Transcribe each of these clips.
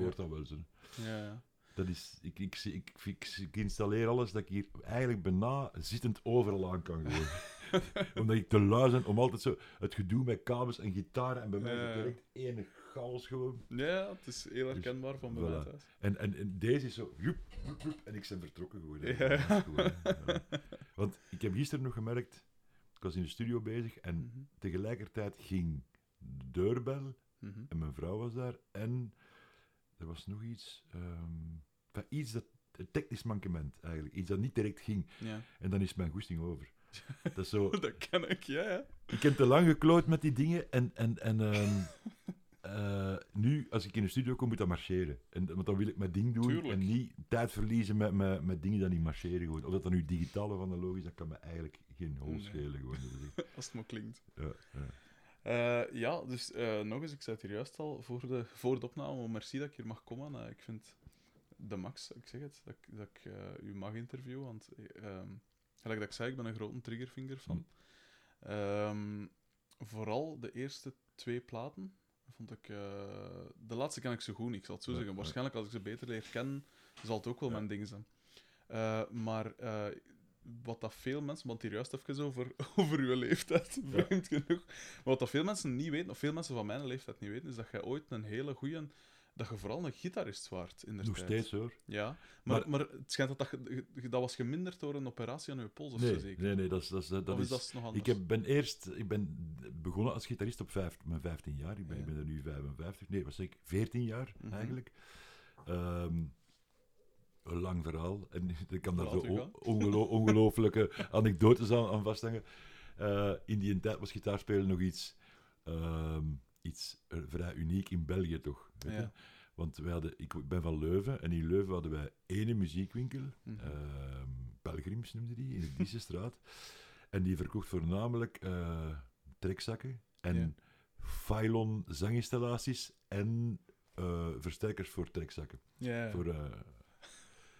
hoort dat wel. Zo. Ja, ja. Dat is, ik, ik, ik, ik, ik installeer alles dat ik hier eigenlijk bijna zittend overal aan kan gewoon. Omdat ik te lui ben om altijd zo het gedoe met kabels en gitaren en bij mij is het Ja. direct één chaos gewoon. Ja, het is heel herkenbaar van bij mij thuis. En, en, en deze is zo, joep, joep, joep, en ik ben vertrokken gewoon. Gewoon, ja. Want ik heb gisteren nog gemerkt, ik was in de studio bezig en Mhm, tegelijkertijd ging de deurbel mhm. en mijn vrouw was daar en er was nog iets, ehm, iets dat, een technisch mankement eigenlijk, iets dat niet direct ging. Ja. En dan is mijn goesting over. Dat is zo, Dat ken ik, ja, ja. ik heb te lang gekloot met die dingen en, en, en ehm, eh, nu, als ik in de studio kom, moet dat marcheren. En, want dan wil ik mijn ding doen Tuurlijk. en niet tijd verliezen met, met, met dingen die niet marcheren. Gewoon. Of dat dan nu digitaal of analoog is, dat kan me eigenlijk geen hol Nee. schelen. Gewoon. Als het maar klinkt. ja, ja. Eh, ja, dus eh, nog eens, ik zei het hier juist al voor de, voor de opname. Merci dat ik hier mag komen. Eh, ik vind de max, ik zeg het, dat, ik- dat ik u mag interviewen. Want, eh, ehm, gelijk dat ik zei, ik ben een grote triggerfinger van. Ehm, vooral de eerste twee platen vond ik... de laatste ken ik zo goed ik zal het zo zeggen. Waarschijnlijk als ik ze beter leer kennen, zal het ook wel Ja. mijn ding zijn. Maar wat dat veel mensen, want hier juist even over, over uw leeftijd, Ja. vreemd genoeg. Maar wat dat veel mensen niet weten, of veel mensen van mijn leeftijd niet weten, is dat jij ooit een hele goeie, dat je vooral een gitarist waart in de Nog tijd. steeds hoor. Ja, maar, Maar- maar, het schijnt dat dat, dat was geminderd door een operatie aan je pols of zo Nee, zeker. nee, nee, dat is... Dat is, dat is is dat nog anders? ik heb, ben eerst ik ben begonnen als gitarist op vijf, mijn 15 jaar. Ik ben, Ja. ik ben er nu 55. Nee, was ik 14 jaar Mhm. eigenlijk. Ehm, een lang verhaal. En ik kan daar zo u on- gaan. ongelo- ongelooflijke anekdotes aan, aan vasthangen. Eh, in die tijd was gitaarspelen nog iets, ehm, iets eh, vrij uniek in België, toch? Weet je? Ja. Want wij hadden, ik ben van Leuven en in Leuven hadden wij ene muziekwinkel. Ehm, Pelgrims noemde die, in de Diesestraat. en die verkocht voornamelijk eh, trekzakken en Ja. Zanginstallaties en versterkers voor trekzakken. Ja. Voor,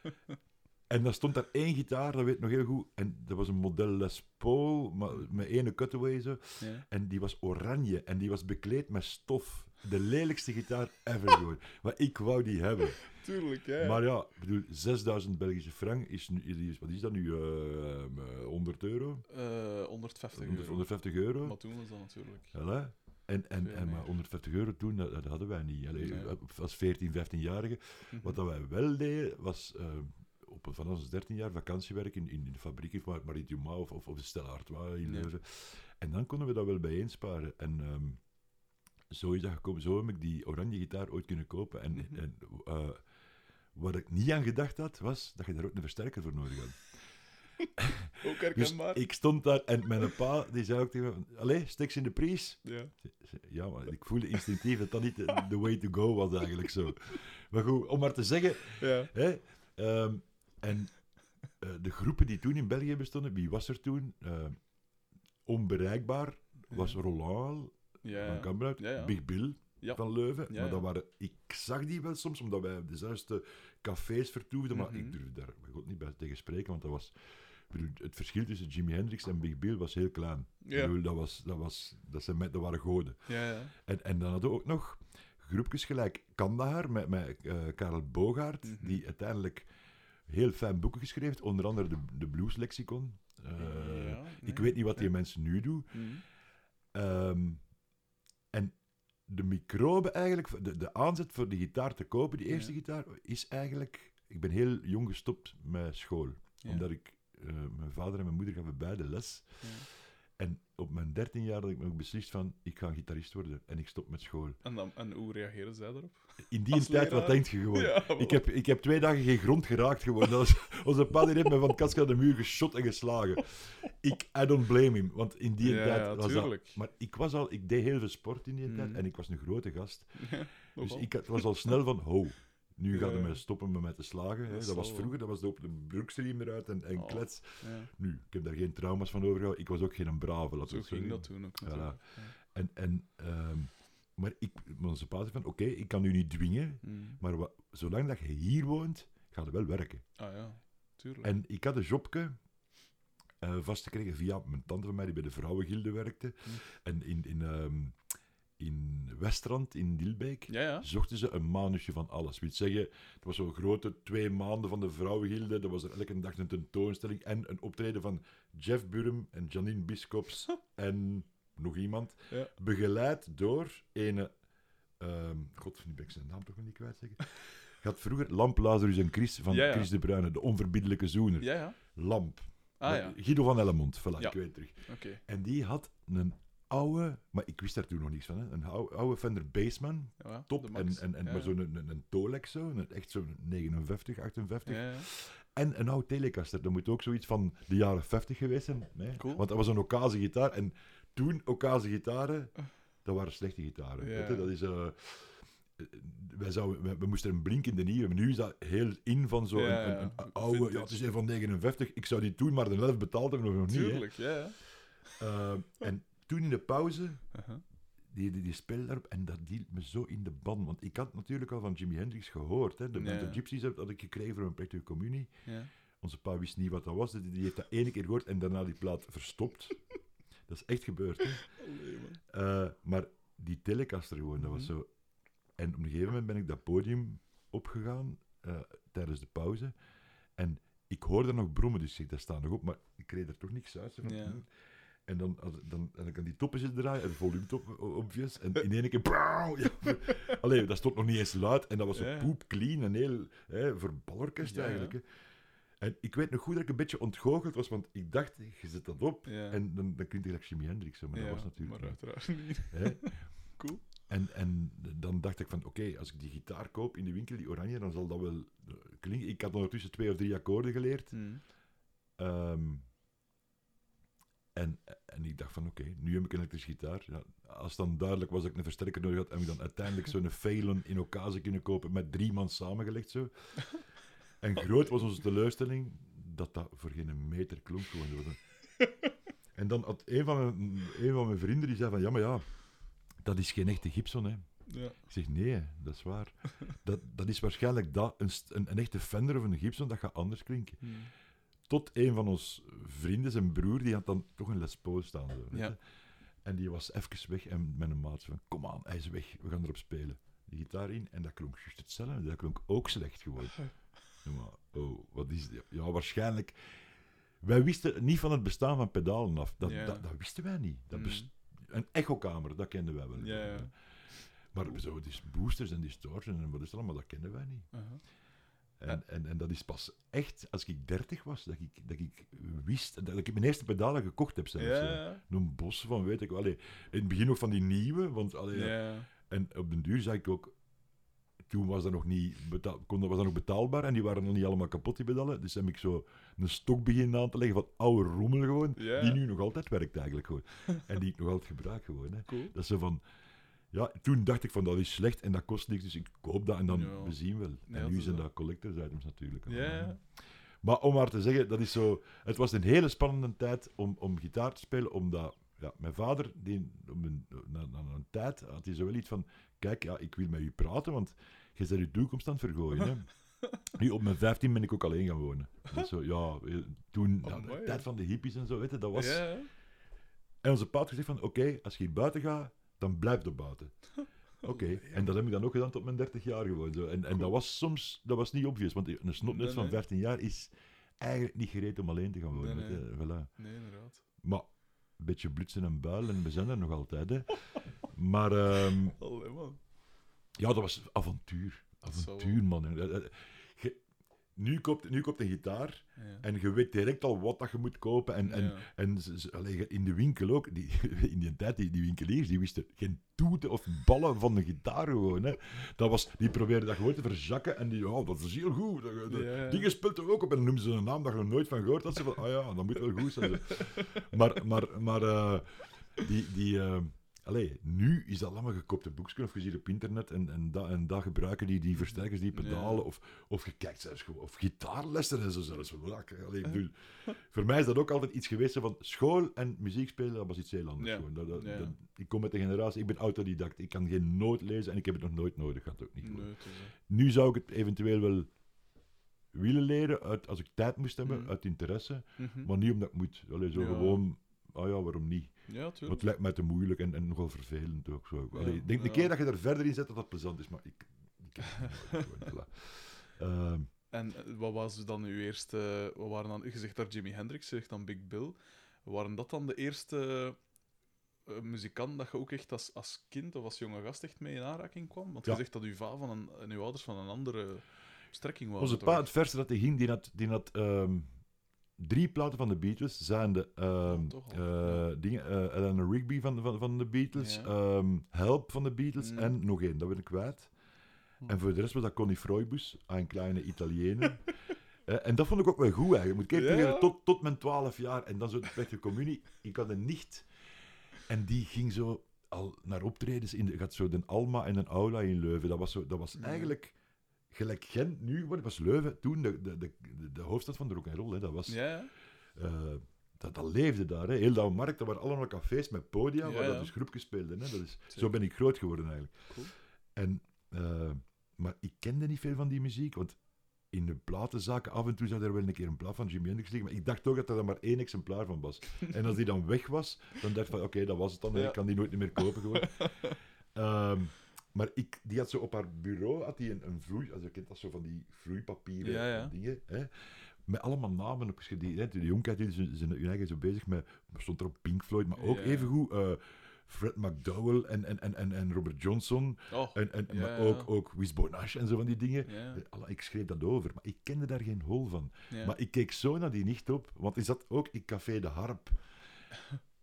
en dan stond daar één gitaar, dat weet ik nog heel goed. En dat was een model Les Paul, maar met ene cutaway zo. ja. En die was oranje en die was bekleed met stof. De lelijkste gitaar ever gewoon. Maar ik wou die hebben. Tuurlijk, ja. ja. Maar ja, ik bedoel, 6000 Belgische frank is nu, is- wat is dat nu? eh, eh, 100 euro? Eh, 150 100, euro. 150 euro? Maar toen was dat natuurlijk. Voilà. En, en, en maar meer. 150 euro toen, dat, dat hadden wij niet. Allee, Nee. Als 14, 15-jarige. Mhm. Wat dat wij wel deden, was eh, op, van ons 13 jaar vakantiewerk in, in de fabriek, of maar Marie Dumas of, of, of de Stella Artois in. Leuven. En dan konden we dat wel bijeensparen. En ehm, zo is dat gekomen. Zo heb ik die oranje gitaar ooit kunnen kopen. En, Mhm. en eh, wat ik niet aan gedacht had, was dat je daar ook een versterker voor nodig had. Ook Dus ik stond daar en mijn pa die zei ook tegen me: Allee, stek ze in de prijs. Ja. Ja, maar ik voelde instinctief dat dat niet de the way to go was eigenlijk zo. Maar goed, om maar te zeggen, Ja. hè, ehm, en eh, de groepen die toen in België bestonden, wie was er toen? Eh, onbereikbaar was. Roland Ja. van Ja, ja. Big Bill Ja. van Leuven. Ja, maar dat waren, ik zag die wel soms, omdat wij op dezelfde cafés vertoefden, maar Mhm. ik durf daar God niet bij tegen spreken, want dat was... bedoel, Het verschil tussen Jimi Hendrix en Big Bill was heel klein. Ja. bedoel, dat, was, dat, was, dat, zijn, met- dat waren goden. Ja, ja. En, en dan hadden we ook nog groepjes gelijk Kandahar met, met eh, Karel Bogaert, Mhm. die uiteindelijk heel fijn boeken geschreven heeft, onder andere de, de Blues Lexicon. Eh, Ik weet niet wat die mensen nu doen. Mhm. Ehm, en de microbe eigenlijk, de, de aanzet voor de gitaar te kopen, die eerste gitaar, is eigenlijk... Ik ben heel jong gestopt met school. Omdat ik... eh, mijn vader en mijn moeder gaven beide les. Ja. En op mijn dertien jaar had ik me ook beslist van, ik ga gitarist worden en ik stop met school. En, dan, en hoe reageren zij daarop? In die Als tijd, wat denk je gewoon? Ja, ik, heb, ik heb twee dagen geen grond geraakt gewoon. Dat was, onze pa die heeft me van kast aan de muur geschot en geslagen. Ik, I don't blame him, want in die Ja, tijd ja, was tuurlijk. dat... Maar ik was al, ik deed heel veel sport in die tijd en ik was een grote gast. Dus ik had- was al snel van, ho, nu gaat hij ja. me stoppen met te slagen. Hè. Dat was vroeger, dat was de op de broekstriem eruit en, en Oh. klets. Nu, ik heb daar geen trauma's van overgehouden. Ik was ook geen brave, Zo ging zeggen. dat toen ook natuurlijk. Ja. En, en, ehm, maar ik, zei van, oké, ik kan u niet dwingen, Mhm. maar zolang dat je hier woont, gaat het wel werken. Ah ja, tuurlijk. En ik had een jobje eh vastgekregen via mijn tante van mij, die bij de vrouwengilde werkte. Hm. En in, in, ehm, in Westrand, in Dilbeek, Ja, ja. zochten ze een manusje van alles. Wil zeggen, het was zo'n grote twee maanden van de vrouwengilde. Er was er elke dag een tentoonstelling en een optreden van Jeff Burm en Janine Biscops en nog iemand. Ja. Begeleid door ene... ehm God, nu ben ik zijn naam toch nog niet kwijt, zeggen. Je had vroeger Lamp, Lazarus en Chris van. Chris de Bruyne, de onverbiddelijke zoener. Lamp. Ah ja, Guido van Ellemond, voilà, ik weet terug. oké. En die had een oude, maar ik wist daar toen nog niks van, hè, een oude, oude Fender Bassman, Ja, top, en, en, en ja, maar zo'n een, een, Tolex zo, een, echt zo'n 59, 58. Ja, ja. En een oude Telecaster, dat moet ook zoiets van de jaren 50 geweest zijn. Cool. Want dat was een Ocase-gitaar. En toen, Ocase-gitaren, dat waren slechte gitaren. Weet je? Dat is... eh, wij, zouden, we moesten een blinkende nieuwe, maar nu is dat heel in van zo'n Ja, een, een, een oude... Vintage. Ja, het is een van 59. Ik zou die toen maar de helft betaald hebben, nog niet. Tuurlijk, ja, ja. Eh, en toen in de pauze, Uh-huh. die, die, die speelde daarop en dat hield me zo in de ban. Want ik had natuurlijk al van Jimi Hendrix gehoord. Hè. De, Ja. de Gypsies had ik gekregen voor een plechtige communie. Ja. Onze pa wist niet wat dat was. Die, die heeft dat ene keer gehoord en daarna die plaat verstopt. dat is echt gebeurd. Hè. Allee. Eh, maar die Telecaster gewoon, dat was Mhm. zo... En op een gegeven moment ben ik dat podium opgegaan eh, tijdens de pauze. En ik hoorde nog brommen, dus ik zeg, dat staat nog op, maar ik kreeg er toch niks uit. van, Ja. En dan, dan, dan kan die toppen zitten draaien, en obvious, en in één keer... brauw, ja. Allee, dat stond nog niet eens luid, en dat was zo poep clean, en heel... Hè, voor balorkest Ja, ja. eigenlijk. Hè. En ik weet nog goed dat ik een beetje ontgoocheld was, want ik dacht, je zet dat op, Ja. en dan, dan klinkt het gelijk Jimi Hendrix, maar ja, dat was natuurlijk maar niet. uiteraard niet. Hè. Cool. En, en dan dacht ik van, oké, als ik die gitaar koop in de winkel, die oranje, dan zal dat wel eh, klinken. Ik had ondertussen twee of drie akkoorden geleerd. Ehm, en, en ik dacht van, oké, nu heb ik een elektrische gitaar. Ja, als dan duidelijk was dat ik een versterker nodig had, heb ik dan uiteindelijk zo'n Phelan in occasie kunnen kopen, met drie man samengelegd zo. En groot was onze teleurstelling dat dat voor geen meter klonk gewoon. En dan had een van, mijn, een van mijn vrienden die zei van, ja, maar ja, dat is geen echte Gibson, hè. Ja. Ik zeg, nee, dat is waar. Dat, dat is waarschijnlijk dat, een, een, een echte Fender of een Gibson, dat gaat anders klinken. Hm. Tot een van ons vrienden, zijn broer, die had dan toch een Les Paul staan. Zo, Ja. En die was even weg en met een maat van, kom aan, hij is weg, we gaan erop spelen. Die gitaar in en dat klonk juist hetzelfde. Dat klonk ook slecht gewoon. Ja, maar, oh, wat is dit? Ja, waarschijnlijk... Wij wisten niet van het bestaan van pedalen af. Dat, Ja. dat, dat wisten wij niet. Dat Hm. best- Een echokamer, dat kenden wij wel. Ja, ja. Maar zo, die boosters en distortion en wat is dat allemaal, dat kenden wij niet. Uh-huh. En, en, en dat is pas echt als ik 30 was, dat ik, dat ik wist, dat ik mijn eerste pedalen gekocht heb zelfs. Ja. Een bos van, weet ik wel. In het begin nog van die nieuwe, want allee, Ja. en op den duur zag ik ook, toen was dat nog niet betaal, kon, dat was dat nog betaalbaar en die waren nog niet allemaal kapot, die pedalen. Dus heb ik zo een stok beginnen aan te leggen van oude rommel gewoon, Ja. die nu nog altijd werkt eigenlijk gewoon. en die ik nog altijd gebruik gewoon. Hè. Cool. Dat zo van... Ja, toen dacht ik van dat is slecht en dat kost niks, dus ik koop dat en dan Ja. we zien wel. En nu zijn dat collectors items natuurlijk. Ja. Maar om maar te zeggen, dat is zo... Het was een hele spannende tijd om, om gitaar te spelen, omdat... Ja, mijn vader, die, om een, na, na een tijd, had hij zo wel iets van... Kijk, ja, ik wil met u praten, want je bent je toekomst aan het vergooien. Hè. Nu, op mijn 15 ben ik ook alleen gaan wonen. Zo, ja, eh, toen, ja, Amai, de ja. tijd van de hippies en zo, weet je, dat was... En onze pa had gezegd van, oké, als je hier buiten gaat, dan blijf je buiten. Oké, en dat heb ik dan ook gedaan tot mijn 30 jaar gewoon. Zo. En, en dat was soms, dat was niet obvious, want een snotnet Nee, van nee. 15 jaar is eigenlijk niet gereed om alleen te gaan wonen. Nee. Voilà. Nee, inderdaad. Maar een beetje blutsen en buil en we zijn er nog altijd. Hè. Maar ehm, Allee, man. ja, dat was avontuur. Avontuur, man. Nu koopt, nu koopt een gitaar Ja. en je weet direct al wat dat je moet kopen. En, en, Ja. en in de winkel ook, die, in die tijd, die, die winkeliers, die wisten geen toeten of ballen van de gitaar gewoon. Hè. Dat was, die probeerden dat gewoon te verzakken en die, oh, dat is heel goed. Dat, dat- Ja, ja. Dingen speelt er ook op en dan noemen ze een naam dat je er nooit van gehoord had. Ze van, ah ja, dat moet wel goed zijn. maar maar, maar eh, die, die, eh, allee, nu is dat allemaal gekoopte boekjes of je ziet op internet en, en, dat, en dat gebruiken die, die versterkers, die pedalen. Ja. Of, of je kijkt zelfs gewoon, of gitaarlessen en zo zelfs. Allee, bedoel, voor mij is dat ook altijd iets geweest van school en muziek spelen, dat was iets heel anders. Ja. Gewoon. Dat, dat, Ja. dat- ik kom met de generatie, ik ben autodidact, ik kan geen noot lezen en ik heb het nog nooit nodig gehad. Ook niet. Nee, Nu zou ik het eventueel wel willen leren, uit, als ik tijd moest hebben, Mhm. uit interesse. mhm. Maar niet omdat ik moet. Allee, zo gewoon ah ja, waarom niet? Ja, Maar het lijkt mij te moeilijk en, en nogal vervelend ook. Zo. Allee, ik denk een ja. keer dat je er verder in zet dat dat plezant is, maar ik... ik voilà. Ehm, En eh, wat was dan uw eerste... Wat waren dan... Je zegt daar Jimi Hendrix, je zegt dan Big Bill. Waren dat dan de eerste eh, muzikanten dat je ook echt als, als kind of als jonge gast echt mee in aanraking kwam? Want Ja. je zegt dat uw va van een, en uw ouders van een andere strekking waren. Onze pa, het verste dat hij ging, die had, die had ehm, drie platen van de Beatles. Zijn de dingen, eh, Eleanor Rigby van, van, van de Beatles, ehm, Help van de Beatles Mm. en nog één, dat ben ik kwijt. En voor de rest was dat Connie Freubus, een kleine Italiëne. Eh, en dat vond ik ook wel goed eigenlijk. Moet ik even Ja. toegeven, tot, tot mijn twaalf jaar. En dan zo de plechtige communie. Ik had een nicht. En die ging zo al naar optredens. In de, gaat zo de Alma en een Aula in Leuven. Dat was, zo, dat was Ja. eigenlijk gelijk Gent nu geworden. was Leuven toen de, de, de, de, hoofdstad van de rock'n'roll. hè. Dat was... Ja, eh, dat, dat leefde daar. Hè. Heel dat markt, dat waren allemaal cafés met podia, Ja, waar dat dus groepjes speelden. Hè. Dat is, zo ben ik groot geworden eigenlijk. Cool. En, eh, maar ik kende niet veel van die muziek, want in de platenzaken af en toe zou er wel een keer een plaat van Jimi Hendrix liggen, maar ik dacht toch dat er maar één exemplaar van was. En als die dan weg was, dan dacht ik van oké, dat was het dan, Ja. ik kan die nooit meer kopen gewoon. Ehm, maar ik, die had zo op haar bureau had die een, een vloei, als je kent dat zo van die vloeipapieren Ja, ja. dingen, hè, met allemaal namen opgeschreven. Die, hè, de Jonkheid die zijn, zijn hun eigen zo bezig met, stond er op Pink Floyd, maar ook Ja. evengoed eh Fred McDowell en, en, en, en, en Robert Johnson. Oh, En, en, Ja, maar ja. ook, ook Wisbo Nash en zo van die dingen. ja. Eh, Ik schreef dat over, maar ik kende daar geen hol van. Maar ik keek zo naar die nicht op, want is dat ook in Café de Harp?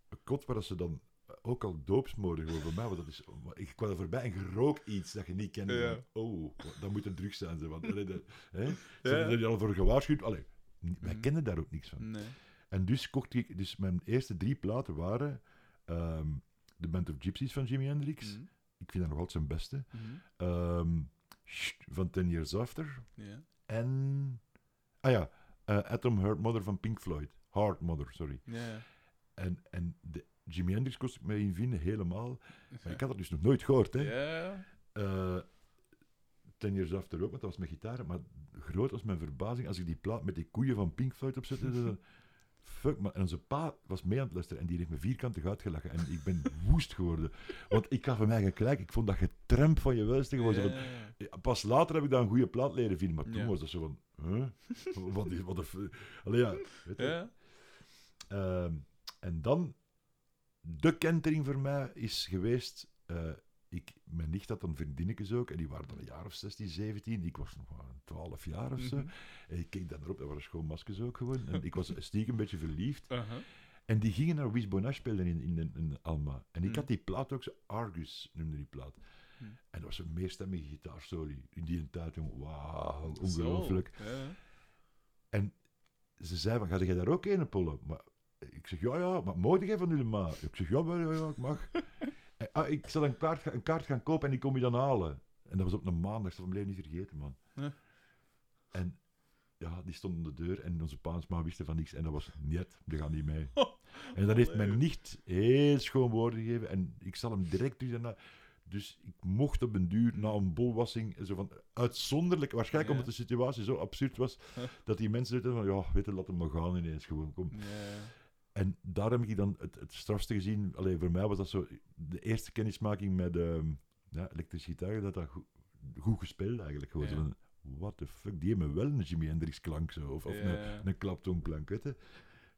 Een kot waar ze dan ook al doopsmoorden gewoon voor mij. Want dat is, ik kwam er voorbij en je rook iets dat je niet kende. Ja. Oh, dat moet een drug zijn. Ze, want, allee, hè? Ze hadden er al voor gewaarschuwd. Allee, wij Mhm. kenden daar ook niks van. Nee. En dus kocht ik... Dus mijn eerste drie platen waren... ehm The Band of Gypsies van Jimi Hendrix. Mhm. Ik vind dat nog altijd zijn beste. Mhm. Ehm, van Ten Years After. En... Ah ja, eh, Atom Heart Mother van Pink Floyd. Heart Mother, sorry. En, en de Jimi Hendrix kost ik me in vinden, helemaal. Maar ik had dat dus nog nooit gehoord, hè. Ja. Eh, Ten Years After ook, want dat was met gitaar. Maar groot was mijn verbazing als ik die plaat met die koeien van Pink Floyd opzette. Fuck, maar en onze pa was mee aan het luisteren en die heeft me vierkantig uitgelachen. En ik ben woest geworden. Want ik gaf hem eigenlijk gelijk. Ik vond dat getramp van je welste. Gewoon Ja, ja. ja, Pas later heb ik daar een goede plaat leren vinden, maar toen Ja. was dat zo van... Huh? wat is... Wat een... Allee, ja. Weet je. Ehm, en dan... De kentering voor mij is geweest... eh, ik, mijn nicht had dan vriendinnetjes ook, en die waren dan een jaar of 16, 17. Ik was nog maar 12 jaar of zo. Mhm. En ik keek dan erop, dat waren schoonmaskers ook gewoon. En ik was stiekem een beetje verliefd. Aha. En die gingen naar Wisbo Nash spelen in, in, in, Alma. En ik Mhm. had die plaat ook, Argus noemde die plaat. Mhm. En dat was een meerstemmige gitaarsolo in die tijd, jongen. Wauw, Zo. ongelooflijk. Ja. Ze zei van, ga jij daar ook een pollen? Maar ik zeg, ja, ja, maar mocht jij van jullie ma? Ik zeg, ja, ja, ja, ik mag. En, ah, ik zal een kaart, een kaart gaan kopen en die kom je dan halen. En dat was op een maandag, dat bleef niet vergeten, man. Ja. En ja, die stond aan de deur en onze pa en ma wisten van niks. En dat was, niet, die gaan niet mee. Oh, En dat heeft mijn nicht heel schoon woorden gegeven. En ik zal hem direct dus daarna... Dus ik mocht op een duur, na een bolwassing, zo van, uitzonderlijk, waarschijnlijk Ja. omdat de situatie zo absurd was, dat die mensen zeiden van, ja, weet je, laat hem maar gaan ineens, gewoon, kom. Ja. En daar heb ik dan het, het strafste gezien. Alleen voor mij was dat zo de eerste kennismaking met ehm ja, elektrische gitaar, dat dat goed, goed gespeeld eigenlijk. Gewoon Ja. what the fuck, die hebben wel een Jimi Hendrix klank zo, of, of Ja. een, een klaptoonklank.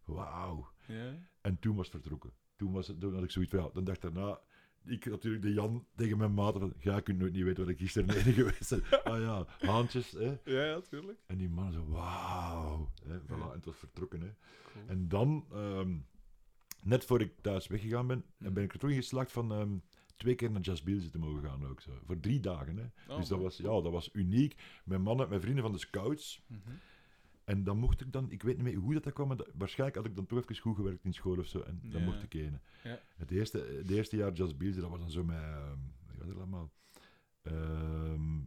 Wauw. Ja. En toen was het vertrokken. Toen, was het, toen had ik zoiets van, ja, dan dacht ik daarna, ik natuurlijk de Jan tegen mijn maten van, ja, je kunt nooit niet weten wat ik gisteren neder geweest ben. ah ja, haantjes, hè. Ja, ja, tuurlijk. En die man zo, wauw. Hè, voilà, en het was vertrokken, hè. Cool. En dan, ehm, net voor ik thuis weggegaan ben, Mhm. ben ik er toch in geslaagd van ehm, twee keer naar Jazz Bill zitten mogen gaan ook zo. Voor drie dagen, hè. Oh, dus dat was, ja, dat was uniek. Mijn mannen, mijn vrienden van de scouts. Mhm. En dan mocht ik dan, ik weet niet meer hoe dat, dat kwam, maar dat- waarschijnlijk had ik dan toch even goed gewerkt in school of zo. En dan mocht ik. Ja. Het, eerste, het eerste jaar Jazz Beers, dat was dan zo met, wat was er allemaal? Ehm,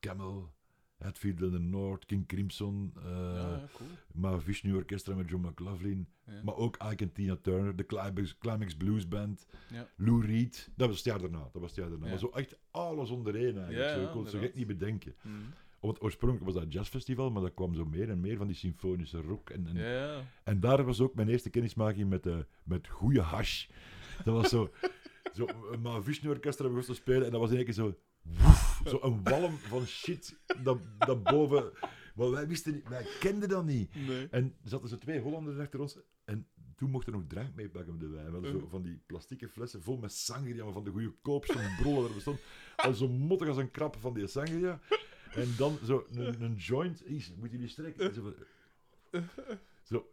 Camel, Hatfield in the North, King Crimson, eh ja, cool. Mahavishnu Orchestra met John McLaughlin. Ja. Maar ook Ike en Tina Turner, de Climax, Climax Blues Band, Ja. Lou Reed. Dat was het jaar daarna. Dat was het jaar daarna. Maar zo echt alles onder één eigenlijk. Zo, ik kon het zo gek niet bedenken. Mhm. Want oorspronkelijk was dat jazzfestival, maar dat kwam zo meer en meer van die symfonische rock. En, en, Ja, en daar was ook mijn eerste kennismaking met, eh met goede hash. Dat was zo... zo een Mahavishnu-orkest hebben we te spelen en dat was in één keer zo... woef, zo een walm van shit dat, dat boven... Maar wij wisten niet, wij kenden dat niet. Nee. En er zaten zo twee Hollanders achter ons. En toen mochten we nog drank meepakken met de wijn. We hadden zo Uh. van die plastieke flessen vol met sangria, maar van de goede koopste brollen er bestond. Al zo mottig als een krap van die sangria. En dan zo een, een joint. Is, moet je die strekken? Zo, zo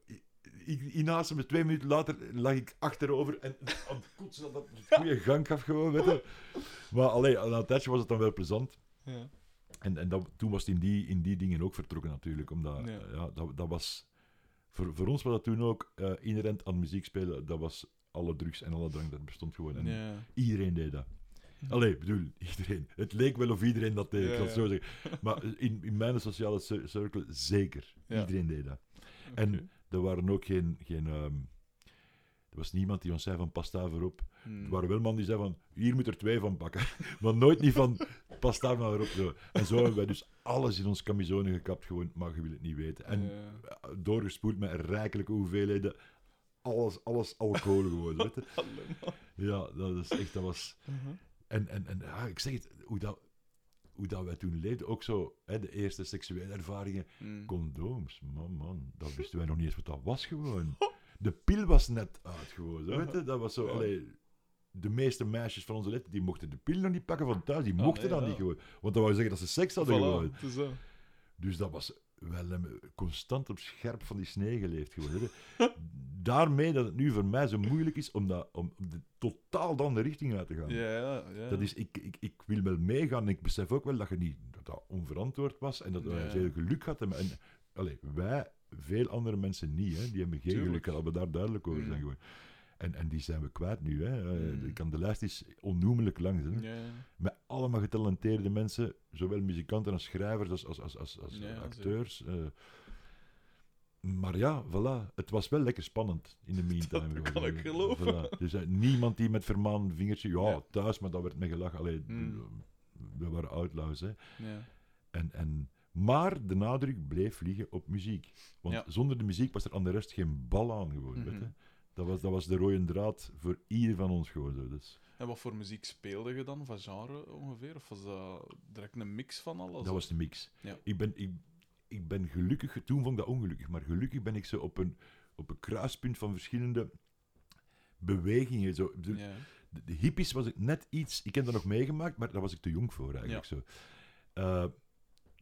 inaast me twee minuten later lag ik achterover en aan het kotsen dat het goede gang gaf gewoon, weet je. Maar alleen, na een tijdje was het dan wel plezant. Ja. En, en dat, toen was het in die, in die dingen ook vertrokken natuurlijk. Omdat, Ja. ja. dat, dat was... Voor, voor ons was dat toen ook eh, inherent aan muziek spelen. Dat was alle drugs en alle drank, dat bestond gewoon. En Ja. iedereen deed dat. Allee, bedoel, iedereen. Het leek wel of iedereen dat deed, ik zal het ja. zo zeggen. Maar in, in mijn sociale cir- cirkel zeker. Iedereen deed dat. En er waren ook geen... geen ehm, er was niemand die ons zei van pas daar voorop. Hmm. Er waren wel mannen die zeiden van, hier moet er twee van pakken. maar nooit niet van, pas daar maar op. Zo. En zo hebben wij dus alles in ons camisone gekapt, gewoon, maar je wil het niet weten. En Ja. doorgespoeld met rijkelijke hoeveelheden, alles, alles alcohol gewoon. weet je. Ja, dat is echt, dat was... Mhm. En, en, en ja, ik zeg het, hoe dat, hoe dat wij toen leefden, ook zo, hè, de eerste seksuele ervaringen, Hmm. condooms, man, man, dat wisten wij nog niet eens wat dat was gewoon. De pil was net uit gewoon, zo, weet je? Dat was zo, Ja. allee, de meeste meisjes van onze leeftijd, die mochten de pil nog niet pakken van thuis, die Ah, mochten nee, dat ja. niet gewoon. Want dat wou zeggen dat ze seks hadden gewoon. Voilà, dat. Dus dat was wel eh, constant op scherp van die snee geleefd gewoon. Daarmee dat het nu voor mij zo moeilijk is om, dat, om de, totaal dan de richting uit te gaan. Ja, ja, ja. Dat is, ik, ik, ik wil wel meegaan en ik besef ook wel dat, je niet, dat dat onverantwoord was en dat Ja. veel geluk hadden. En, allee, wij, veel andere mensen niet, hè, die hebben geen Tuurlijk. geluk, laten we daar duidelijk over zijn. Gewoon. En, en die zijn we kwijt nu. Hè. Eh, Mm. ik kan, de lijst is onnoemelijk lang. Hè. Met allemaal getalenteerde mensen, zowel muzikanten als schrijvers als, als, als, als, acteurs. eh. Maar ja, voilà. Het was wel lekker spannend in de meantime. Dat kan ik geloven. Voilà. Dus niemand die met vermaan vingertje, ja, Ja. thuis, maar dat werd mee gelachen. Allee, Mm. we waren outlaws, hè. ja. En, en, maar de nadruk bleef liggen op muziek. Want Ja. zonder de muziek was er aan de rest geen bal aan gewoon, weet Mhm. je. Dat was, dat was de rode draad voor ieder van ons gewoon zo. Dus. En wat voor muziek speelde je dan, van genre ongeveer? Of was dat direct een mix van alles? Dat was de mix. Ja. Ik, ben, ik, ik ben gelukkig, toen vond ik dat ongelukkig, maar gelukkig ben ik zo op een, op een kruispunt van verschillende bewegingen. Zo. Ik Ja. de, de hippies was ik net iets, ik heb dat nog meegemaakt, maar daar was ik te jong voor eigenlijk. Zo. Eh,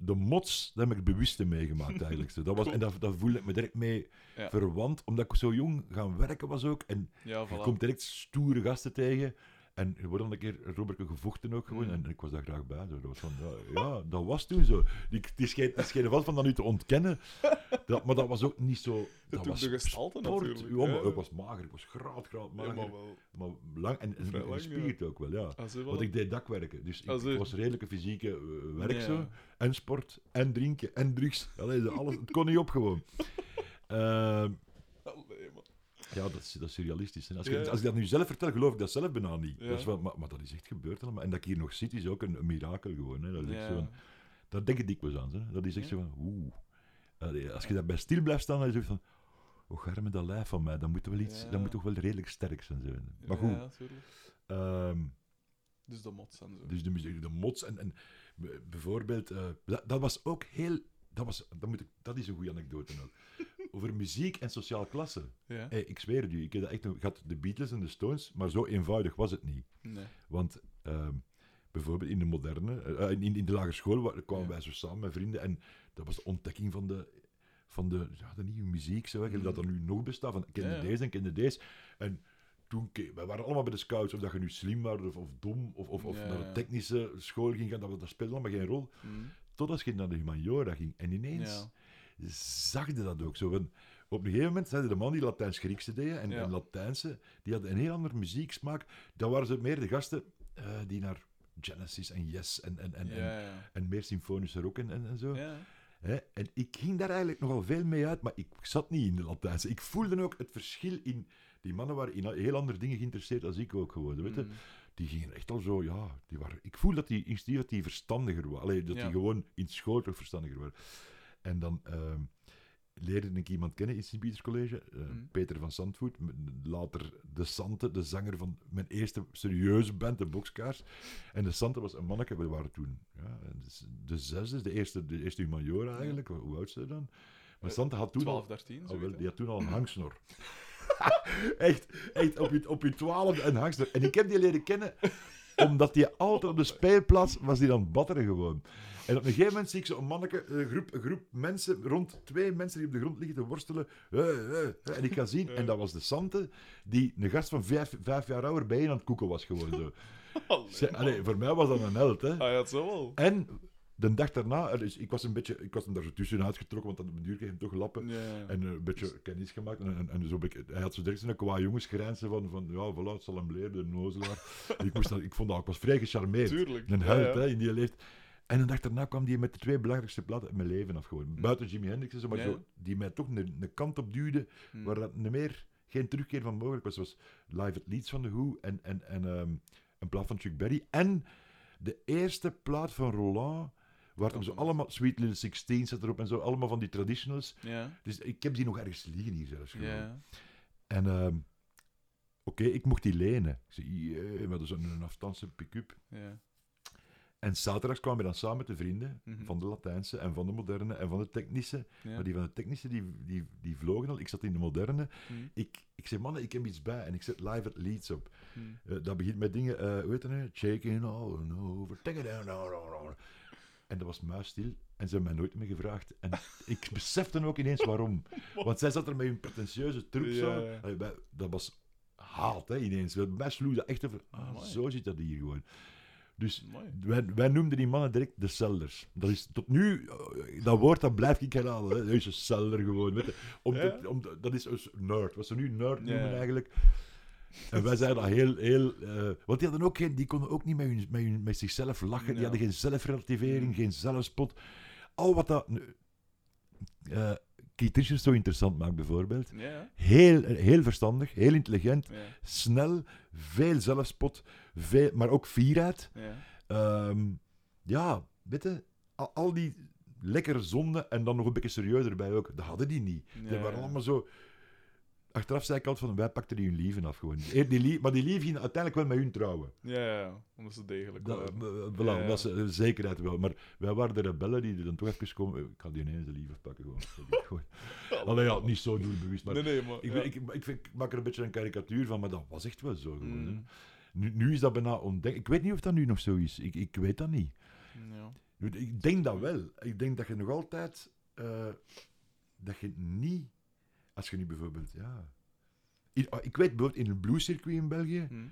de mods, daar heb ik bewust meegemaakt eigenlijk. Zo. Dat was, en daar, daar voelde ik me direct mee Ja. verwant, omdat ik zo jong gaan werken was ook. En Ja, je komt direct stoere gasten tegen. En wordt dan een keer Robertje gevochten ook gewoon. Mm. En ik was daar graag bij. Dat was van, ja, ja, dat was toen zo. Die- Het is geen geval van dat nu te ontkennen. Dat, maar dat was ook niet zo... Dat was de gestalte sport. natuurlijk, Ja, maar ja. ik was mager. Ik was graad, graad Ja, mager. maar wel. maar lang en, en, en gespierd ook wel, ja. Je Want ik deed dakwerken. Dus ik, Ah, ik was redelijke fysieke eh, werk zo. En sport, en drinken, en drugs. Allee, alles, het kon niet op gewoon. Ehm. Ja, dat is, dat is surrealistisch. hè. Als, je, als ik dat nu zelf vertel, geloof ik dat zelf bijna niet. Dat is wel, maar, maar dat is echt gebeurd allemaal. En dat ik hier nog zit, is ook een, een mirakel gewoon. Hè. Dat, is echt zo dat denk ik dikwijls aan. Hè. Dat is echt zo van, oeh. Allee, als je daarbij stil blijft staan, dan is het van... Oh, garme dat lijf van mij, dat moet, wel iets, dat moet toch wel redelijk sterk zijn. Zo. Maar goed, ehm, Dus de mods en zo. dus de muziek, de mods en, en bijvoorbeeld, eh, dat, dat was ook heel, dat, was, dat, moet ik, dat is een goede anekdote ook. Over muziek en sociaal klasse. Ja? Hey, ik zweer het u, ik heb dat echt had de Beatles en de Stones, maar zo eenvoudig was het niet. Nee. Want ehm, bijvoorbeeld in de moderne, eh, in, in de lagere school wa- kwamen Ja. wij zo samen met vrienden en dat was de ontdekking van de, van de, ja, de nieuwe muziek, zo, dat er nu nog bestaat, van kende. Ja, deze en kende deze. En toen, wij waren allemaal bij de scouts, of dat je nu slim was of, of dom, of, of, of naar de technische school ging gaan, dat, dat speelde allemaal geen rol. Mm. Totdat je naar de humaniora ging. En ineens. Zag je dat ook zo. op een gegeven moment zeiden de man die Latijns-Griekse deden en, Ja. en Latijnse, die hadden een heel andere muzieksmaak. Dan waren ze meer de gasten eh, die naar Genesis en Yes en, en, en, en, ja, ja. en meer symfonische rock en, en, en zo. Hè? En ik ging daar eigenlijk nogal veel mee uit, maar ik zat niet in de Latijnse. Ik voelde ook het verschil in... Die mannen waren in heel andere dingen geïnteresseerd als ik ook gewoon. Weet je? Mm. die gingen echt al zo, ja, die waren, ik voel dat die instinctief dat die verstandiger waren. Allee, dat die gewoon in school toch verstandiger waren. En dan ehm, leerde ik iemand kennen in Sint-Pieters College, eh, Mhm. Peter van Zandvoort, m- later de Sante, de zanger van mijn eerste serieuze band, de Boxkaars. En de Sante was een manneke, we waren toen ja, de- de zesde, de eerste, de eerste humaniora eigenlijk, hoe hoe oud ze dan? Maar Eh, Sante had toen 12, al, 13, al die had toen al een hangsnor. echt, echt op je, op je twaalfde een hangsnor. En ik heb die leren kennen omdat die altijd op de speelplaats was die dan batteren gewoon. En op een gegeven moment zie ik zo'n manneke, een groep, een groep mensen, rond twee mensen die op de grond liggen te worstelen. Eh, eh, eh. en ik ga zien, en dat was de Sante, die een gast van vijf, vijf jaar ouder bij aan het koeken was gewoon zo. Allee, voor mij was dat een held, hè. Ja, het zo wel. En de dag daarna, dus ik was een beetje, ik was hem daar zo tussenuit getrokken, want op een duur kreeg je hem toch lappen. Ja, ja. En een beetje kennis gemaakt. En, en, en zo, ik- hij had zo direct zo'n qua jongensgrijnse van, van ja, voilà, het zal hem leren, de nozelaar. ik, moest dat, ik vond dat, ik was vrij gecharmeerd. Tuurlijk. Een held, ja. hè, in die leeft. En een dag daarna kwam die met de twee belangrijkste platen uit mijn leven af. Gewoon. Hm. Buiten Jimi Hendrix en zo, maar Ja. zo, die mij toch een, een kant op duwde Hm. waar dat niet meer geen terugkeer van mogelijk was. was Live at Leeds van The Who en, en, en ehm, een plaat van Chuck Berry. En de eerste plaat van Roland, waar hem zo allemaal... Sweet Little Sixteen zat erop en zo, allemaal van die traditionals. Ja, Dus ik heb die nog ergens liggen hier zelfs. gewoon. ja. En ehm, oké, ik mocht die lenen. Ik zei, "Jee," we hadden zo'n een afstandse pick-up. ja. En zaterdags kwamen we dan samen met de vrienden Mhm. van de Latijnse en van de moderne en van de technische. ja. Maar die van de technische, die, die, die vlogen al. Ik zat in de moderne. Hm, Ik, ik zei, mannen, ik heb iets bij. En ik zet live at Leeds op. hm. Eh, dat begint met dingen, hoe heet dat nu? Shaking all over, take it down. En dat was muisstil. En ze hebben mij nooit meer gevraagd. En ik besefte ook ineens waarom. Want zij zat er met hun pretentieuze truc zo. Ja, Dat was haat, hè, ineens. Bij mij sloeg dat echt over. Ah, Amai. zo zit dat hier gewoon. Dus wij, wij noemden die mannen direct de celders. Dat is tot nu, eh, dat woord dat blijf ik herhalen. Hè. Dat is een celder gewoon. Weet je. Om Ja. te- om, dat is een nerd. Wat ze nu nerd Ja. noemen eigenlijk. En wij zeiden dat heel, heel... eh, want die hadden ook geen... Die konden ook niet met, hun, met, hun, met zichzelf lachen. Die hadden geen zelfrelativering, Mm. geen zelfspot. Al wat dat... eh Keith Richards zo interessant maakt, bijvoorbeeld. Ja, Heel, heel verstandig, heel intelligent, ja. snel, veel zelfspot, veel, maar ook fierheid. ja. Ehm, ja, weet je, al, al die lekkere zonden en dan nog een beetje serieuzer bij ook, dat hadden die niet. Die waren allemaal zo... Achteraf zei ik altijd van, wij pakten die hun lieven af gewoon. Die lie- maar die lieven gingen uiteindelijk wel met hun trouwen. Ja, ja, omdat ze degelijk Dat, waren. eh, voilà, Ja, ja. dat is eh, zekerheid wel. Maar wij waren de rebellen die er dan toch even komen... Ik ga die ineens de lief afpakken gewoon. gewoon. Allee, ja, niet zo doelbewust, maar... Nee, nee, maar... Ik, ik, ik, maak er een beetje een karikatuur van, maar dat was echt wel zo gewoon. hè. Mm, Nu, nu is dat bijna ondenkbaar. Ik weet niet of dat nu nog zo is. Ik, ik weet dat niet. ja. Ik denk dat wel. Ik denk dat je nog altijd... eh, dat je niet... Als je nu bijvoorbeeld... Ja, in- ah, ik weet bijvoorbeeld in het bluescircuit in België... Hm.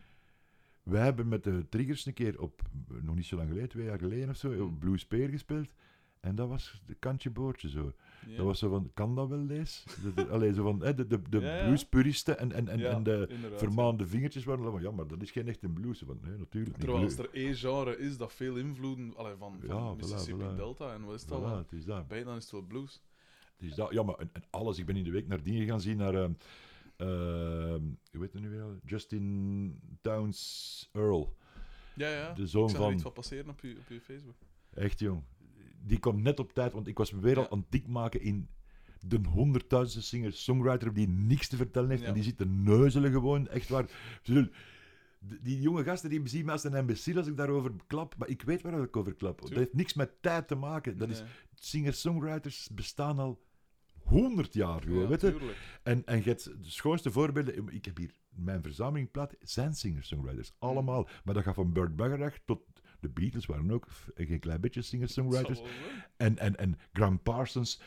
Wij hebben met de Triggers een keer op... Nog niet zo lang geleden, twee jaar geleden of zo... Hmm. op Blue Spear gespeeld. En dat was de kantje boordje zo. Ja. Dat was zo van... Kan dat wel, lees? De, de, allee, zo van... hè, de de, de Ja, bluespuristen en, en, en, Ja, en de vermaande vingertjes waren van... Ja, maar dat is geen echte blues. Van, nee, natuurlijk niet. Terwijl als er één genre is dat veel invloeden allee, van, van voilà, Mississippi voilà. Delta en wat is het Voilà, het is dat. Bij dan is het wel blues. Dat. Ja, maar en, en alles. Ik ben in de week naar dingen gaan zien, naar... ehm, hoe heet het nu weer? Justin Towns Earl. Ja, ja. De zoon ik zag er van- iets van passeren op je, op je Facebook. Echt, jong. Die kwam net op tijd, want ik was me weer al aan het dik maken in de honderdduizendste singer-songwriter die niks te vertellen heeft. Ja. En die zit te neuzelen gewoon, echt waar. Die, jonge gasten die zien me als een imbecile als ik daarover klap, maar ik weet waar ik over klap. Dat heeft niks met tijd te maken. Dat is, singer-songwriters bestaan al honderd jaar gewoon, Ja, weet je? En, en je de schoonste voorbeelden. Ik heb hier mijn verzameling plaat. zijn singer-songwriters. Allemaal. Maar dat gaat van Burt Bacharach tot. De Beatles waren ook een klein beetje singer-songwriters. En, en, en Graham Parsons,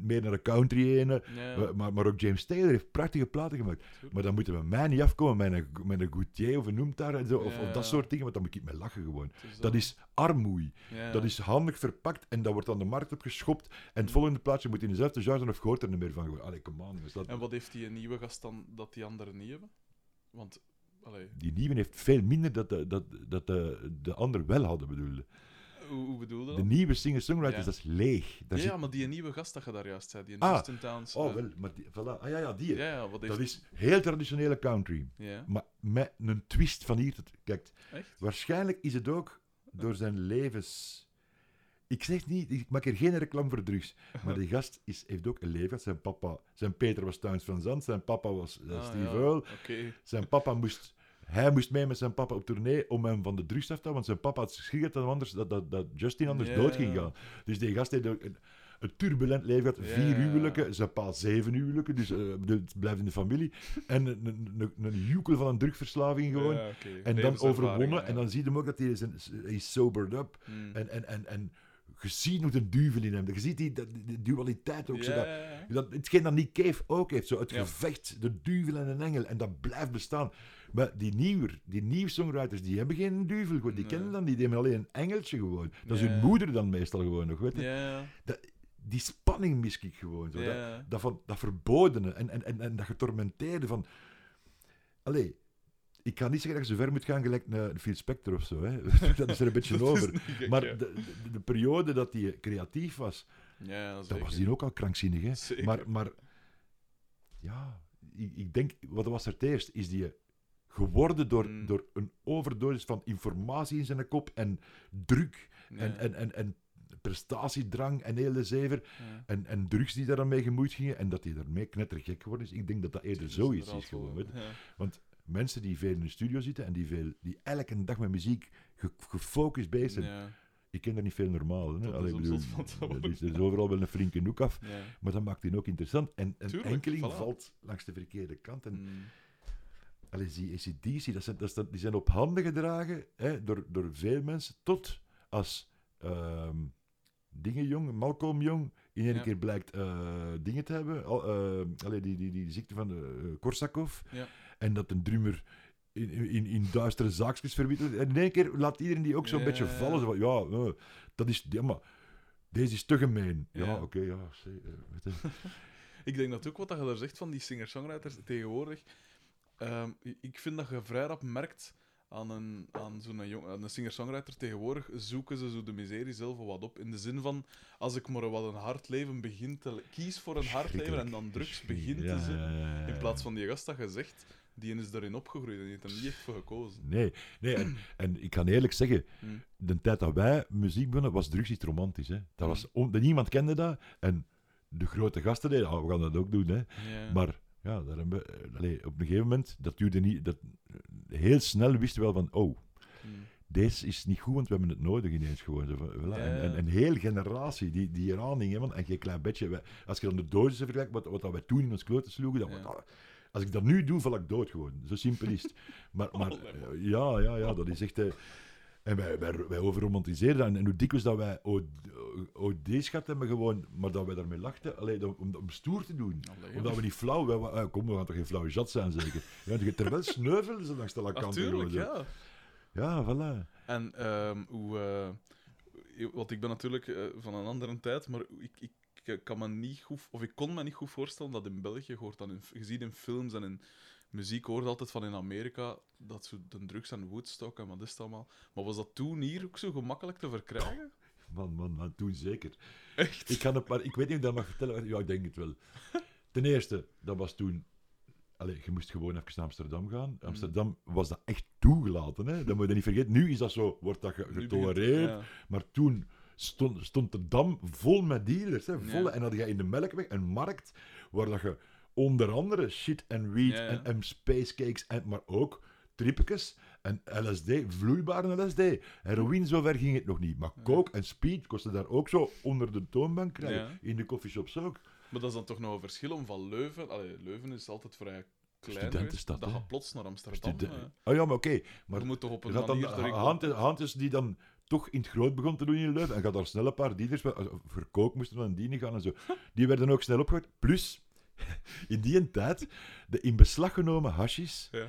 meer naar de country. Ja, Eh, Maar, maar ook James Taylor heeft prachtige platen gemaakt. Maar dan moeten we mij niet afkomen met een, met een Goutier of een noemt daar. En zo, of, Ja, of dat soort dingen. Want dan moet ik me lachen gewoon. Is Dat is armoei. ja. Dat is handig verpakt en dat wordt aan de markt opgeschopt. En het Mm. volgende plaatje moet in dezelfde genre of je hoort er niet meer van. Gewoon, Allee, come on. Dat... En wat heeft die nieuwe gast dan dat die anderen niet hebben? Want, allee, Die nieuwe heeft veel minder dat de, dat, dat de, de ander wel hadden bedoelde. Hoe, hoe bedoel je De nieuwe singer-songwriters, dat is leeg. Daar Ja, zit... maar die nieuwe gast dat je daar juist zei, die in Ah. Justin Towns. Oh, eh, wel, maar die, voilà. Ah ja, ja, die. Ja, ja, wat heeft... Dat is heel traditionele country. Ja, Maar met een twist van hier tot... Kijk, echt? waarschijnlijk is het ook door zijn levens... Ik zeg niet, ik maak hier geen reclame voor drugs. Maar die gast is, heeft ook een leven. Zijn papa, zijn Peter was Towns van Zandt, zijn papa was Ah, Steve ja, Earle. Oké. Zijn papa moest... Hij moest mee met zijn papa op tournee om hem van de drugs af te houden, want zijn papa had schrik dat, anders, dat, dat, dat Justin anders dood ging gaan. Dus die gast heeft een, een turbulent leven gehad. Vier huwelijken, zijn pa zeven huwelijken, dus bedoel, het blijft in de familie. En een, een, een, joekel van een drugverslaving gewoon. En dan overwonnen. En dan zie je hem ook dat hij is, hij sobered up. Hmm. En, en, en, en je ziet nog de duivel in hem. Je ziet die, dualiteit ook. Zo dat, dat, hetgeen dat Nick Cave ook heeft. Zo het gevecht, de duivel en een engel. En dat blijft bestaan. Maar die nieuwer, die nieuwe songwriters, die hebben geen duivel. gewoon. Die Nee. kennen dan niet. Die hebben alleen een engeltje gewoon. Dat is hun moeder dan meestal gewoon nog. Weet je? Ja, Die spanning mis ik gewoon. Zo. Dat, dat, van, dat verbodene en, en, en, en dat getormenteerde van... Allee, ik kan niet zeggen dat je zo ver moet gaan gelijk naar Phil Spector of zo. Hè. dat is er een beetje Dat over. gek, Maar ja. de, de, de periode dat hij creatief was, Ja, dat zeker. was die ook al krankzinnig. Hè. Zeker. Maar, maar ja, ik, ik denk, wat was er het eerst? Is die geworden door, Mm. door een overdosis van informatie in zijn kop en druk en, en, en, en prestatiedrang en hele zever ja. en, en drugs die daar dan mee gemoeid gingen en dat hij daarmee knettergek geworden is. Ik denk dat dat eerder Dat zoiets is gewoon. je. ja. Mensen die veel in de studio zitten en die, veel, die elke dag met muziek ge- gefocust bezig zijn. Ja, Ik ken daar niet veel normaal. Hè? Dat Allee, is bedoel, dat is, er is overal wel een flinke noek af. Maar dat maakt die ook interessant. En een Tuurlijk, enkeling voilà. valt langs de verkeerde kant. En Mm. Die ACDC, dat zijn, dat zijn, die zijn op handen gedragen hè, door, door veel mensen. Tot als ehm, dingen jong, Malcolm jong, in één Ja. keer blijkt eh, dingen te hebben. Allee, die, die, die ziekte van eh, Korsakoff. Ja. En dat een drummer in, in, in duistere zaakjes verwittert. En in één keer laat iedereen die ook zo'n Ja, beetje vallen. Zo van, ja, dat is... Ja, maar deze is te gemeen. Ja, oké, ja. Ik denk dat ook wat dat je daar zegt van die singer-songwriters tegenwoordig. Ehm, ik vind dat je vrij rap merkt aan een, aan zo'n jong, aan een singer-songwriter tegenwoordig zoeken ze zo de miserie zelf wat op. In de zin van, als ik maar wat een hard leven begin te... Kies voor een hard leven en dan drugs begin te Ja, zitten. ja, ja, ja, In plaats van die gast dat je zegt, die is erin opgegroeid en die heeft er niet echt voor gekozen. Nee, nee en, en ik kan eerlijk zeggen, Mm. de tijd dat wij muziek begonnen, was drugs niet romantisch. Hè. Dat Mm. was on- niemand kende dat. En de grote gasten deden, ah, we gaan dat ook doen. Hè. Maar ja, daar hebben we, eh, allee, op een gegeven moment, dat duurde niet, dat, eh, heel snel wisten we wel van, oh, Mm. deze is niet goed, want we hebben het nodig ineens gewoon. Voilà. Ja. En, en een hele generatie die, die eraan hing, hè, en geen klein beetje. Wij- als je dan de dosissen vergelijkt, wat, wat dat wij toen in ons kloten sloegen, dan, Ja. wat- als ik dat nu doe, val ik dood gewoon. Zo simpel is het. Maar, maar eh, ja, ja, ja, dat is echt... eh, en wij, wij, wij overromantiseren dat. En, en hoe dikwijls dat wij OD's gehad hebben gewoon, maar dat wij daarmee lachten, alleen om, om, om stoer te doen. Allee, Omdat we niet flauw... Wij, eh, kom, we gaan toch geen flauwe zat zijn, zeker? Ja, terwijl sneuvelen ze langs de kanten. Natuurlijk, ja. Ja, voilà. En ehm, hoe... eh, want ik ben natuurlijk eh, van een andere tijd, maar ik, ik, kan me niet goed... Of ik kon me niet goed voorstellen dat in België, hoort dan in, je ziet in films en in muziek, hoort altijd van in Amerika, dat ze de drugs aan Woodstock en wat is het allemaal. Maar was dat toen hier ook zo gemakkelijk te verkrijgen? Man, man, man, toen zeker. Echt? Ik, kan het maar, ik weet niet of ik dat mag vertellen. Ja, ik denk het wel. Ten eerste, dat was toen... Allee, je moest gewoon even naar Amsterdam gaan. Amsterdam was dat echt toegelaten. Hè? Dat moet je niet vergeten. Nu is dat zo, wordt dat getolereerd. ja. Maar toen stond, stond de dam vol met dealers. Hè? Vol, Ja. En had je in de Melkweg een markt waar dat je onder andere shit en weed Ja, ja. en, en spacecakes, en, maar ook trippetjes en LSD, vloeibare LSD. Heroïne, zover ging het nog niet. Maar coke en speed kosten daar ook zo onder de toonbank krijgen. Ja. In de coffeeshops ook. Maar dat is dan toch nog een verschil om van Leuven... Allee, Leuven is altijd vrij klein Studentenstad, dat hè? gaat plots naar Amsterdam. Oh ja, maar oké. maar je moet toch op een dan manier... erin hand, die dan toch in het groot begon te doen in Leuven. En gaat daar snel een paar dealers... eh, Voor kook moesten we dan dienen gaan en zo. Die werden ook snel opgepakt. Plus, in die tijd, de in beslag genomen hashis... Ja.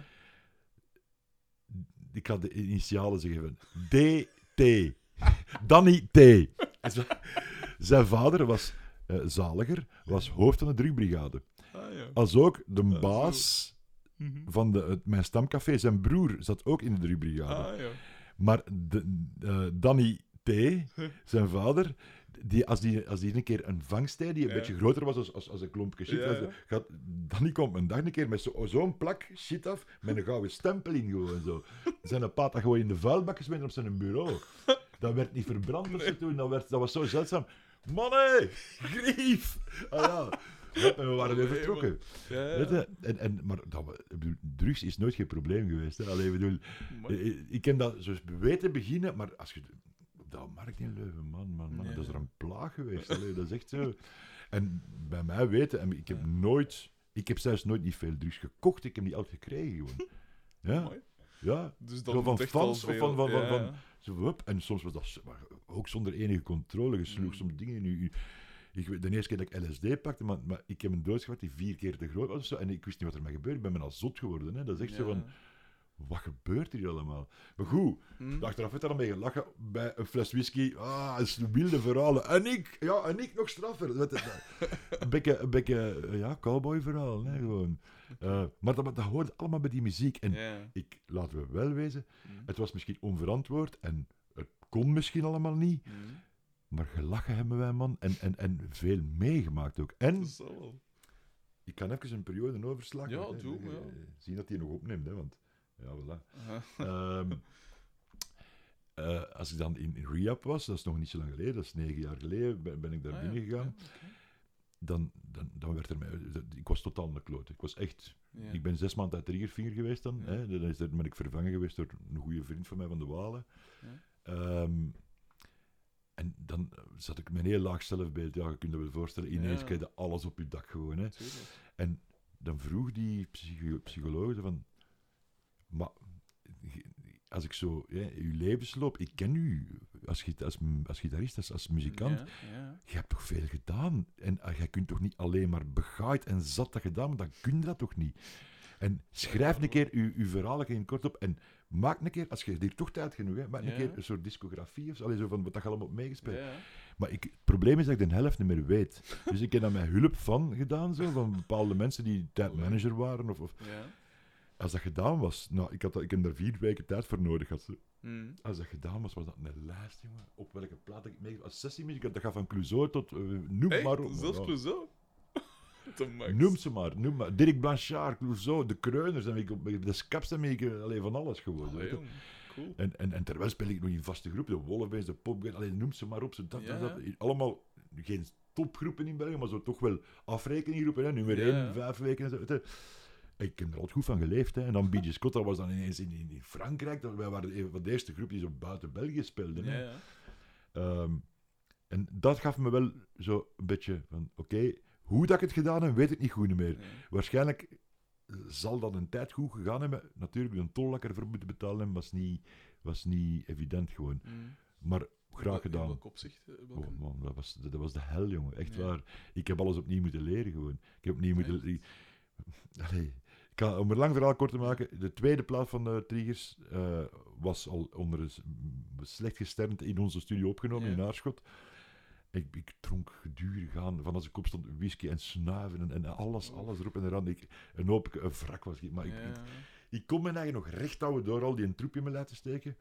Ik ga de initialen zeggen DT. Danny T. Zijn vader was eh, zaliger, was hoofd van de drugbrigade. Ah, ja. Als ook de baas Mhm. van de, het, mijn stamcafé, zijn broer, zat ook in de drugbrigade. Ah, ja. Maar de, eh, Danny T zijn vader, die, als, die, als die een keer een vangstij die een Ja. beetje groter was als, als, als een klompje shit, Ja, gaat, dan komt een dag een keer met zo- zo'n plak shit af, met een gouden stempel in gewoon zo. Zijn dat gewoon in de vuilbak gesmeten op zijn bureau. Dat werd niet verbrand of zo toen, dat, werd, dat was zo zeldzaam. Mannen, grief! Ah ja, we waren weer Nee, vertrokken. Ja, ja. Weet je? En, en, maar dat, drugs is nooit geen probleem geweest. Hè? Allee, ik bedoel, ik, ik heb dat zo weten beginnen, maar als je op dat markt in Leuven, man, man, man, dat is er een plaag geweest. Allee, dat is echt zo. En bij mij weten, en ik heb nooit, ik heb zelfs nooit niet veel drugs gekocht, ik heb die altijd gekregen gewoon. Ja, Mooi. ja. Dus dat van fans of van- van- van- ja, van- ja. Zo, hup, en soms was dat maar ook zonder enige controle. Je sloeg Mm. soms dingen in je... Ik, weet- de eerste keer dat ik LSD pakte, maar, maar ik heb een doos gehad die vier keer te groot was of zo, en ik wist niet wat er met gebeurde. Ik ben bijna zot geworden. Hè. Dat is echt zo van, wat gebeurt hier allemaal? Maar goed, Hm. achteraf werd er dan mee gelachen bij een fles whisky. Ah, het is wilde verhalen. En ik, ja, en ik nog straffer. Een beetje, een beetje eh, ja, cowboy verhaal, hè, gewoon. Eh, maar dat, dat hoort allemaal bij die muziek. En ik, laten we wel wezen, Hm. het was misschien onverantwoord en het kon misschien allemaal niet. Hm. Maar gelachen hebben wij, man. En, en, en veel meegemaakt ook. En ik kan even een periode overslaan. Ja, doe, Eh, ja. Zien dat hij nog opneemt, hè, want... Ja, voilà. Eh, als ik dan in in rehab was, dat is nog niet zo lang geleden, dat is negen jaar geleden, ben, ben ik daar Ah, ja, binnen gegaan. Dan, dan, dan werd er mij... Ik was totaal een kloot. Ik was echt... Ja. Ik ben zes maanden uit Triggerfinger geweest dan. Ja. Hè? Dan is er, ben ik vervangen geweest door een goede vriend van mij van de Walen. Ehm, en dan zat ik met een heel laag zelfbeeld. Ja, je kunt je wel voorstellen. Ineens je alles op je dak gewoon. Hè? En dan vroeg die psycho psycholoog van... Maar als ik zo... Ja, uw levensloop... Ik ken u als, als, als gitarist, als, als muzikant. Ja, ja. Je hebt toch veel gedaan? En uh, jij kunt toch niet alleen maar begaaid en zat dat gedaan, maar dan kun je dat toch niet? En schrijf een keer uw, uw verhaal in kort op en maak een keer, als je hier toch tijd genoeg hebt, maak een Ja. keer een soort discografie of zo, zo van wat dat je allemaal hebt meegespeeld. Ja. Maar ik, het probleem is dat ik de helft niet meer weet. Dus ik heb daar met hulp van gedaan, zo, van bepaalde mensen die tijdmanager waren. Of, of, Ja. Als dat gedaan was, nou, ik, had dat, ik heb daar vier weken tijd voor nodig gehad. zo. Hm. Als dat gedaan was, was dat een lijst, jongen. Op welke plaat ik mee... Als sessiemuziek, dat gaat van Clouseau tot... eh, noem maar op. Zelfs Ja. Clouseau? Noem ze maar, noem maar. Dirk Blanchard, Clouseau, de Kreuners, en ik, de Skaps en ik, eh, allee, van alles gewoon. Allee, weet. Cool. en, en, en terwijl speel ik nog in vaste groep, de Wolfbands, de Popband, allee, noem ze maar op. Zo, dat, dat. Allemaal geen topgroepen in België, maar zo toch wel afrekeninggroepen, hè. nummer Ja, 1, ja. vijf weken en zo. Ik heb er altijd goed van geleefd. Hè. En dan B.J. Scott, dat was dan ineens in, in, Frankrijk. Dat, wij waren een van de eerste groep die zo buiten België speelden. Hè. ja. Ehm, en dat gaf me wel zo een beetje van, oké, hoe dat ik het gedaan heb, weet ik niet goed meer. Waarschijnlijk zal dat een tijd goed gegaan hebben. Natuurlijk, de tol dat ik ervoor moeten betalen was niet, was niet evident gewoon. Hm. Maar graag In gedaan. welk opzicht? eh, welke- Oh man, dat was, dat was de hel, jongen. Echt waar. Ik heb alles opnieuw moeten leren gewoon. Ik heb opnieuw moeten... Allee, ga, om een lang verhaal kort te maken, de tweede plaat van de Triggers eh, was al onder een slecht gesternte in onze studio opgenomen Ja. in Aarschot. Ik, ik dronk gedurig aan, van als ik opstond, whisky en snuiven en, en alles, alles erop en eraan. Ik, een hoop, een wrak was ik, maar ik, Ja. ik, ik kon mijn eigen nog recht houden door al die een troep in me laten steken.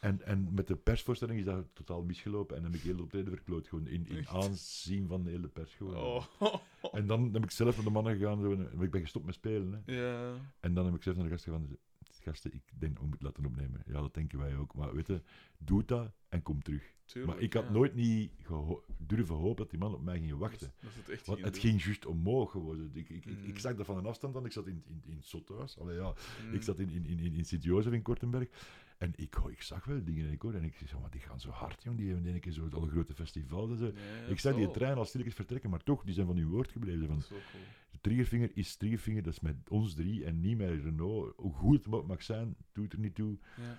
En, en met de persvoorstelling is dat totaal misgelopen. En dan heb ik heel de optreden verkloot. Gewoon in, in aanzien van de hele pers. Gewoon. Oh. En dan heb ik zelf naar de mannen gegaan. Zo, en ik ben gestopt met spelen. Hè. En dan heb ik zelf naar de gasten gegaan. Gasten, ik denk dat we moeten laten opnemen. Ja, dat denken wij ook. Maar weet je, doe dat en kom terug. Tuurlijk, maar ik had ja. nooit niet durven hopen dat die man op mij ging wachten. dat is het echt Want het doen. ging juist omhoog gewoon. Ik, ik, ik, Mm. ik zag dat van een afstand aan. Ik zat in, in, in het zothuis. Allee, ja, ik zat in, in, in, in, in Sint-Jozef in Kortenberg. En ik, ik zag wel dingen. En ik, hoor, en ik zei, maar die gaan zo hard, jong. Die hebben een keer zo alle grote festivals. Ja, ik zag die trein al stilletjes vertrekken, maar toch, die zijn van hun woord gebleven. Van, cool. de Triggervinger is Triggervinger, dat is met ons drie en niet met Renault. Hoe goed het mag zijn, doet er niet toe. Ja.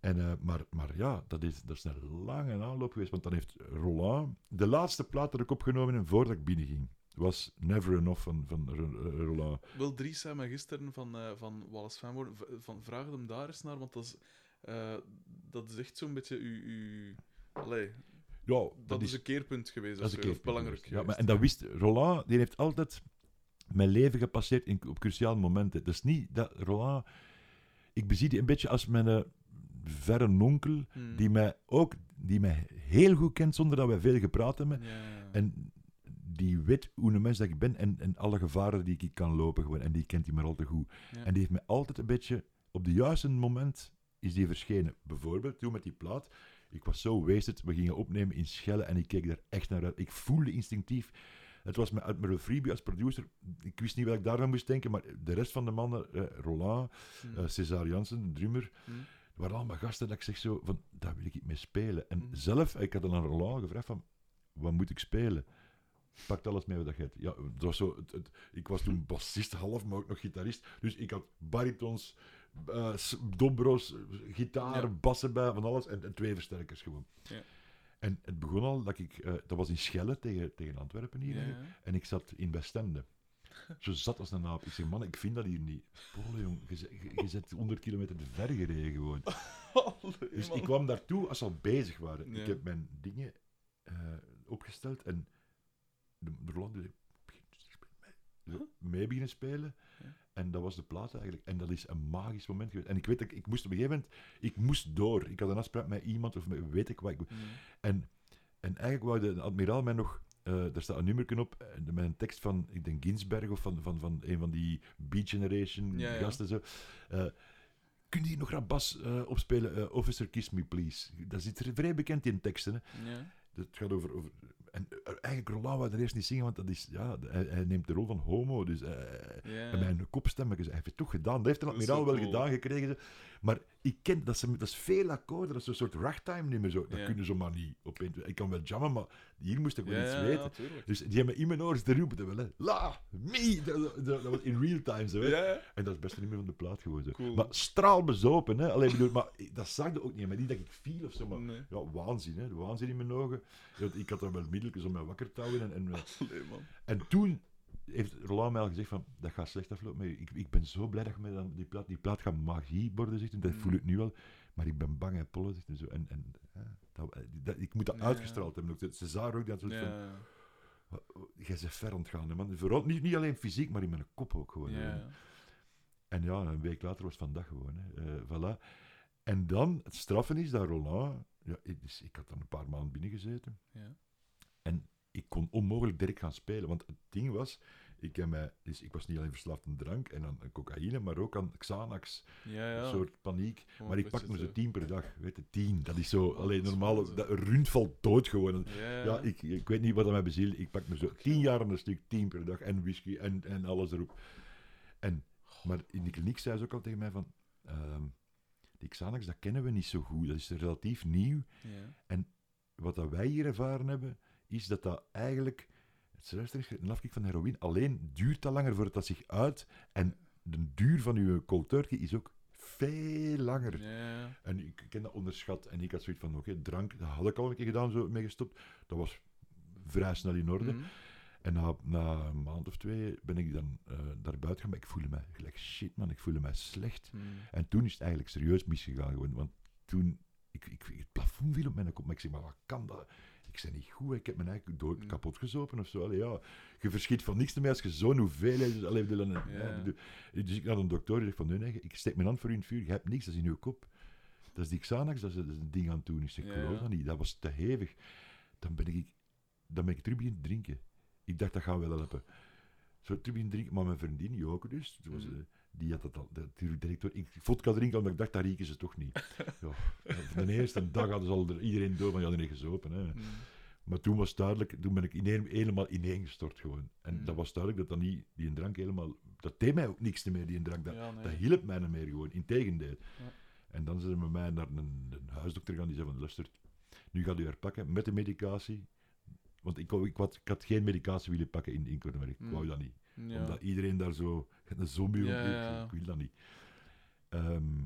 En, eh, maar, maar ja, dat is, dat is een lange aanloop geweest, want dan heeft Roland... De laatste plaat dat ik opgenomen heb voordat ik binnenging, was Never Enough van, van Roland. Wel, Dries zei me gisteren van, eh van Wallace Fanwoord, van vraag hem daar eens naar, want dat is, eh, dat is echt zo'n beetje uw... uw... Allee, Ja, dat, dat, is een keerpunt geweest, dat is een belangrijk Ja, maar, en dat wist Roland, die heeft altijd mijn leven gepasseerd in, op cruciale momenten. Dat is niet dat Roland... Ik bezie die een beetje als mijn... eh, verre onkel, Hmm. die mij ook die mij heel goed kent zonder dat wij veel gepraat hebben. Ja, ja. En die weet hoe een mens dat ik ben en, en alle gevaren die ik kan lopen. Gewoon. En die kent hij maar al te goed. Ja. En die heeft mij altijd een beetje... Op de juiste moment is die verschenen. Bijvoorbeeld toen met die plaat. Ik was zo wasted. We gingen opnemen in Schelle en ik keek daar echt naar uit. Ik voelde instinctief... Het was met, uit Merle Freebie als producer. Ik wist niet wat ik daarvan moest denken, maar de rest van de mannen, eh, Roland, Hmm. eh, César Jansen, de drummer, Hmm. waren allemaal gasten dat ik zeg zo van, daar wil ik mee spelen. En Mhm. zelf, ik had dan aan Roland gevraagd van, wat moet ik spelen? Pakt alles mee wat je hebt. Ja, het was zo, het, het- ik was toen bassist half, maar ook nog gitarist. Dus ik had baritons, s- dobro's, gitaar, Ja. bassen bij, van alles. En, en twee versterkers gewoon. Ja. En het begon al dat ik, eh, dat was in Schelle tegen, tegen Antwerpen hier. Ja. En ik zat in Westende. Zo zat als een naap. Ik zeg, man, ik vind dat hier niet. Polo, jong, je, zet 100 kilometer te ver gereden gewoon. Dus ik kwam daartoe als ze al bezig waren. Ik heb mijn dingen eh, opgesteld en de, de Roland mee. Beginnen spelen. Ja. En dat was de plaat eigenlijk. En dat is een magisch moment geweest. En ik weet dat ik, ik moest op een gegeven moment, ik moest door. Ik had een afspraak met iemand of met weet ik wat. Ik, Hmm. en, en eigenlijk wou de admiraal mij nog... eh daar staat een nummer op, eh, met een tekst van, ik denk Ginsberg of van, van, van een van die Beat Generation Ja, ja. gasten. Zo. Eh, kun je hier nog een bas eh, opspelen? Officer Kiss Me Please. Dat is iets vrij bekend in teksten. Hè. Het gaat over... over en eh, eigenlijk Roland wou er eerst niet zingen, want dat is, ja, hij, hij neemt de rol van homo. Dus, eh, Ja. En mijn kopstem, hij heeft het toch gedaan. Dat heeft een is admiraal wel cool. gedaan gekregen. Maar ik ken, dat, ze, dat is veel akkoorden, dat is een soort ragtime nummer. Zo. Dat Ja. kunnen ze maar niet. Ik kan wel jammen, maar hier moest ik wel Ja, iets weten. ja. Dus die hebben in mijn oren te roepen, wel, hè. La, me! Dat, dat, dat was in real time zo. Hè. En dat is best niet meer van de plaat. Cool. Maar straalbezopen, hè. Alleen bedoel, maar dat zag je ook niet. Maar niet dat ik viel of zo, maar Nee. ja, waanzin, hè. Waanzin in mijn ogen. Ik had dan wel middeltjes om mij wakker te houden. En, en, Allee, man. en toen heeft Roland mij al gezegd van, dat gaat slecht aflopen. Maar ik, ik ben zo blij dat je dan die plaat, die plaat gaat magie worden, zegt hij. Dat Mm. voel ik nu al. Maar ik ben bang, hè, Polle, zegt hij zo. En, en ja, dat, dat- ik moet dat Ja, uitgestraald hebben. Ook. César ook, dat soort van, jij bent ver ontgaan, hè, man. Vooral niet, niet alleen fysiek, maar in mijn kop ook gewoon. hè. En ja, een week later was het vandaag gewoon. Hè. Eh, voilà. En dan, het straffen is dat Roland... Ja, ik, dus ik had dan een paar maanden binnengezeten. Ja. En ik kon onmogelijk direct gaan spelen. Want het ding was, ik, heb mij, dus ik was niet alleen verslaafd aan drank en aan cocaïne, maar ook aan Xanax. Ja, ja. Een soort paniek. Gewoon maar ik pak me zo tien per dag. Weet je, tien. Dat is zo, Oh, alleen normaal, dat, rund valt dood gewoon. Ja, ik, ik weet niet wat dat mij bezielt. Ik pak me zo tien jaar aan een stuk, tien per dag. En whisky en, en alles erop. En, maar in die kliniek zei ze ook al tegen mij van... ehm, die Xanax, dat kennen we niet zo goed. Dat is relatief nieuw. Ja. Wat dat wij hier ervaren hebben, is dat dat eigenlijk... Het luister is een afkick van heroïne. Alleen duurt dat langer voordat dat zich uit. En de duur van uw cold turkey is ook veel langer. En ik ken dat onderschat. En ik had zoiets van, oké, drank, dat had ik al een keer gedaan, zo mee gestopt. Dat was vrij snel in orde. Mhm. En na, na een maand of twee ben ik dan eh daar buiten gaan. Maar ik voelde me gelijk shit, man. Ik voelde me slecht. Mhm. En toen is het eigenlijk serieus misgegaan. Gewoon, want toen, ik, ik, het plafond viel op mijn kop. Maar ik zeg, maar wat kan dat? Ik zei niet goed, ik heb mijn eigen dood Mm. kapot gezopen of zo. Allee, ja, je verschiet van niks meer als je zo'n hoeveelheid... Dus, allee, bedoel, en- Ja. ja, bedoel- dus ik naar een dokter die zegt van, nee, nee, ik steek mijn hand voor u in het vuur. Je hebt niks, dat is in je kop. Dat is die Xanax, dat is, dat is een ding aan het doen. Ik zeg, ik geloof dat niet. Dat was te hevig. Dan ben ik, dan ben ik terug beginnen drinken. Ik dacht, dat gaat wel helpen. Zo terug beginnen drinken, maar mijn vriendin, Joke dus, was, Mhm. Die had dat al, de, die direct door. Ik vodka drinken, omdat ik dacht, dat rieken ze toch niet. ja, van de eerste dag hadden ze al er- iedereen door, maar die hadden niet gezopen. Hè. Mhm. Maar toen was duidelijk, toen ben ik ineen, helemaal ineengestort gewoon. En Mm. dat was duidelijk dat dat niet, die drank helemaal, dat deed mij ook niks meer, die drank. Dat, Ja, nee. dat hielp mij niet meer gewoon, integendeel. Ja. En dan zijn ze met mij naar een, een huisdokter gaan, die zei van, luister, nu gaat u herpakken met de medicatie. Want ik, ik, had, ik had geen medicatie willen pakken in, in Kortenberg. Ik Mm. wou dat niet. Ja. Omdat iedereen daar zo een zombie op Ja. Ik wil dat niet. Ehm,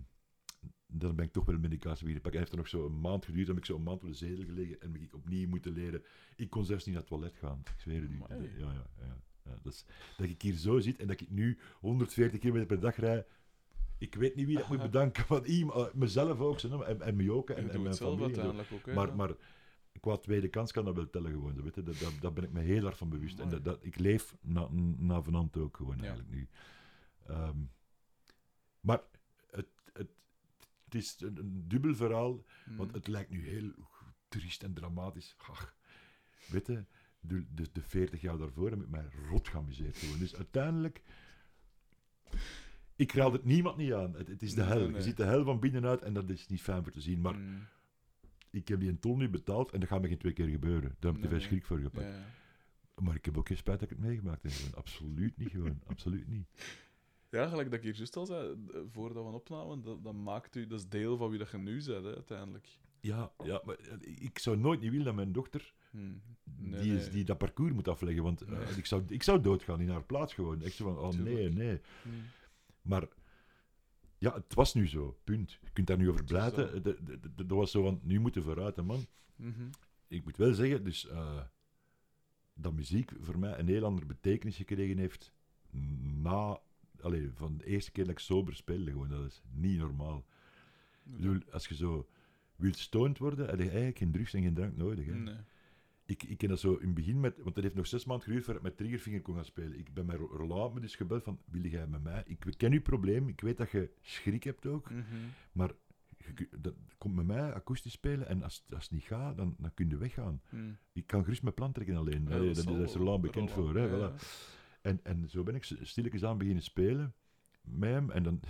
dan ben ik toch wel medicatie weer pakken. Het heeft er nog zo een maand geduurd. Dan heb ik zo een maand op de zetel gelegen en ben ik opnieuw moeten leren. Ik kon zelfs niet naar het toilet gaan. Ik zweer het u. Ja, ja, ja, ja. Dat, is, dat ik hier zo zit en dat ik nu 140 km per dag rijd. Ik weet niet wie dat moet bedanken. Want iemand, mezelf ook, en, en mij ook. En, en mijn familie. en ook. hè, Maar, maar qua tweede kans kan dat wel tellen gewoon. Weet je? Dat, dat, daar ben ik me heel erg van bewust. En dat, dat, ik leef na, na vanavond ook gewoon Ja. eigenlijk nu. Ehm, maar het, het, het is een, een dubbel verhaal, want Mm. het lijkt nu heel triest en dramatisch. Ach, weet je, de, de, de 40 jaar daarvoor heb ik mij rot geamuseerd gewoon. Dus uiteindelijk, ik raad het niemand niet aan. Het, het is de Nee, hel. nee. Je ziet de hel van binnenuit en dat is niet fijn voor te zien. Maar Mm. Ik heb die een ton nu betaald en dat gaat me geen twee keer gebeuren. Daar heb ik Nee, schrik voor gepakt. ja. Maar ik heb ook geen spijt dat ik het meegemaakt heb. Gewoon. Absoluut niet gewoon. Absoluut niet. Ja, gelijk dat ik hier juist al zei, voordat we opnamen, dat, dat maakt u, dat is deel van wie dat je nu bent, hè, uiteindelijk. Ja, ja, maar eh, ik zou nooit niet willen dat mijn dochter Hmm. Nee, die, is, nee. die dat parcours moet afleggen. Want eh, ik, zou, ik zou doodgaan in haar plaats gewoon. Echt zo van, oh nee, nee. Hmm. Maar ja, het was nu zo. Punt. Je kunt daar nu over de- Dat was zo van, nu moeten we vooruit, hè, man. Mhm. Ik moet wel zeggen, dus eh, dat muziek voor mij een heel andere betekenis gekregen heeft na... Allee, van de eerste keer dat ik sober speelde, gewoon. Dat is niet normaal. Ik bedoel, als je zo wilt stoned worden, heb je eigenlijk geen drugs en geen drank nodig. Hè. Nee. Ik, ik ken dat zo in het begin met, want dat heeft nog zes maanden geduurd voordat ik met Triggerfinger kon gaan spelen. Ik ben met Ro- Roland me dus gebeld van, wil jij met mij? Ik ken uw probleem, ik weet dat je schrik hebt ook, Mhm. maar je, dat, komt met mij akoestisch spelen en als, als het niet gaat, dan, dan kun je weggaan. Hmm. Ik kan gerust mijn plan trekken alleen. Ja, dat, is. Roland bekend Roland, voor. Hè, ja, voilà. ja. En, en zo ben ik stilletjes aan beginnen spelen met hem. En dan,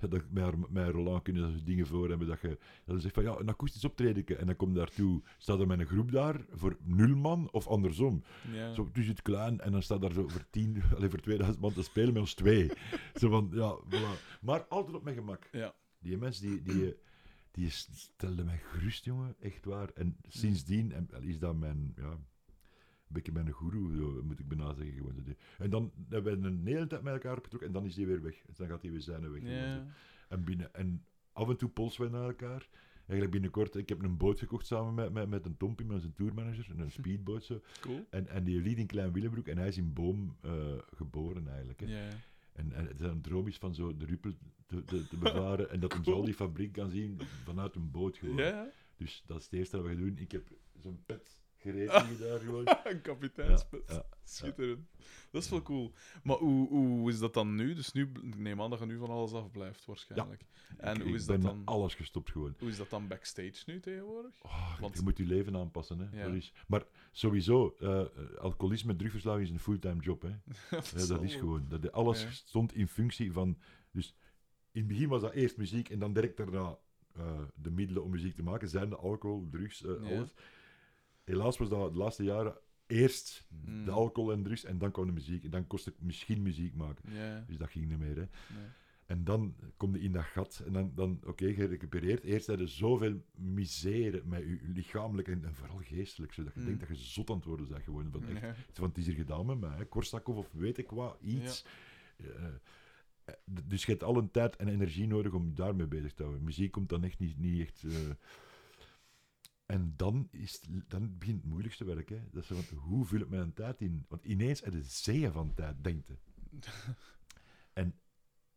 ja, dat, met, haar- met Roland kunnen dingen voor hebben. Dat je dat je zegt van ja, een akoestisch optreden. En dan kom je daartoe, staat er met een groep daar voor nul man of andersom. Ja. Zo tussen het klein en dan staat daar zo voor tien, alleen voor 2000 man te spelen met ons twee. zo van ja, voilà. Maar altijd op mijn gemak. Ja. Die mens die, die, die stelde mij gerust, jongen, echt waar. En sindsdien en, is dat mijn, ja, beetje mijn goeroe, zo moet ik bijna zeggen. Gewoon. En dan hebben we een hele tijd met elkaar opgetrokken en dan is die weer weg. Dus dan gaat hij weer zijn weg. Ja. En, binnen, en af en toe polsen we naar elkaar. Eigenlijk binnenkort, ik heb een boot gekocht samen met, met, met een Tompie, met zijn tourmanager, een speedboot zo. Cool. En, en die liet in Klein Willebroek en hij is in Boom eh, geboren eigenlijk. Hè. Ja. En, en het is een droom is van zo de Ruppel te, te, te bevaren en dat hem zo die fabriek kan zien vanuit een boot gewoon. Ja, Dus dat is het eerste dat we gaan doen. Ik heb zo'n pet gereed daar gewoon. een kapiteinspet. Ja, ja, Schitterend. Dat is wel cool. Maar hoe, hoe is dat dan nu? Dus nu, ik neem aan dat je nu van alles afblijft, waarschijnlijk. En ik, hoe ik is ben dat met dan? alles gestopt gewoon. Hoe is dat dan backstage nu tegenwoordig? Oh, Want- Je moet je leven aanpassen. Hè. Ja. Dat is, maar sowieso, eh, alcoholisme, drugverslaving is een fulltime job. Hè. Dat is gewoon. Dat, alles Ja. stond in functie van. Dus in het begin was dat eerst muziek en dan direct daarna eh, de middelen om muziek te maken. Zijn de alcohol, drugs, eh, Ja. alles. Helaas was dat de laatste jaren eerst Mm. de alcohol en drugs en dan kwam de muziek. En dan kost ik misschien muziek maken. Dus dat ging niet meer. Hè. nee. En dan kom je in dat gat en dan, dan oké, gerecupereerd. Eerst heb je zoveel misère met je lichamelijk en, en vooral geestelijk, zodat je Mm. denkt dat je zot aan het worden bent gewoon. Van echt, van, het is hier gedaan met mij, hè. Korsakoff of weet ik wat, iets. Eh, eh, dus je hebt al een tijd en energie nodig om daarmee bezig te houden. Muziek komt dan echt niet, niet echt... eh, En dan, is dan begint het moeilijkste werk. Hè. Dat is zo van, hoe vul ik mijn tijd in? Want ineens heb je zeeën van tijd, denkt en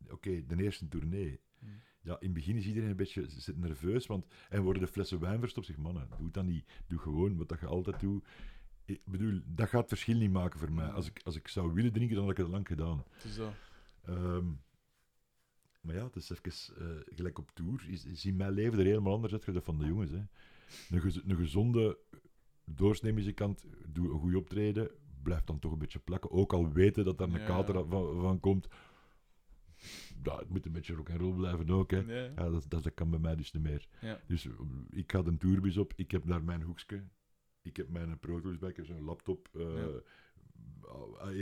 oké, de eerste tournee. Hmm. Ja, in het begin is iedereen een beetje zit nerveus, want en worden de flessen wijn verstopt. Zeg, mannen, doe dat niet. Doe gewoon wat dat je altijd doet. Ik bedoel, dat gaat het verschil niet maken voor mij. Als ik, als ik zou willen drinken, dan had ik het lang gedaan. Het is dat. Ehm, maar ja, het is even eh, gelijk op tour. Is, is mijn leven er helemaal anders uit dan van de jongens. Hè. Een, gez- een gezonde doorsneemuzikant, doe een goed optreden, blijft dan toch een beetje plakken. Ook al weten dat daar een Ja. kater van, van komt. Ja, het moet een beetje rock and roll blijven ook. Hè. Ja. Ja, dat, dat, dat kan bij mij dus niet meer. Ja. Dus ik ga een tourbus op, ik heb daar mijn hoekje, ik heb mijn Pro Tools bij, ik heb zo'n laptop, eh,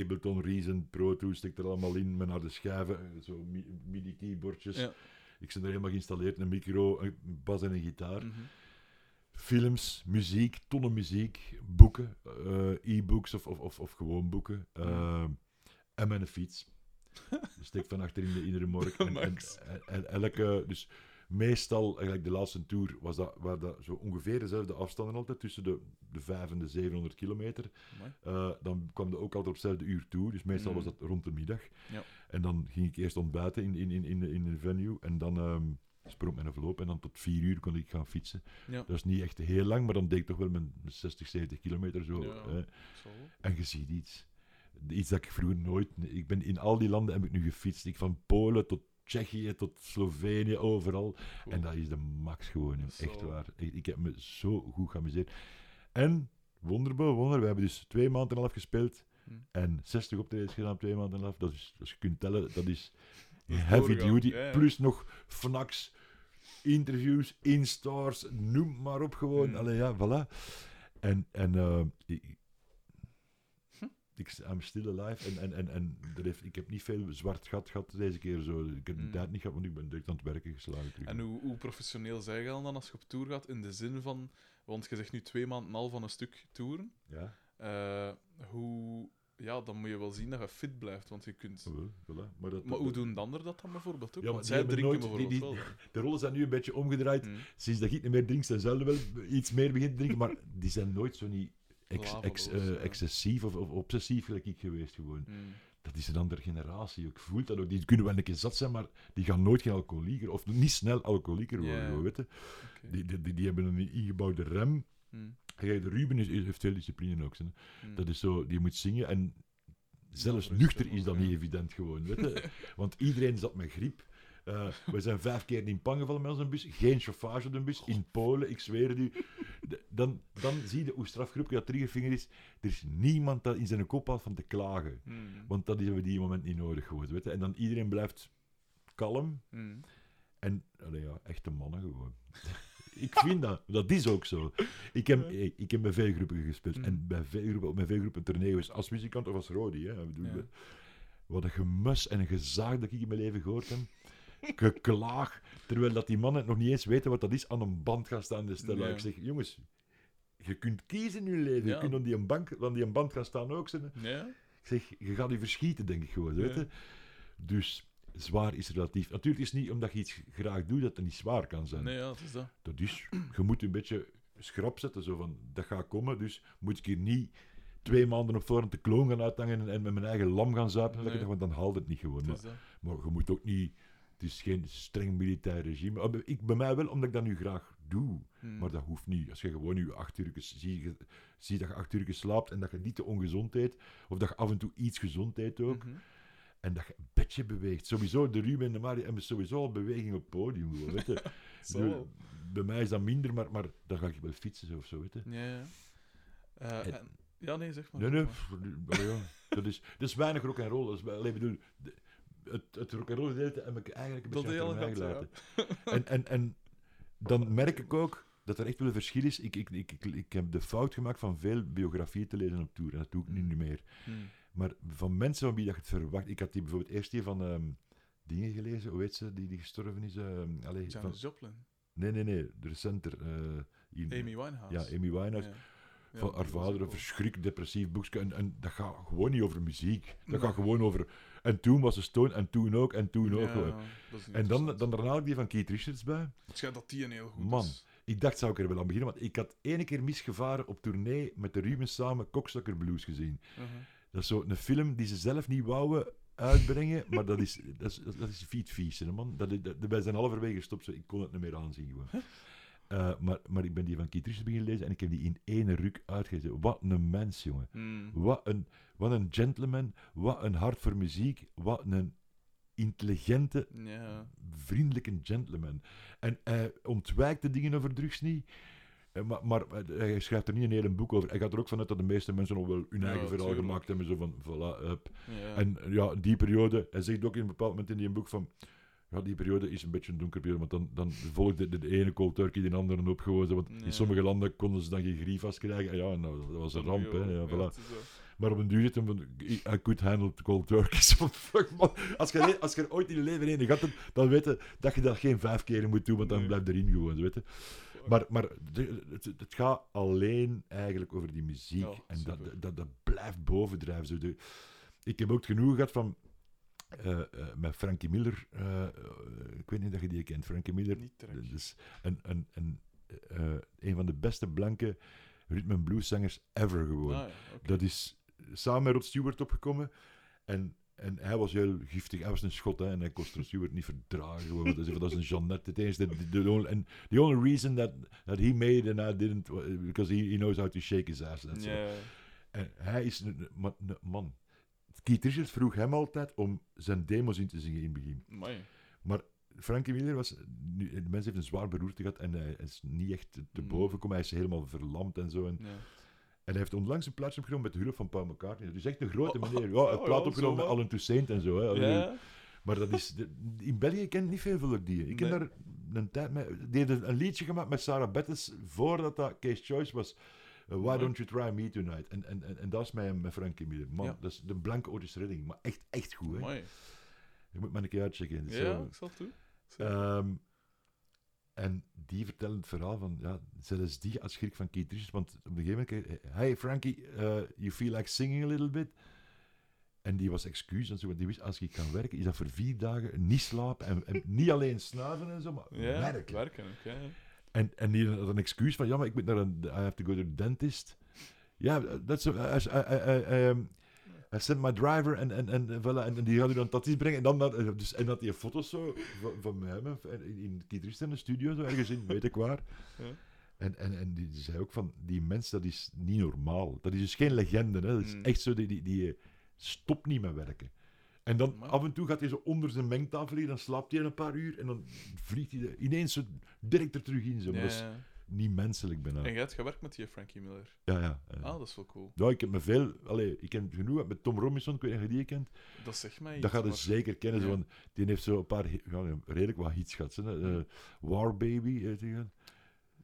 Ableton Reason Pro Tools, stik er allemaal in, met naar de schijven, zo mi- MIDI-keyboardjes. Ja. Ik zit er helemaal geïnstalleerd, een micro, een bas en een gitaar. Mhm. Films, muziek, tonnen muziek, boeken, eh, e-books of, of, of, of gewoon boeken. eh, en mijn fiets. Steek van achter in de iedere morgen. En, en, Max. en, en elke, dus meestal, eigenlijk de laatste tour, was dat, waar dat zo ongeveer dezelfde afstanden altijd, tussen de, de 5 en de 700 kilometer. Eh, dan kwam dat ook altijd op hetzelfde uur toe, dus meestal Mm. was dat rond de middag. Ja. En dan ging ik eerst ontbijten in, in, in, in, de, in de venue en dan ehm sprong mijn envelop en dan tot 4 uur kon ik gaan fietsen. Ja. Dat is niet echt heel lang, maar dan deed ik toch wel mijn 60, 70 kilometer zo. Ja. Zo. En je ziet iets. Iets dat ik vroeger nooit... Ik ben in al die landen heb ik nu gefietst. Ik van Polen tot Tsjechië tot Slovenië, overal. Cool. En dat is de max gewoon, echt waar. Ik, ik heb me zo goed geamuseerd. En, wonderbaar, wonder, we hebben dus twee maanden en een half gespeeld Hm. en 60 optredens gedaan twee maanden en een half. Dat is, als je kunt tellen, dat is heavy duty. ja, ja. Plus nog fnacs, interviews, instars, noem maar op gewoon. Hmm. Allee, ja, voilà. En, en eh, ik, ik, I'm still alive. En, en, en, en er heeft, ik heb niet veel zwart gat gehad deze keer. Zo. Ik heb de Hmm. tijd niet gehad, want ik ben direct aan het werken geslagen. terug. En hoe, hoe professioneel zij gaan dan als je op tour gaat? In de zin van, want je zegt nu twee maanden al van een stuk toeren. Ja, Eh, hoe, ja, dan moet je wel zien dat je fit blijft, want je kunt. voilà. Maar, dat, Maar hoe dat- doen de anderen dat dan bijvoorbeeld ook? Ja, want die zij drinken nooit- die- bijvoorbeeld die- wel. De rollen zijn nu een beetje omgedraaid. Hm. Sinds dat ik niet meer drink, zijn zelden wel iets meer begint te drinken. Maar die zijn nooit zo niet ex- ex- eh, excessief of, of obsessief gelijk ik geweest gewoon. Hm. Dat is een andere generatie. Ik voel dat ook. Die kunnen wel een keer zat zijn, maar die gaan nooit geen alcoholieker of niet snel alcoholieker worden. Weet je. Die, die, die, die hebben een ingebouwde rem. Hm. De Ruben is, heeft veel discipline ook. Hè. Hm. Dat is zo, die moet zingen en zelfs Ja, nuchter is dat niet evident gewoon. Weet je? Want iedereen zat met griep. Eh, we zijn vijf keer in Pang gevallen met onze bus. Geen chauffage op de bus. In Polen, ik zweer het u. Dan, dan zie je hoe strafgroep dat triggervinger is. Er is niemand dat in zijn kop had van te klagen. Hm. Want dat hebben we die moment niet nodig gewoon. Weet je? En dan iedereen blijft kalm. Hm. En allee, ja, echte mannen gewoon. Ik vind dat. Dat is ook zo. Ik heb, hey, ik heb bij veel groepen gespeeld. Mhm. En bij veel groepen, op mijn veel groepen geweest. Als muzikant of als Rodi. Hè. Ja. Wat een gemus en een gezaag dat ik in mijn leven gehoord heb. Geklaag. Terwijl dat die mannen nog niet eens weten wat dat is aan een band gaan staan. Ja. ik zeg, jongens, je kunt kiezen in je leven. Je kunt aan die, een bank, aan die een band gaan staan ook. Zijn. Ja? Ik zeg, je gaat je verschieten, denk ik gewoon. Weet je? Dus zwaar is relatief. Natuurlijk is het niet omdat je iets graag doet dat het niet zwaar kan zijn. Nee, ja, dat is dat. Dat is, je moet een beetje schrap zetten, zo van, dat gaat komen, dus moet ik hier niet twee maanden op voorhand de kloon gaan uithangen en, en met mijn eigen lam gaan zuipen, Nee. want dan haalt het niet gewoon. Maar, maar je moet ook niet, het is geen streng militair regime. Ah, Ik, bij mij wel, omdat ik dat nu graag doe. Hm. Maar dat hoeft niet. Als je gewoon je acht uur zie, zie dat je acht uur slaapt en dat je niet te ongezond eet, of dat je af en toe iets gezond eet ook, Mhm. En dat je een beetje beweegt. Sowieso, de Ruben en de Mario hebben sowieso al beweging op het podium. Weet je. Zo Nu, bij mij is dat minder, maar, maar dan ga ik wel fietsen of zo. Weet je. Ja, ja. Eh, En- ja, nee, zeg maar. Nee, nee. pff, ja, dat, is, dat is weinig rock en roll. Dat is, wel- allee, bedoel, de- het, het rock en roll gedeelte heb ik eigenlijk een beetje achter mij gelaten. En, en, en dan merk ik ook dat er echt wel een verschil is. Ik, ik, ik, ik, ik heb de fout gemaakt van veel biografieën te lezen op tour. En dat doe ik nu niet meer. Hm. Maar van mensen van wie dat je het verwacht... Ik had die bijvoorbeeld eerst die van... ehm, dingen gelezen, hoe heet ze, die, die gestorven is? ehm allee, van, Joplin. nee, nee, nee, de recenter. eh, Amy Winehouse. Ja, Amy Winehouse. Ja. Ja, van haar vader, een verschrikkelijk depressief boekje. En, en dat gaat gewoon niet over muziek. Dat gaat gewoon over... En toen was ze Stone, en toen ook, en toen ook. Ja, En dan, dan daarna die van Keith Richards bij. Het schijnt dat die een heel goed Man. is. Ik dacht, zou ik er wel aan beginnen? Want ik had ene keer misgevaren op tournee met de Ruben samen Cocksucker Blues gezien. Mhm. Dat is zo een film die ze zelf niet wouden uitbrengen, maar dat is, dat is, dat is fiet vies, hè, man. Dat, wij zijn halverwege gestopt, zo, ik kon het niet meer aanzien gewoon. Eh, maar, maar ik ben die van Keith Richards beginnen lezen en ik heb die in één ruk uitgelezen. Wat een mens, jongen. Hm. Wat een, wat een gentleman, wat een hart voor muziek, wat een intelligente, vriendelijke gentleman. En hij ontwijkt de dingen over drugs niet. Maar, maar eh, hij schrijft er niet een hele boek over. Hij gaat er ook vanuit dat de meeste mensen al wel hun Ja, eigen verhaal tuurlijk. gemaakt hebben. Zo van, voilà, ja. En ja, die periode, hij zegt ook in een bepaald moment in die boek van, ja, die periode is een beetje een donker periode, want dan, dan volgde de, de ene cold turkey de andere op gewoon. zo, Want Ja. in sommige landen konden ze dan geen griefas krijgen. En Ja, nou, dat was een ramp, hè. Ja, voilà. Maar op een duur zit hem van, I could handle cold turkeys. Fuck, man. Als je, als je er ooit in je leven gehad hebt, dan weet je dat je dat geen vijf keer moet doen, want dan Nee. blijft erin gewoon, weet je. Maar, maar de- het, het gaat alleen eigenlijk over die muziek. En dat, dat, dat, blijft bovendrijven. Zo de, ik heb ook genoeg gehad van... eh, eh, met Frankie Miller, eh, ik weet niet dat je die kent, Frankie Miller. Niet terecht. Dat is een, een, een, een van de beste blanke rhythm and blues zangers ever gewoon. Ah, ja. Dat is samen met Rod Stewart opgekomen. En, en hij was heel giftig. Hij was een schot hè, en hij kon Stewart niet verdragen. Want dat is een Jeannette. Het enige, the, the, only, and the only reason that, that he made and I didn't, because he, he knows how to shake his ass. That's. Ja. En hij is een, een- een man. Keith Richards vroeg hem altijd om zijn demos in te zingen in het begin. Amai. Maar Frankie Miller was... Nu, de mens heeft een zwaar beroerte gehad en hij is niet echt te Mm. boven gekomen. Hij is helemaal verlamd en zo. En, Ja. En hij heeft onlangs een plaats opgenomen met de hulp van Paul McCartney. Dat is echt een grote Oh, meneer. Ja, oh, een ja, plaat opgenomen met. Alan Toussaint en zo. Hè. Ja, Maar dat is... in België ken ik niet veel die. Ik ken Nee. daar een tijd mee... Die heeft een liedje gemaakt met Sarah Bettes voordat dat Case Choice was. Uh, Why. Don't You Try Me Tonight? En, en, en, en dat is met, met Frankie Miller. Man, Ja. dat is de blanke Otis Redding. Maar echt, echt goed, hè. mooi. Je moet maar een keer uitchecken. Ja, zo- ik zal het doen. Ehm, en die vertellen het verhaal van, ja, zelfs die als schrik van Keith Richards, want op een gegeven moment, kreeg hey Frankie, uh, you feel like singing a little bit? En die was excuus en zo, want die wist, als ik kan werken, is dat voor vier dagen niet slapen en, en niet alleen snuiven en zo, maar ja, werken. werken. En, en die had een excuus van, ja, maar ik moet naar een, I have to go to the dentist. Ja, dat is, I, I, I, um, I sent my driver en, en, en, voilà, en, en die gaat u dan tattoos brengen. En dan dat, dus, en dat die foto's zo van, van mij in, in Kidrist in de studio, zo ergens in, weet ik waar. Ja. En, en, en die, zei ook van, die mens, dat is niet normaal. Dat is dus geen legende, hè. Dat is Mm. echt zo, die, die, die eh, stopt niet met werken. En dan Maar- af en toe gaat hij zo onder zijn mengtafel liggen, dan slaapt hij een paar uur en dan vliegt hij ineens zo direct er terug in. Zo. Ja. Niet menselijk bijna. En jij hebt gewerkt met die Frankie Miller. Ja, ja. Ah, dat is wel cool. Ja, ik heb me veel... Allee, ik ken genoeg met Tom Robinson, ik weet niet of je die kent. Dat zegt mij Dat gaat je maar- zeker kennen. Ja. van, die heeft zo een paar... Ja, redelijk wat hits gehad. Eh, War Baby, heet die gaan.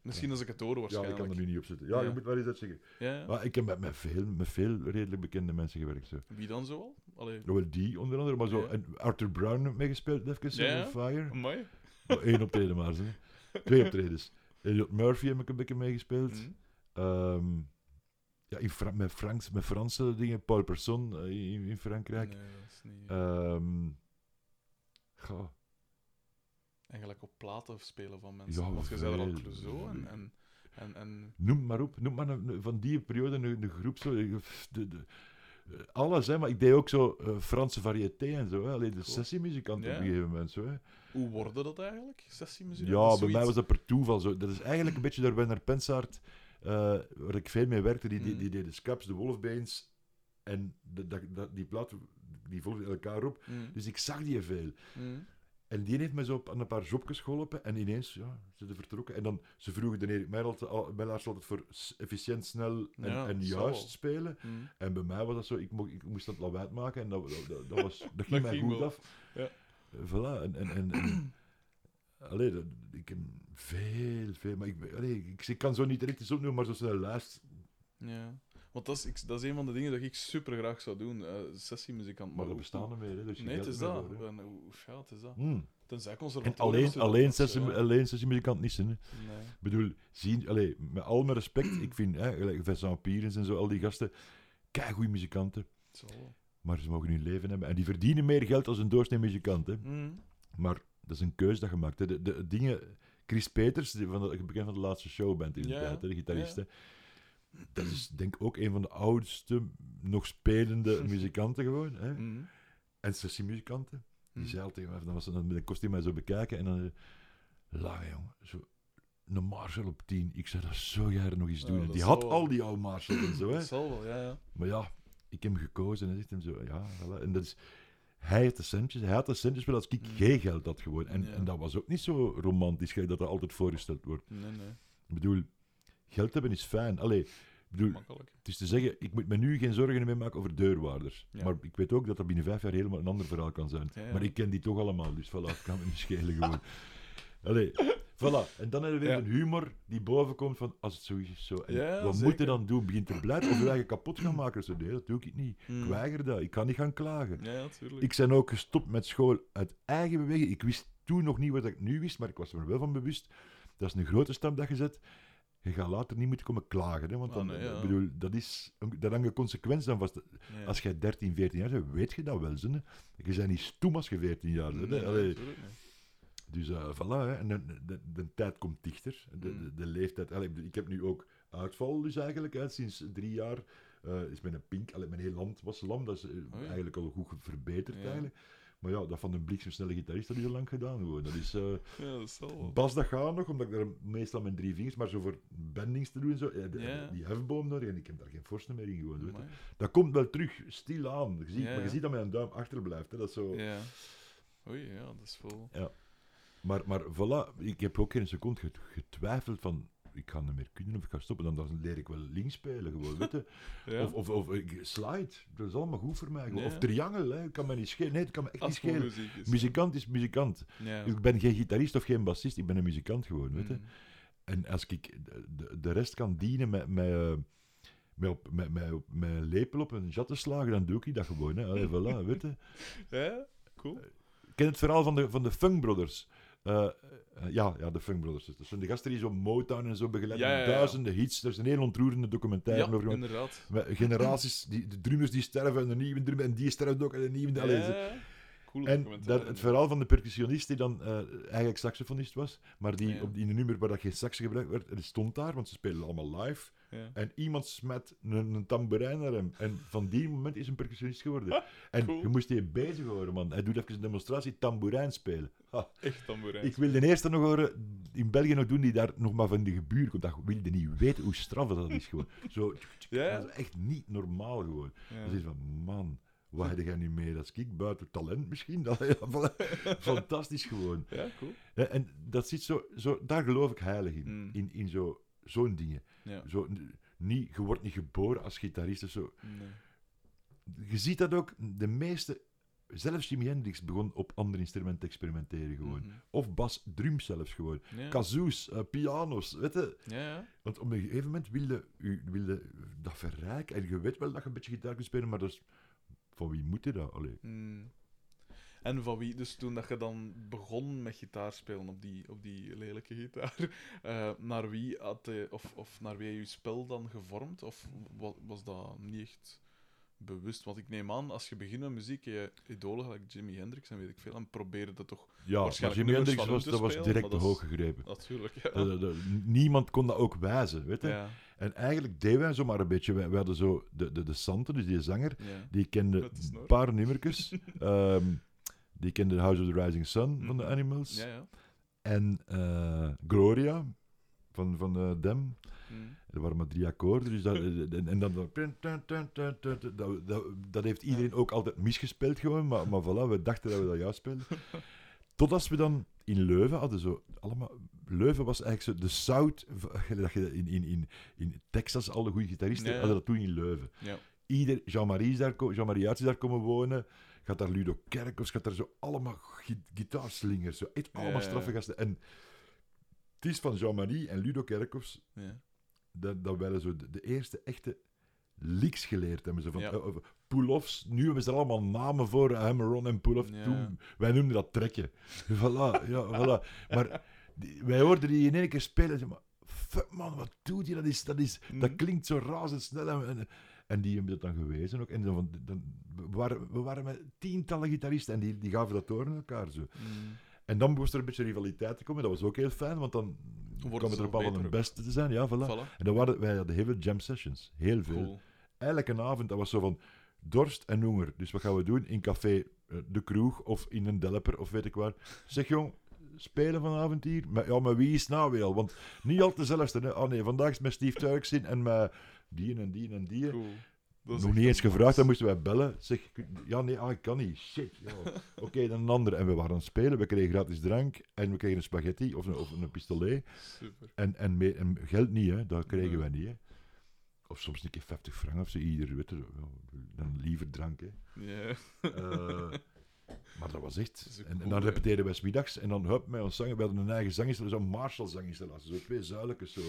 Misschien als ik het hoor, Ja, ik waarschijnlijk. kan er nu niet op zitten. Ja, Ja. je moet wel eens dat zeggen. Ja. Maar ik heb met, met, veel, met veel redelijk bekende mensen gewerkt. Zo. Wie dan zo al? Allee, Nou, wel die onder andere, maar zo... En Arthur Brown meegespeeld, even, Ja, Fire. mooi. Maar één optreden maar, zo. Twee optredens. Elliot Murphy heb ik een beetje meegespeeld. Ehm, ja, in Fra- met, Franks, met Franse dingen, Paul Person eh, in, in Frankrijk. Nee, dat is niet... Goh, gelijk op platen spelen van mensen. Ja, Want je zei er al. Clouseau en... en, en, en noem maar op, noem maar een- van die periode een, een groep zo. eh, De, de, eh, alles, hè, maar ik deed ook zo Franse variété en zo. Hè. Alleen de sessiemuzikant Ja. op een gegeven moment. Zo, hè. Hoe worden dat eigenlijk? Sessiemuziek? Ja, bij mij was dat per toeval zo. Dat is eigenlijk een beetje door Werner Pensaert, eh, waar ik veel mee werkte. Die, die, Mhm. die deed de Scraps, de Wolfbeens. En de, die plaat die volgden elkaar op. Mhm. Dus ik zag die veel. Mhm. En die heeft me zo op aan een paar jobjes geholpen. En ineens, ja, ze zijn vertrokken. En dan, ze vroegen de Erik Meijlaars altijd, voor efficiënt, snel en, Ja, en juist spelen. En bij mij was dat zo, ik, ik moest dat lawaai maken. En dat, dat, dat, dat was, dat ging mij goed af. Ja. Eh, Voilà. En, en, en, en allee, dat, ik heb veel, veel. Maar ik, allee, ik, ik kan zo niet direct eens opnoemen, maar zo snel lijst. Ja. Want dat is, ik, dat is een van de dingen dat ik super graag zou doen. eh sessiemuzikant. Maar hoe- bestaan er meer. Hè, dus je Nee, het is dat. voor. En hoe, ja, het is dat. Hmm. Tenzij En conservatorium. alleen, alleen, sessie, ja. alleen sessiemuzikant niet zijn. Hè. Nee. Ik bedoel, zien, allee, met al mijn respect, ik vind hè, gelijk Vincent Pierens en zo, al die gasten, goede muzikanten. Wel. Maar ze mogen hun leven hebben. En die verdienen meer geld als een doorsnee muzikant. Hè. Mhm. Maar dat is een keuze dat je maakt. Hè. De, de dingen... Chris Peters, die van de, bekend van de laatste showband in de Ja, tijd, hè, de gitarist. ja. hè. Dat is denk ik ook een van de oudste, nog spelende muzikanten gewoon. Hè. Mhm. En sessiemuzikanten. Die Mhm. zei altijd, dan was dan met een kostuum mij zo bekijken en dan... Lachen, jongen. Zo, een Marshall op 10. Ik zou dat zo graag nog eens doen. dat die had al die oude Marshalls en zo, hè. Dat zal wel, ja, ja. Maar ja, ik heb hem gekozen en zegt hem zo, ja, voilà. En dat is... Hij heeft de centjes, hij had de centjes wel als ik Mm. geen geld had gewoon. En, Ja. en dat was ook niet zo romantisch, dat dat altijd voorgesteld wordt. Nee, nee. Ik bedoel, geld hebben is fijn. Allee, bedoel, Makkelijk. het is te zeggen, ik moet me nu geen zorgen meer maken over deurwaarders. Ja. Maar ik weet ook dat dat binnen vijf jaar helemaal een ander verhaal kan zijn. Ja. Maar ik ken die toch allemaal, dus voilà, het kan me niet schelen gewoon. Allee, voilà. En dan hebben we weer Ja. een humor die boven komt van, als het zo is, zo. En Ja, wat zeker. moet je dan doen? Begint te blijven of je eigen kapot gaan maken? Zo, nee, dat doe ik niet. Ik Mhm. weiger dat. Ik kan niet gaan klagen. Ja, natuurlijk. Ik ben ook gestopt met school uit eigen beweging. Ik wist toen nog niet wat ik nu wist, maar ik was er wel van bewust. Dat is een grote stap dat je zet. Je gaat later niet moeten komen klagen. Hè, want Ah, dan, nee, ja. ik bedoel, dat is, een- daar hangen consequenties aan vast. Als jij 13, 14 jaar bent, weet je dat wel. Je bent niet stoem als je 14 jaar bent. Nee, dus eh voilà, hè. En de, de, de tijd komt dichter. De, Mm. de, de leeftijd. Allee, ik heb nu ook uitval, dus eigenlijk, hè, sinds drie jaar. eh, is mijn pink, allee, mijn heel land was lam. Dat is eh, Oh ja. eigenlijk al goed verbeterd. Ja. Eigenlijk. Maar ja, dat van een bliksemsnelle gitarist dat is al lang gedaan. Gewoon. Dat is, eh, Ja, dat zal. Bas, dat gaat nog, omdat ik daar meestal mijn drie vingers, maar zo voor bendings te doen, en zo, ja, de- Ja. die hefboom nodig en ik heb daar geen forsten meer in gewoon. Dat komt wel terug, stilaan. Je ziet, Ja, Maar je ja. ziet dat mijn duim achterblijft. Hè. Dat is zo, Ja. Oei, ja, dat is vol. Maar, maar voilà, ik heb ook geen seconde get- getwijfeld van... Ik ga niet meer kunnen of ik ga stoppen. Dan, dan leer ik wel links spelen gewoon, weet je. Ja. Of, of, slide, dat is allemaal goed voor mij. Ja. Of triangel, hè. kan me niet schelen. Nee, het kan me echt Als niet schelen. muziek is. Muzikant is muzikant. Ja. Ik ben geen gitarist of geen bassist, ik ben een muzikant gewoon, weet je. Mm. En als ik de, de rest kan dienen met, met, eh, met, op- met, met, met een lepel op een jat te slagen, dan doe ik dat gewoon. Hè. Allee, voilà, weet je. Ja, cool. Ik ken het verhaal van de, van de Funk Brothers. Eh, eh, ja, ja, de Funk Brothers. Dat zijn de gasten die zo Motown en zo begeleiden. Ja, ja, ja. Duizenden hits. Er is een heel ontroerende documentaire Ja, over inderdaad. Met generaties, die, de drummers die sterven en de nieuwe drummer, en die sterft ook en de nieuwe. Ja, En dat, het verhaal van de percussionist die dan eh, eigenlijk saxofonist was, maar die op in een nummer waar dat geen sax gebruikt werd, die stond daar, want ze spelen allemaal live. Ja. En iemand smet een, een tamboerijn naar hem. En van die moment is een percussionist geworden. En cool. je moest die bezig horen, man. Hij doet even een demonstratie tamboerijn spelen. Ha, Echt tamboerijn. ik wil de eerste nog horen in België nog doen die daar nog maar van de gebuur komt. Dat wilde niet weten hoe straf dat is gewoon. Zo, Ja. Dat is echt niet normaal gewoon. Ja. Dat is van, man, wat heb jij nu mee? Dat is ik buiten talent misschien. Dat, ja. Fantastisch gewoon. Ja, cool. En dat zit zo, zo, daar geloof ik heilig in. Mm. In, in zo, zo'n dingen. Ja. Zo, niet, je wordt niet geboren als gitarist of zo. Nee. Je ziet dat ook, de meeste... Zelfs Jimi Hendrix begon op andere instrumenten te experimenteren gewoon. Mhm. Of bas, drum zelfs gewoon. Ja. Kazoos, eh, piano's, weet je. Ja. Want op een gegeven moment wilde u wilde dat verrijken. En je weet wel dat je een beetje gitaar kunt spelen, maar dat is... Van wie moet je dat? Allee. Mm. En van wie, dus toen dat je dan begon met gitaar spelen op die, op die lelijke gitaar, eh, naar wie had je, of, of naar wie je spel dan gevormd? Of was, was dat niet echt bewust? Want ik neem aan, als je begint met muziek, je idolen gelijk Jimi Hendrix en weet ik veel, en probeerde dat toch Ja, maar Waarschijnlijk Jimi Hendrix was, dat was direct maar te hoog gegrepen. natuurlijk. Ja. Niemand kon dat ook wijzen, weet je. ja, En eigenlijk deden wij zomaar een beetje... Wij, wij hadden zo de, de, de Sante, dus die zanger, ja. die kende een paar nummertjes. Ehm, die kende House of the Rising Sun van de Mhm. Animals. Ja, ja. En eh, Gloria van, van eh, Dem. Mm. Er waren maar drie akkoorden, dus dat, en, en dan... Dat, dat, heeft iedereen ook altijd misgespeeld gewoon, maar, maar voilà, we dachten dat we dat juist speelden. Totdat we dan in Leuven hadden zo allemaal... Leuven was eigenlijk zo de South... Dat je in, in, in, in Texas, alle goede gitaristen hadden dat toen in Leuven. Ja. Ieder, Jean-Marie is daar, Jean-Marie is daar komen wonen. Gaat daar Ludo Kerkhoffs, gaat daar zo allemaal gi- gitaarslingers. Zo, echt allemaal straffe gasten. En het is van Jean-Marie en Ludo Kerkhoffs Ja. dat, dat wij zo de, de eerste echte licks geleerd hebben. Zo van, Ja. eh, of pull-offs. Nu hebben ze er allemaal namen voor, hammer-on en pull-off. Ja. Toen, wij noemden dat trekken. Voilà, ja, voilà. Maar die- wij hoorden die in één keer spelen en zeiden, maar fuck man, wat doet je? Dat, is, dat, is, dat Mhm. klinkt zo razendsnel. En, en, en die hebben dat dan gewezen ook. En dan, dan, we, waren, we waren met tientallen gitaristen en die, die gaven dat door aan elkaar. Zo. Mm. En dan moest er een beetje rivaliteit te komen. Dat was ook heel fijn, want dan kwam het erop aan ook. beste te zijn. Ja, voilà. Voilà. En dan waren, wij hadden heel veel jam sessions. Heel veel. Cool. Elke avond, dat was zo van dorst en honger. Dus wat gaan we doen? In café eh, De Kroeg of in een Delper of weet ik waar. Zeg jong, spelen vanavond hier? Maar, ja, maar wie is nou weer al? Want niet altijd dezelfde. Hè? Oh nee, vandaag is het met Steve Turks in en met die en die en die. Cool. Nog niet eens een gevraagd, dan moesten wij bellen. Zeg, ja, nee, ah, ik kan niet. Shit. Ja. Oké, dan een ander. En we waren aan het spelen, we kregen gratis drank en we kregen een spaghetti of een, of een pistolet. Super. En, en, geld niet, hè. dat kregen Nee. wij niet. Hè. Of soms een keer 50 frank of zo, ieder, weet je, dan liever drank. Hè. Eh, maar dat was echt. Dat En, en dan repeteerden wij smiddags en dan hup met ons zangen. We hadden een eigen zanginstallatie, zo'n Marshall-zanginstallatie, zo twee zuilijke. Zo.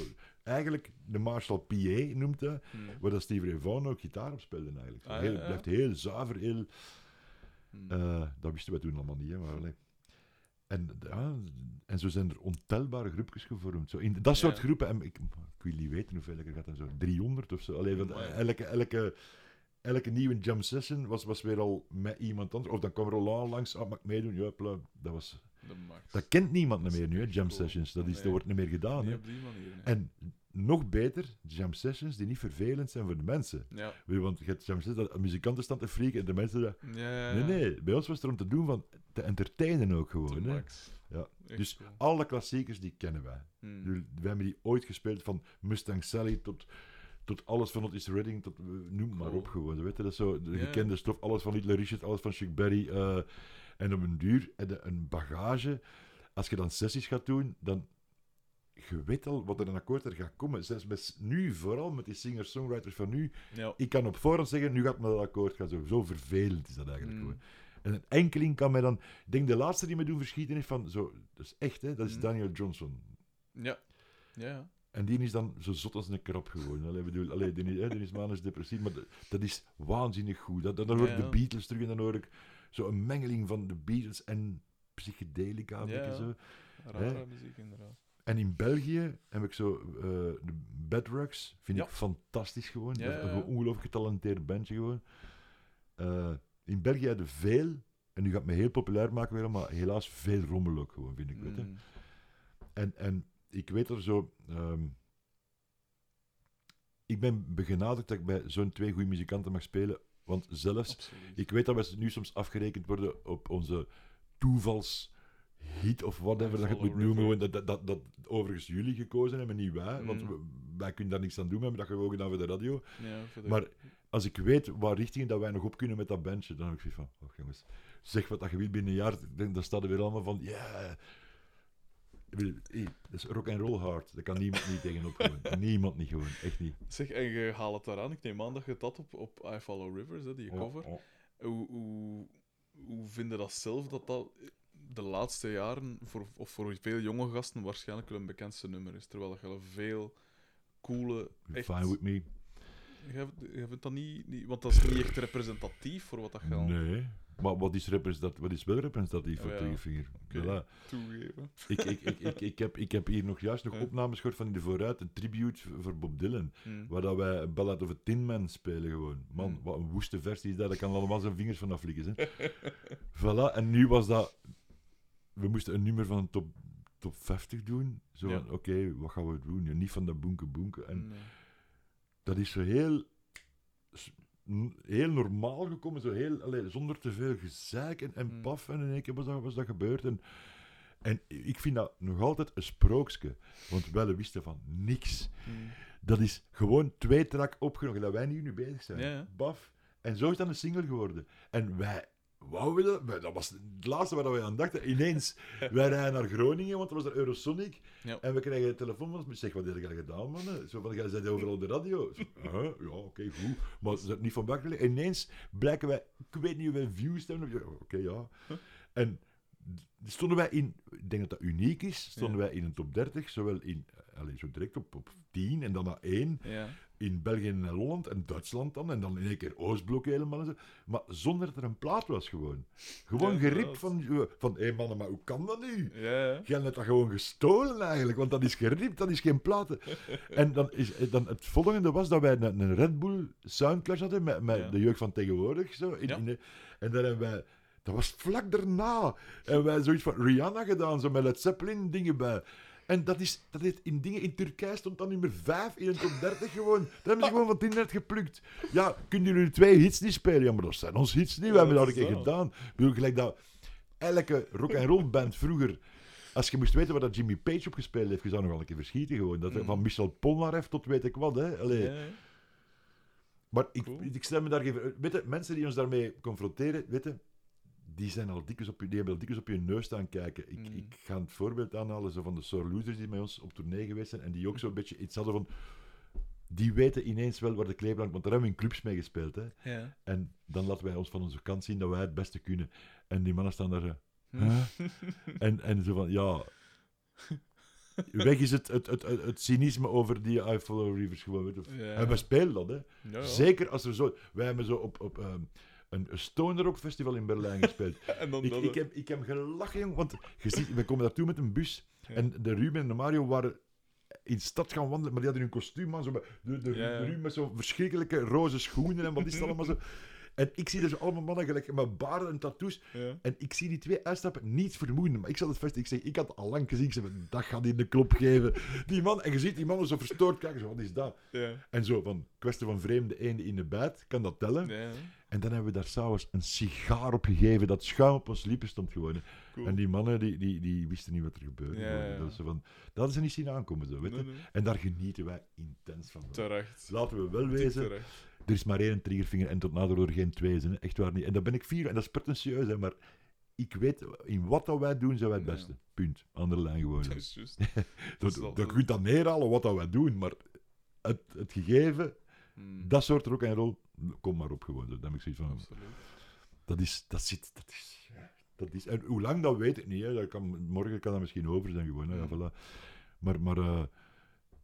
Eigenlijk de Marshall PA noemt dat, Mm. waar dat Steve Ray Vaughan ook gitaar op speelde eigenlijk. Ah, ja, ja. blijft heel zuiver, heel... Mm. eh, dat wisten we toen allemaal niet, hè, maar. En, ja, en zo zijn er ontelbare groepjes gevormd. Zo in dat soort groepen, en ik, ik wil niet weten hoeveel ik er gaat, dan zo 300 of zo. Allee, want Amai. elke, elke, elke nieuwe jam session was, was weer al met iemand anders. Of dan kwam Roland langs, ah, mag ik meedoen? Ja, pla, dat, was, De max. dat kent niemand Dat meer nu, hè, jam cool. sessions. Dat, is, Nee. dat wordt niet meer gedaan. Hè. op die manier. nee. En nog beter, jam sessions die niet vervelend zijn voor de mensen. Ja. Want je hebt jam sessions, dat muzikanten staan te freaken en de mensen... Dat, Ja, ja, Nee, nee, bij ons was het er om te doen van te entertainen ook gewoon. Hè. max. Ja, Echt Dus cool. alle klassiekers die kennen wij. Mm. Dus We hebben die ooit gespeeld van Mustang Sally tot, tot alles van Otis Redding, tot, eh, noem maar Cool. op gewoon. Weet je, dat is zo de gekende stof, alles van Little Richard, alles van Chuck Berry. eh, En op een duur een bagage. Als je dan sessies gaat doen, dan... Je weet al wat er een akkoord er gaat komen. Zelfs met, nu, vooral met die singer-songwriters van nu. Ja. Ik kan op voorhand zeggen, nu gaat me dat akkoord gaan. Zo, zo vervelend is dat eigenlijk Mm. gewoon. En een enkeling kan mij dan... Ik denk de laatste die me doen verschieten heeft van... Zo, dat is echt, hè. Dat is Mm. Daniel Johnson. Ja. Ja, ja. En die is dan zo zot als een krap gewoon. Allee, bedoel, allee, die, is- hè, die is manisch depressief, maar dat, dat is waanzinnig goed. Dat, dan hoor ik Ja, de. Beatles terug en dan hoor ik zo een mengeling van de Beatles en psychedelica. Ja, zo. Rare Hè? muziek, inderdaad. En in België heb ik zo eh, de Bedrugs, vind Ja. ik fantastisch gewoon. Ja, dat is ja, een ongelooflijk getalenteerd bandje gewoon. Eh, in België hebben we veel, en nu gaat me heel populair maken weer, maar helaas veel rommel ook gewoon, vind ik. weet. Mm. En, en ik weet er zo. ehm, ik ben begenadigd dat ik bij zo'n twee goede muzikanten mag spelen. Want zelfs, Absoluut. ik weet dat we nu soms afgerekend worden op onze toevalshit of whatever dat je het moet noemen. Dat, dat, dat, dat overigens jullie gekozen hebben, niet wij. Want Mm. wij kunnen daar niks aan doen, we hebben dat gewoon gedaan voor de radio. Ja, voor de- Maar als ik weet waar richtingen dat wij nog op kunnen met dat bandje, dan heb ik zoiets van, oh jongens, zeg wat dat je wilt binnen een jaar, dan, dan staat er weer allemaal van, ja... Hey, dat is rock and roll hard. Daar kan niemand niet tegenop gewoon. Niemand niet gewoon, echt niet. Zeg, en je haalt het daaraan. Ik neem aan dat je het had op, op I Follow Rivers, hè, die Oh, cover. oh. Hoe, hoe, hoe vind je dat zelf, dat dat de laatste jaren, voor, of voor veel jonge gasten, waarschijnlijk wel een bekendste nummer is? Terwijl je veel coole, echt... Fine with me. Je, vindt dat niet, niet... Want dat is niet echt representatief voor wat dat al Nee. Maar wat is, representatief, wat is wel representatief voor Oh? Oké. Voilà. toegeven. Ik, ik, ik, ik, ik, heb, ik heb hier nog juist nog opnames gehoord van in de vooruit, een tribute voor Bob Dylan. Hm. Waar dat wij een Ballad of a Tin Man spelen gewoon. Man, Mm. wat een woeste versie is dat. Daar kan allemaal zijn vingers van aflikken. Hè. voilà, en nu was dat... We moesten een nummer van een top, top 50 doen. Zo, van, oké, wat gaan we doen? Niet van dat boenke boenke. En dat is zo heel... Heel normaal gekomen, zo heel, allee, zonder te veel gezeik en, en Mm. paf. En in één keer was dat, was dat gebeurd. En, en ik vind dat nog altijd een sprookje. Want wij wisten van niks. Hm. Dat is gewoon twee track opgenomen, dat wij nu, nu bezig zijn. Ja. Baf. En zo is dat een single geworden. En wij, dat, was het laatste waar wij aan dachten. Ineens, wij rijden naar Groningen, want er was er Eurosonic. Ja. En we krijgen een telefoon van ons. Zeg, wat heb je gedaan, man? Zo van, jij bent overal op de radio. Zo, huh? Ja, oké, goed. Maar ze is niet van buiten. Ineens blijken wij, ik weet niet hoeveel views hebben. Oké, ja. En stonden wij in, ik denk dat dat uniek is, stonden Ja. wij in een top 30, zowel in, eh, allee, zo direct op, op 10 en dan naar 1 Ja. In België en Holland en Duitsland dan, en dan in één keer Oostblok helemaal. En zo. Maar zonder dat er een plaat was gewoon. Gewoon Ja, van, eh, van hé mannen, maar hoe kan dat nu? Ja. Jij hebt dat gewoon gestolen eigenlijk, want dat is geript, dat is geen platen. En dan is, eh, dan het volgende was dat wij een, een Red Bull Soundclash hadden met, met Ja. de jeugd van tegenwoordig. Zo, in, de- en dan hebben wij, dat was vlak daarna, en wij zoiets van Rihanna gedaan, zo met Led Zeppelin dingen bij. En dat is, dat is in dingen, in Turkije stond dan nummer 5 in een top 30 gewoon. Dat hebben ze gewoon van het internet geplukt. Ja, kunnen jullie twee hits niet spelen? Ja, maar dat zijn onze hits niet, we hebben dat een keer gedaan. Ik bedoel, gelijk dat elke rock-and-roll band vroeger als je moest weten wat dat Jimmy Page opgespeeld heeft, je zou nog wel een keer verschieten gewoon. Dat, Mm. Van Michel Polnareff tot weet ik wat, hè. Allee. Ja, ja. Maar ik, Cool. ik stel me daar geen... Weet je, mensen die ons daarmee confronteren, weet je, die, zijn al dikwijls op, je- die hebben al dikwijls op je neus staan kijken. Ik, Mm. ik ga het voorbeeld aanhalen zo van de Sore Losers die met ons op tournee geweest zijn en die ook zo'n beetje iets hadden van... Die weten ineens wel waar de kleeblank... Want daar hebben we in clubs mee gespeeld, hè. Ja. En dan laten wij ons van onze kant zien dat wij het beste kunnen. En die mannen staan daar... zo, Hm. Huh? En, en zo van, ja... Weg is het, het, het, het, het cynisme over die I Follow Rivers gewoon. Ja. En we spelen dat, hè. Ja. Zeker als er zo... Wij hebben zo op, op ehm, een Stoner Rock Festival in Berlijn gespeeld. En dan ik, dat, ik, heb, ik heb gelachen, jong. Want je ziet, we komen daartoe met een bus. Ja. En de Ruben en de Mario waren in de stad gaan wandelen, maar die hadden hun kostuum aan. Zo met, de, de, Ja, Ruben met zo'n verschrikkelijke roze schoenen en wat is het allemaal zo. En ik zie zo allemaal mannen gelijk met baarden en tattoos. Ja. En ik zie die twee uitstappen, niets vermoeden. Maar ik zat het vast, ik zeg, ik had al lang gezien. Ik zeg, dat gaat in de klop geven. Die man, en je ziet die mannen zo verstoord kijken, zo, wat is dat? Ja. En zo van, kwestie van vreemde eenden in de buit, kan dat tellen? Ja. En dan hebben we daar s'avonds een sigaar op gegeven, dat schuim op ons lippen stond gewoon. Cool. En die mannen, die, die, die wisten niet wat er gebeurde. Ja, gewoon. ja. Dat, zo van, dat hadden ze niet zien aankomen, zo, weet je. Nee, nee. En daar genieten wij intens van. Terecht. Laten we wel wezen, terecht. er is maar één triggervinger en tot nader door geen twee. Echt waar niet. En daar ben ik fier, en dat is pretentieus, hè, maar ik weet, in wat dat wij doen, zijn wij het Ja. beste. Punt. Andere lijn gewoon. Dat is juist. Dat, dat kun je dat neerhalen wat dat wij doen, maar het, het gegeven, Hmm, dat soort rock en roll, kom maar op gewoon. Dat heb ik zoiets van. Absoluut. Dat is, dat zit, dat is, dat is. En hoe lang dat weet ik niet. Hè. Dat kan, morgen kan dat misschien over zijn gewoon. Hè. Ja, Mm. voilà. Maar, maar eh,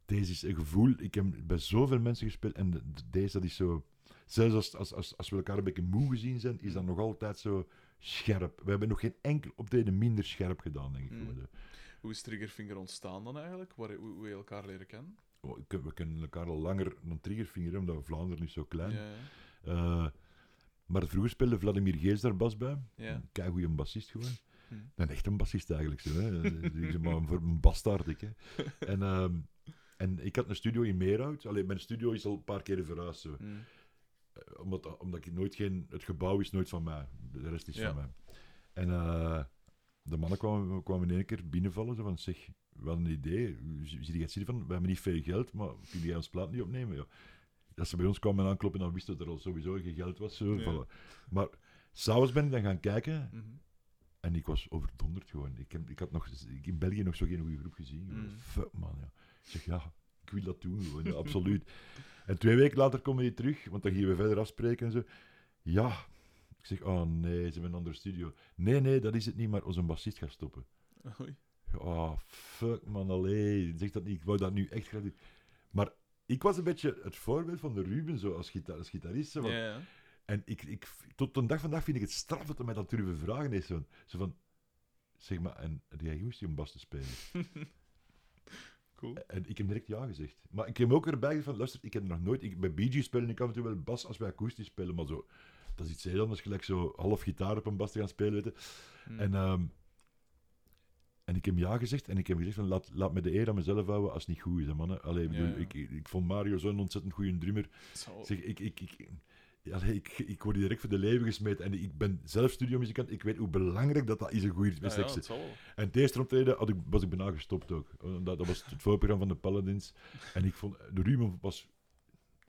deze is een gevoel. Ik heb bij zoveel mensen gespeeld en de- de- deze dat is zo. Zelfs als, als, als, als we elkaar een beetje moe gezien zijn, is dat nog altijd zo scherp. We hebben nog geen enkel optreden minder scherp gedaan, denk ik. Mm. Hoe is Triggerfinger ontstaan dan eigenlijk? Waar, hoe, hoe je elkaar leren kennen? Oh, We kennen elkaar al langer dan Triggerfinger, omdat Vlaanderen is zo klein. Ja, ja. Eh, maar vroeger speelde Vladimir Gees daar bas bij. Ja. Een goede bassist gewoon. Hm. Een echte bassist eigenlijk. Zo, hè. Die is maar voor een bastaard. Ik, hè. En, ehm, en ik had een studio in Meerhout. Alleen mijn studio is al een paar keer verhuisd. Zo. Hmm. Eh, Omdat, omdat ik nooit geen... Het gebouw is nooit van mij. De rest is Ja. van mij. En eh, de mannen kwamen, kwamen in één keer binnenvallen. Zo van, zeg, we hadden een idee. Zie je het zitten van, we hebben niet veel geld, maar kun jij ons plaat niet opnemen? Ja. Als ze bij ons kwamen aankloppen, dan wisten we dat er al sowieso geen geld was. Zo. Voilà. Maar s'avonds ben ik dan gaan kijken Mhm. en ik was overdonderd gewoon. Ik, heb, ik had nog, ik in België nog zo geen goede groep gezien. Mm. Fuck man, ja. Ik zeg, ja, ik wil dat doen gewoon, ja, absoluut. En twee weken later komen die terug, want dan gingen we verder afspreken en zo. Ja. Ik zeg, oh nee, ze hebben een andere studio. Nee, nee, dat is het niet, maar onze bassist gaat stoppen. Oei. Oh, fuck man, allee. Zeg dat niet, ik wou dat nu echt graag doen. Maar ik was een beetje het voorbeeld van de Ruben, zo als, gita als gitarist. zo Ja, ja. en ik, ik, tot de dag vandaag vind ik het straf dat hij mij dat durven vragen is. Zo, zo van, zeg maar, en jij goed om bas te spelen? Cool. En ik heb direct ja gezegd. Maar ik heb ook erbij gezegd van, luister, ik heb nog nooit... Ik, bij Gees spelen ik af en toe wel bas als wij akoestisch spelen, maar zo... Dat is iets heel anders, gelijk zo half gitaar op een bas te gaan spelen, weet je. Hmm. En, ehm, en ik heb ja gezegd en ik heb gezegd van laat, laat me de eer aan mezelf houden als het niet goed is, hè, mannen. Allee, ik, bedoel, Ja, ja. Ik, ik, vond Mario zo'n ontzettend goede drummer. Zo. Zeg, ik, ik, ik, allee, ik, ik word hier direct voor de leven gesmeten en ik ben zelf studiomuzikant. Ik weet hoe belangrijk dat, dat is, een goede Ja, seks. En het eerste optreden had ik, was ik bijna gestopt ook. Dat, dat was het voorprogramma van de Paladins. En ik vond, de Ruben was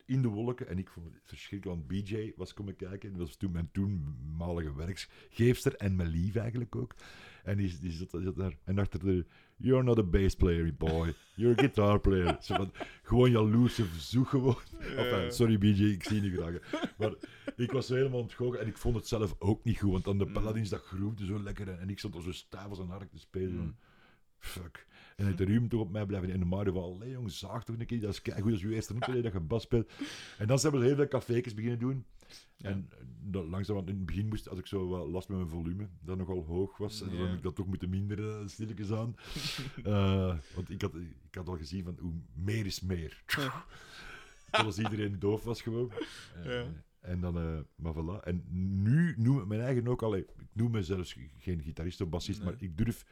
in de wolken en ik vond het verschrikkelijk, want BJ was komen kijken. Dat was toen mijn toenmalige werkgeefster en mijn lief eigenlijk ook. En die, die, zat, zat daar en achter de... You're not a bass player, boy. You're a guitar player. Zo van, gewoon jaloerse verzoek gewoon. Enfin, sorry BJ, ik zie je niet graag. Maar ik was zo helemaal ontgoocheld en ik vond het zelf ook niet goed. Want dan de Mm. Paladins, dat groefde zo lekker. En, en ik stond al zo stijf als een hark te spelen. Mm. Fuck. En het Ruben toch op mij blijven. En de Mario van, allee jong, zaag toch een keer. Dat is goed als je eerste optreden dat je bas speelt. En dan zijn we heel veel cafékes beginnen doen. En eh, dat, langzaam, want in het begin moest, had ik zo wat last met mijn volume, dat nogal hoog was. En dan heb ik dat toch moeten minderen, stilletjes aan. Eh, want ik had, ik had al gezien van, hoe meer is meer. Zoals iedereen doof was gewoon. Eh, Ja. En dan, eh, maar voilà. En nu noem ik mijn eigen ook al, ik noem mezelf geen gitarist of bassist, Nee. maar ik durf...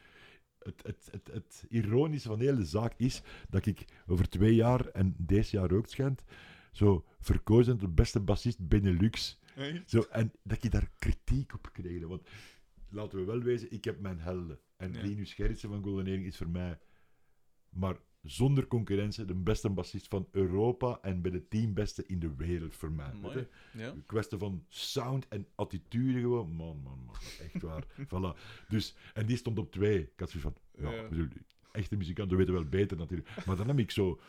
Het, het, het, het ironische van de hele zaak is dat ik over twee jaar, en deze jaar ook schijnt, zo verkozen tot beste bassist Benelux. Echt? Zo, en dat je daar kritiek op kreeg. Want laten we wel wezen, ik heb mijn helden. En Ja. Linus Gerritsen van Golden Earring is voor mij, maar zonder concurrentie, de beste bassist van Europa en bij de tien beste in de wereld voor mij. Mooi. Ja. Een kwestie van sound en attitude gewoon. Man, man, man. Echt waar. voilà. Dus, en die stond op twee. Ik had zoiets van, ja, Ja. bedoel, echte muzikanten weten wel beter natuurlijk. Maar dan heb ik zo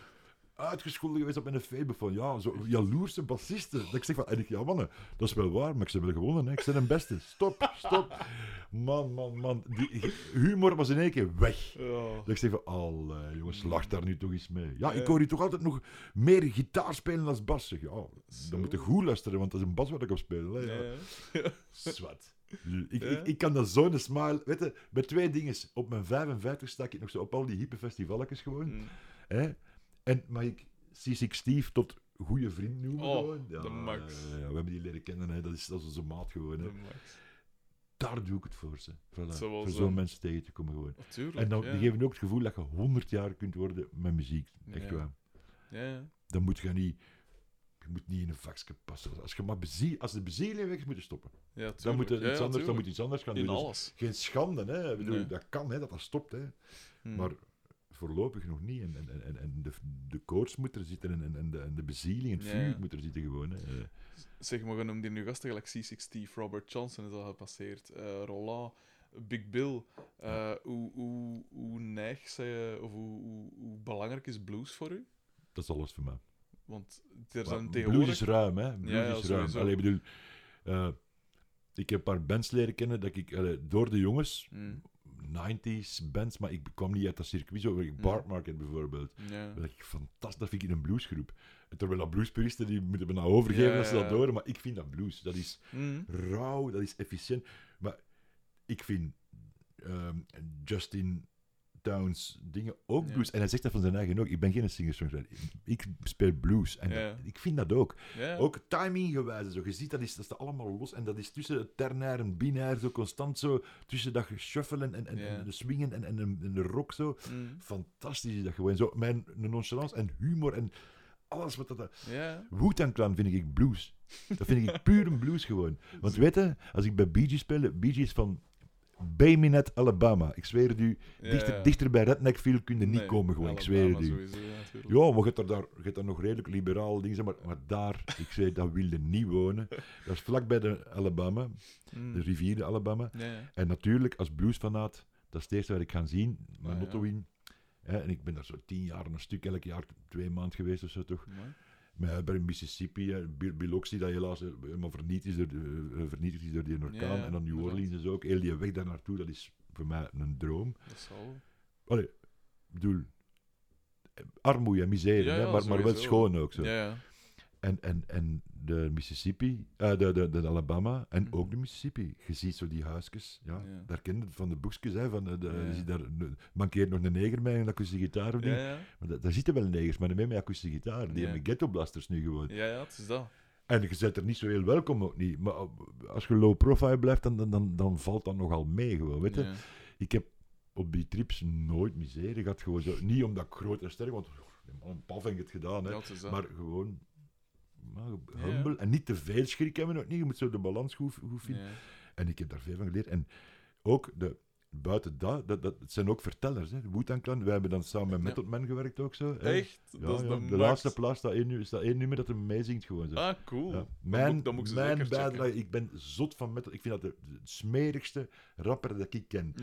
uitgescholden geweest op mijn Facebook van, ja, zo jaloerse bassisten. Dat ik zeg van, en ik, ja mannen, dat is wel waar, maar ik ben wel gewonnen, hè. Ik ben een beste. Stop, stop. Man, man, man. Die humor was in één keer weg. Ja. Dat ik zeg van, allee, jongens, lach daar nu toch eens mee. Ja, ik hoor hier toch altijd nog meer gitaar spelen als bas. Zeg, ja, dan moet je goed luisteren, want dat is een bas waar ik op speel. Hè, ja. Zwat. Ik, ik, ik kan dat zo'n smile... Weet je, bij twee dingen. Op mijn 55 sta ik nog zo op al die hippe festivalletjes gewoon. Mm. Hè? En mag ik C6 Steve tot goede vriend noemen Oh? Ja, de max. ja, ja, we hebben die leren kennen, hè. Dat, is, dat is onze maat gewoon. Hè. De max. Daar doe ik het voor, ze. Voilà. Voor zo. zo'n mensen tegen te komen gewoon. Natuurlijk. En dan, die geven ook het gevoel dat je 100 jaar kunt worden met muziek. Echt waar. Ja. Dan moet je niet... Je moet niet in een vakje passen. Als, je maar bezie, als de bezieling weg is, moet je stoppen. Ja, Dan moet je iets ja, anders, dan moet je iets anders gaan In doen. Dus geen schande, hè. Ik bedoel, Nee. Dat kan, hè, dat dat stopt. Hè. Mm. Maar voorlopig nog niet. En, en, en, en de, de koorts moet er zitten en, en, de, en de bezieling, het vuur ja. moet er zitten gewoon. Hè. Eh, Zeg maar, we noemen hier nu gasten gelijk C6 Steve, Robert Johnson is al gepasseerd, eh Roland, Big Bill. Eh, hoe, hoe, hoe neig zij, of hoe, hoe, hoe belangrijk is blues voor u? Dat is alles voor mij. Want er zijn Blues tegenwoordig... is ruim, hè. Blues Ja, is ruim. sowieso. Allee, ik bedoel... ik heb een paar bands leren kennen dat ik... door de jongens, Mm, 90s bands, maar ik kwam niet uit dat circuit. Zo, Bart Market bijvoorbeeld. ja. Dat ik fantastisch, dat vind ik een bluesgroep. Terwijl dat bluespuristen, die moeten me nou overgeven als ze dat horen, maar ik vind dat blues. Dat is Mm, rauw, dat is efficiënt. Maar ik vind ehm, Justin Towns dingen ook blues. En hij zegt dat van zijn eigen ook. Ik ben geen singer-songwriter. Ik speel blues. En dat- ik vind dat ook. Ook timinggewijze. Zo. Je ziet, dat is, dat is allemaal los. En dat is tussen het ternair en binair, zo constant zo. Tussen dat geshuffelen en, en, en de swingen en, en, en, en de rock zo. Mm, Fantastisch is dat gewoon. Zo, mijn nonchalance en humor en alles wat dat... ja. Wu-Tang Clan vind ik blues. Dat vind ik puur een blues gewoon. Want weet je, als ik bij Bee Gees speel, Bee Gees van Bay Minette, Alabama. Ik zweer het u, Ja, dichter, ja. dichter bij Redneckville kun je niet Nee, komen gewoon. Ik zweer het u. sowieso, ja, maar je hebt er daar, je hebt daar nog redelijk liberaal dingen, maar, maar daar, ik zweer, dat wilde niet wonen. Dat is vlakbij de Alabama, Mm, de rivier de Alabama. En natuurlijk, als bluesfanaat, dat is het eerste waar ik ga zien, mijn Ah, in. Hè, en ik ben daar zo tien jaar een stuk, elk jaar twee maanden geweest of zo toch. Maar bij Mississippi, Bi- Biloxi, dat helaas eh, helemaal vernietigd is door, eh, vernietigd is door die orkaan. Ja, en dan New inderdaad. Orleans is ook. Heel die weg daar naartoe, dat is voor mij een droom. Dat zal... Allee, ik bedoel, eh, armoede en misère, Ja, maar, maar wel schoon ook zo. Ja. En, en, en de Mississippi, eh, de, de, de Alabama en Mhm. ook de Mississippi. Je ziet zo die huisjes, ja, Ja. daar ken je het van de boekjes, hè, van, eh, de, Ja, je ja. ziet daar mankeert nog een neger met een akoestische gitaar of ding. Ja, ja. Maar da- daar zitten wel negers, maar niet meer met akoestische gitaar. Die hebben ghetto blasters nu gewoon. ja, ja, het is dat. En je bent er niet zo heel welkom ook niet. Maar als je low profile blijft, dan, dan, dan, dan valt dat nogal mee gewoon, weet je. Ik heb op die trips nooit miserie gehad, gewoon zo. Niet omdat ik groot en sterk, want een paf heb ik het gedaan, hè. Maar gewoon Ja. humble. En niet te veel schrik hebben ook niet. Je moet zo de balans goed, goed vinden. Ja. En ik heb daar veel van geleerd. En ook de, buiten dat, dat, dat het zijn ook vertellers. Hè. De Wu-Tang Clan, wij hebben dan samen met. Method Man gewerkt ook zo. hè. Echt? Ja, dat is de, de laatste plaats staat één, nu- is dat één nummer dat hem meezingt gewoon zo. Ah, cool. Mijn, moet- dan moet ik ze mijn bijdrage, ik ben zot van metal. Ik vind dat de, de smerigste rapper dat ik ken.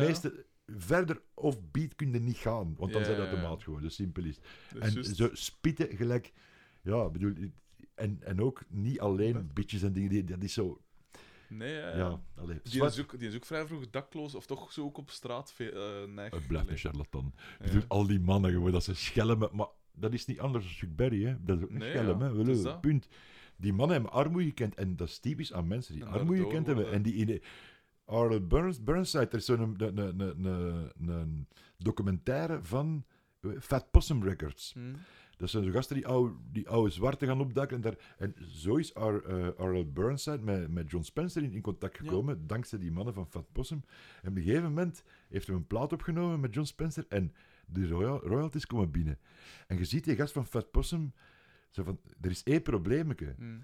Meeste, verder of beat kun je niet gaan, want dan zijn dat de maat gewoon. Zo simpel is. Dat En zo spitten gelijk, ja, ik bedoel, en, en ook niet alleen bitches en dingen, die- dat is zo, Nee, ja, ja, ja. allee, Die is, ook, die is ook vrij vroeg dakloos, of toch zo ook op straat eh neig. het blijft een charlatan. Ik Ja. bedoel, al die mannen gewoon, dat ze schelmen, maar dat is niet anders dan Chuck Berry, hè. Dat is ook een Nee, schelm, ja, hè. dat. punt. Die mannen hebben armoede gekend, en dat is typisch aan mensen die En armoede gekend hebben. worden- En die in de... Arnold Burns, Burnside, er is zo'n een, een, een, een, een documentaire van eh, Fat Possum Records. Hm. Dat zijn zo gasten die oude, die oude zwarte gaan opduiken. En, daar, en zo is Ar, eh, Burnside met, met John Spencer in, in contact Ja. gekomen, dankzij die mannen van Fat Possum. En op een gegeven moment heeft hij een plaat opgenomen met John Spencer en de royal, royalties komen binnen. En je ziet die gast van Fat Possum, zo van, er is één probleemetje. Hm.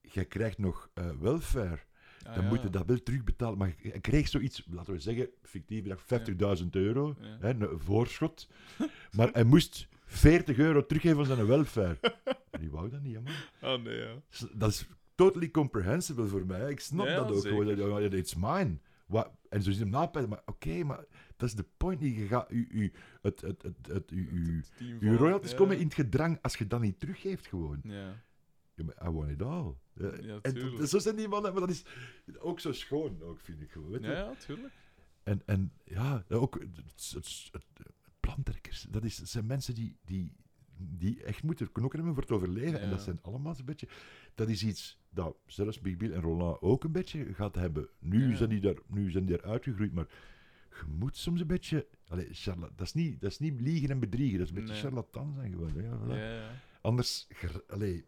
Jij krijgt nog eh, welfare. Ah, Dan ja. moet je dat wel terugbetalen. Maar je kreeg zoiets, laten we zeggen, fictief bedrag, 50.000 euro, Ja. hè, een voorschot. maar hij moest 40 euro teruggeven van zijn welfare. En die wou dat niet, hè, man. Ah, nee, ja. Dat is totally comprehensible voor mij. Ik snap Ja, dat ook zeker. gewoon. Ja, It's mine. Wat, en zo zit hem napijten, maar oké, maar dat is de point. Je gaat u, u, het, het, het, het, u, uw royalties ja. komen in het gedrang als je dat niet teruggeeft gewoon. Ja. Ja, maar I want it all. Ja, Ja, en dat- zo zijn die mannen, maar dat is ook zo schoon, ook, vind ik gewoon. Weet je? Ja, ja, tuurlijk. En, en ja, ook het, het, het, Dat, is, dat zijn mensen die, die, die echt moeten knokken hebben voor het overleven. En dat zijn allemaal zo'n beetje... Dat is iets dat zelfs Big Bill en Roland ook een beetje gaat hebben. Nu, Ja. zijn, die daar, nu zijn die daar uitgegroeid, maar je moet soms een beetje... Charla- dat, is niet, dat is niet liegen en bedriegen, dat is een beetje Nee. charlatan zijn gewoon. hè. Ja, voilà. Ja, ja. Anders... Allee,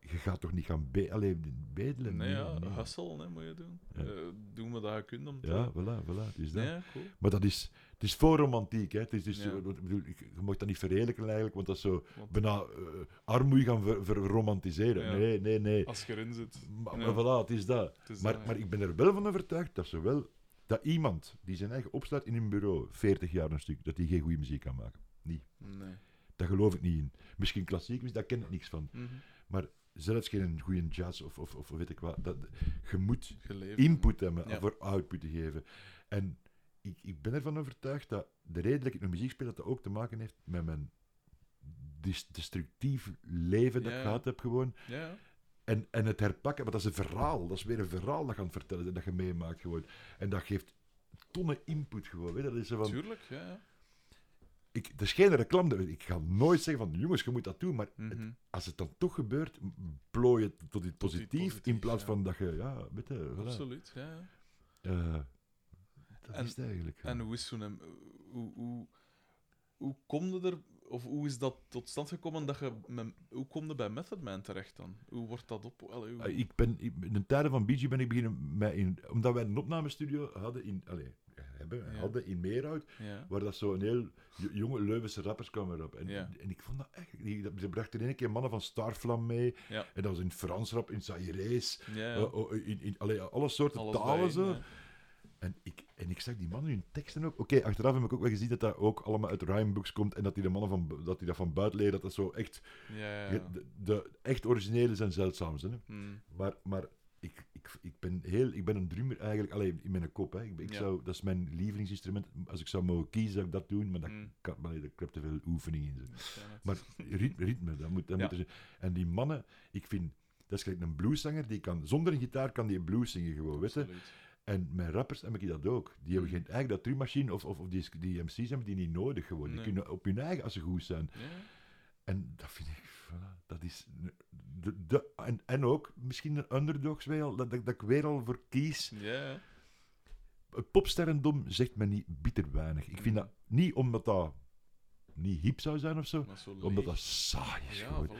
je, gaat toch niet gaan be allee, bedelen? Nee, ja, nee. hustle hè, moet je doen. Ja. Eh, doen wat je kunt om te... Ja, voilà, voilà. Is dat. Ja, cool. Maar dat is, het is voor romantiek. Hè. Het is, is Ja. bedoel, je mag dat niet verredelijken eigenlijk, want dat is zo Want bijna eh, armoede gaan ver, verromantiseren. Nee, nee, nee. als je erin zit... Maar, voilà, het is dat. het is Maar, dat, maar ik ben er wel van overtuigd dat zowel dat iemand die zijn eigen opsluit in een bureau, 40 jaar een stuk, dat die geen goede muziek kan maken. Niet. Nee. Daar geloof ik niet in. Misschien klassiek daar ken ik niks van. Mhm. Maar zelfs geen goede jazz of, of, of weet ik wat. Dat, je moet input hebben Ja. voor output te geven. En ik, ik ben ervan overtuigd dat de reden dat ik nog muziek speel, dat dat ook te maken heeft met mijn destructief leven dat Ja. ik gehad heb gewoon. Ja, En, en het herpakken, maar dat is een verhaal. Dat is weer een verhaal dat je aan het vertellen dat je meemaakt gewoon. En dat geeft tonnen input gewoon. Weet? Dat is van, tuurlijk. Ja. Ik, het is geen reclame. Ik ga nooit zeggen van, jongens, je moet dat doen. Maar het- Mhm. als het dan toch gebeurt, plooi het tot iets positief, in plaats ja. van dat je, ja, weet je, voilà. Absoluut. Ja, ja. Eh, dat En- is het eigenlijk. ja. En hoe is zo'n... Hoe, hoe, hoe kom je er... Of hoe is dat tot stand gekomen dat je... Met, hoe kom je bij Method Man terecht dan? Hoe wordt dat op... Allee, hoe- Eh, ik ben, ik, in de tijden van BG ben ik beginnen met in, omdat wij een opnamestudio hadden in, allee, hebben, hadden in Meerhout, waar dat zo een heel jo- jonge Leuvense rappers kwamen erop. En, en ik vond dat echt, ze brachten in één keer mannen van Starflam mee, en dat was in Frans rap, in Ja, ja. eh, oh, in, in, allee, alle soorten Alles talen zo. En ik, en ik zag die mannen hun teksten ook. Oké, achteraf heb ik ook wel gezien dat dat ook allemaal uit rhymebooks komt en dat die de mannen van, dat die dat van buiten leren, dat dat zo echt, Ja, ja. de, de echt originele zijn zeldzaam zijn. Hè. Hmm. Maar, maar ik, ik, ben heel, ik ben een drummer eigenlijk, alleen in mijn kop. Hè. Ik, ik Ja. zou, dat is mijn lievelingsinstrument. Als ik zou mogen kiezen, zou ik dat doen, maar dat Hmm. kan, maar heb te veel oefening in. zo. Maar ritme, ritme dat moet, dat Ja. moet er zijn. En die mannen, ik vind, dat is gelijk een blueszanger, die kan, zonder een gitaar kan die een blues zingen gewoon, weet je. Absoluut. En mijn rappers heb ik dat ook. Die hebben geen, eigenlijk dat drummachine, of, of, of die, die MC's hebben die niet nodig gewoon. Die kunnen op hun eigen als ze goed zijn. Ja. En dat vind ik, voilà, dat is... De, de, en, en ook misschien een underdogs dat, dat, dat ik weer al voor kies. Het popsterrendom zegt me niet bitter weinig. Ik vind Mhm. dat niet omdat dat niet hip zou zijn of zo, omdat dat saai is Ja, voilà.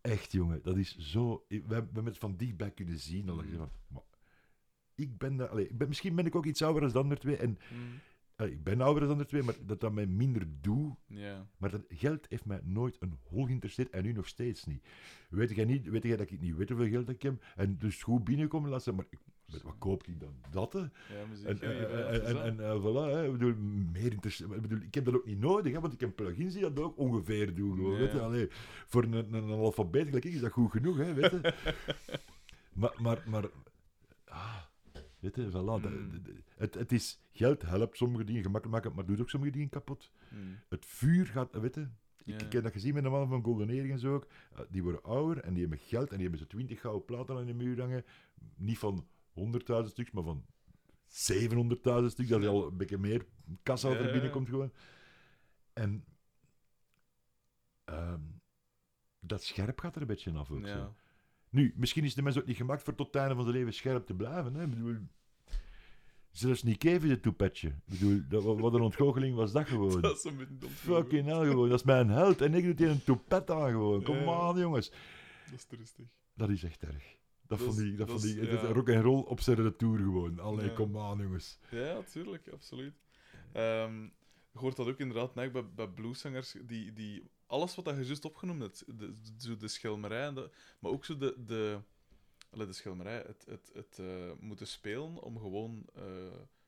Echt, jongen, dat is zo... ik- We hebben het van dichtbij kunnen zien. Al, Mhm. maar, ik ben daar... allee, ik misschien ben ik ook iets ouder dan de andere twee. En, Hmm. Allee, ik ben ouder dan de twee, maar dat dat mij minder doet. Ja. Maar dat geld heeft mij nooit een hol geïnteresseerd en nu nog steeds niet. Weet jij, niet, weet jij dat ik niet weet hoeveel geld ik heb? En dus goed binnenkomen laten, maar ik, wat koop ik dan? Dat, hè? Ja. En, en, en, en, en, eh, voilà, hè. Ik bedoel, meer interesse- ik bedoel, ik heb dat ook niet nodig, hè, want ik heb plugins die dat ook ongeveer doen. Weet je? Allee, voor een, een, een alfabeet gelijk ik is dat goed genoeg, hè, weet je? maar, maar, maar ah, weet je, voilà, Mm. dat- het, het is, geld helpt sommige dingen gemakkelijk maken, maar doet ook sommige dingen kapot. Hmm. Het vuur gaat, weet je, ik, Ja. ik heb dat gezien met de mannen van Golden zo ook. Eh, die worden ouder en die hebben geld en die hebben zo 20 gouden platen aan de muur hangen. Niet van 100.000 stuks, maar van 700.000 stuks. Dat is al een beetje meer kassa Ja, er ja, binnenkomt gewoon. En ehm, dat scherp gaat er een beetje af ook. Zo. Nu, misschien is de mens ook niet gemaakt voor tot het einde van zijn leven scherp te blijven. Hè? Ik bedoel, zelfs niet Kevin het toepetje. Ik bedoel, dat, wat een ontgoocheling was dat gewoon. Dat is een. Fucking hell gewoon, dat is mijn held. En ik doe tegen een toepet aan gewoon. Kom Ja. aan jongens. Dat is trustig. Dat is echt erg. Dat, vond ik, dat vond ik, ja. rock and roll op zijn retour gewoon. Allee, Ja. kom aan jongens. Ja, tuurlijk, absoluut. Ehm, je hoort dat ook inderdaad bij, bij blueszangers, die, die alles wat dat je juist opgenoemd hebt, de, zo de schelmerij, en de, maar ook zo de, de, de schelmerij, het, het, het eh, moeten spelen om gewoon eh,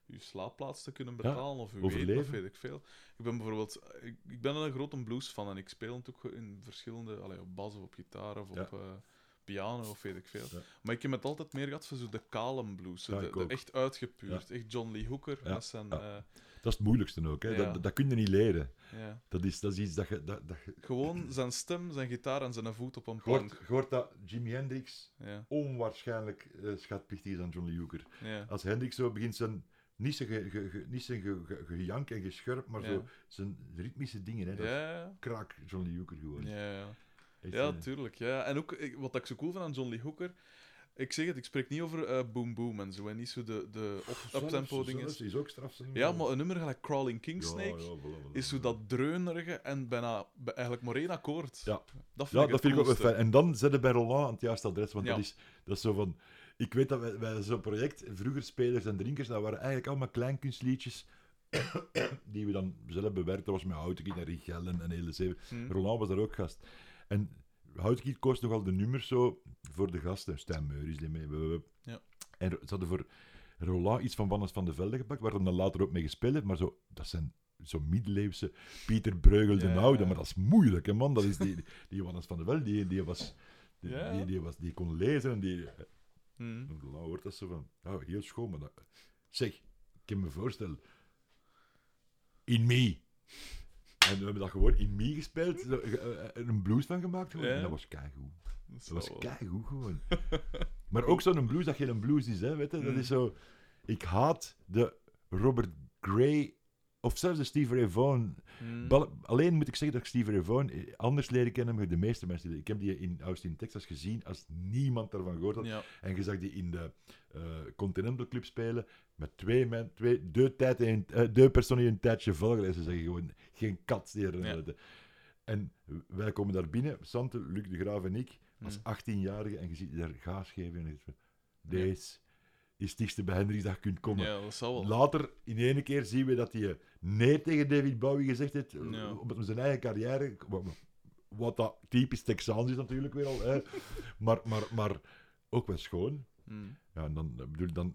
je slaapplaats te kunnen betalen, of je eten, of overleven. weet ik veel. Ik ben bijvoorbeeld, ik, ik ben een grote bluesfan en ik speel ook in verschillende, allee, op bas of op gitaar of Ja. op eh, piano of weet ik veel. Ja. Maar ik heb het altijd meer gehad voor zo de kale blues, Ja, de, echt uitgepuurd, echt John Lee Hooker zijn... ja. eh, Dat is het moeilijkste ook. Hè. Dat, dat kun je niet leren. ja. Dat is, dat is iets dat je... Dat, dat Gewoon zijn stem, zijn gitaar en zijn voet op een plank. je hoort dat Jimi Hendrix onwaarschijnlijk eh, schatplichtig is aan John Lee Hooker. Als Hendrix zo begint zijn... Niet zijn, ge, ge- ge- niet zijn ge, ge- gejank en geschurp, maar Ja. zo zijn ritmische dingen. Hè. Dat ja, kraak John Lee Hooker gewoon. ja, ja. Tuurlijk. Ja. En ook ik- wat ik zo cool vind aan John Lee Hooker. Ik zeg het, ik spreek niet over eh, Boom Boom en zo. En niet zo de, de uptempo dingen. zelfs is ook. Ja, maar een nummer gelijk Crawling King Ja, Snake ja, voilà, voilà. is zo dat dreunerige en bijna bij- eigenlijk maar één akkoord. Ja. Dat vind Ja, ik dat vind ik ook wel fijn. En dan zetten bij Roland aan het juiste adres, want dat, is, dat is zo van... Ik weet dat wij, wij zo'n project, vroeger spelers en drinkers, dat waren eigenlijk allemaal kleinkunstliedjes die we dan zelf bewerkt. Dat was met Houtekiet en Richel en, en hele zeven. Hm. Roland was daar ook gast. En Houtekiet koos nogal de nummers zo voor de gasten. Stijn Meuris die mee. Ja. En ze hadden voor Roland iets van Wannes van de Velde gepakt, waar hij dan later ook mee gespeeld heeft. Maar zo, dat zijn zo middeleeuwse Pieter Breugel de Ja, Oude. Maar dat is moeilijk, hè, man. Dat is die, die Wannes van de Velde, die, die was Die, Ja. die, die was, die kon lezen en die... Mhm. Dan hoort dat zo van... Oh, heel schoon, maar dat... Zeg, ik kan me voorstellen... In Me. En we hebben dat gewoon in Me gespeeld. eh, eh, een blues van gemaakt. Gewoon. Ja. En dat was keigoed. Dat, Dat was keigoed gewoon. maar ook zo'n blues dat geen blues is, hè, weet je? Dat Mm. is zo... Ik haat de Robert Gray... Of zelfs de Steve Ray Vaughan. Bal- Alleen moet ik zeggen dat ik Steve Ray Vaughan eh, anders leren kennen dan de meeste mensen. Ik heb die in Austin, Texas gezien als niemand daarvan gehoord had. Ja. En je zag die in de eh, Continental Club spelen met twee, men, twee de, tijd in, eh, de personen die een tijdje volgen. Ze zeggen gewoon geen kat die. En wij komen daar binnen, Sante, Luc de Graaf en ik, als Mm. 18-jarige, en je ziet daar gaas geven. En je zegt van, deze is het dichtste bij dat je kunt komen. ja, dat zal wel. Later, in ene keer, zien we dat hij nee tegen David Bowie gezegd heeft, eh, Ja. op zijn eigen carrière. Wat, dat typisch Texaans is natuurlijk weer al. Hè. maar, maar, maar ook wel schoon. Mhm. Ja, en dan, ik bedoel, dan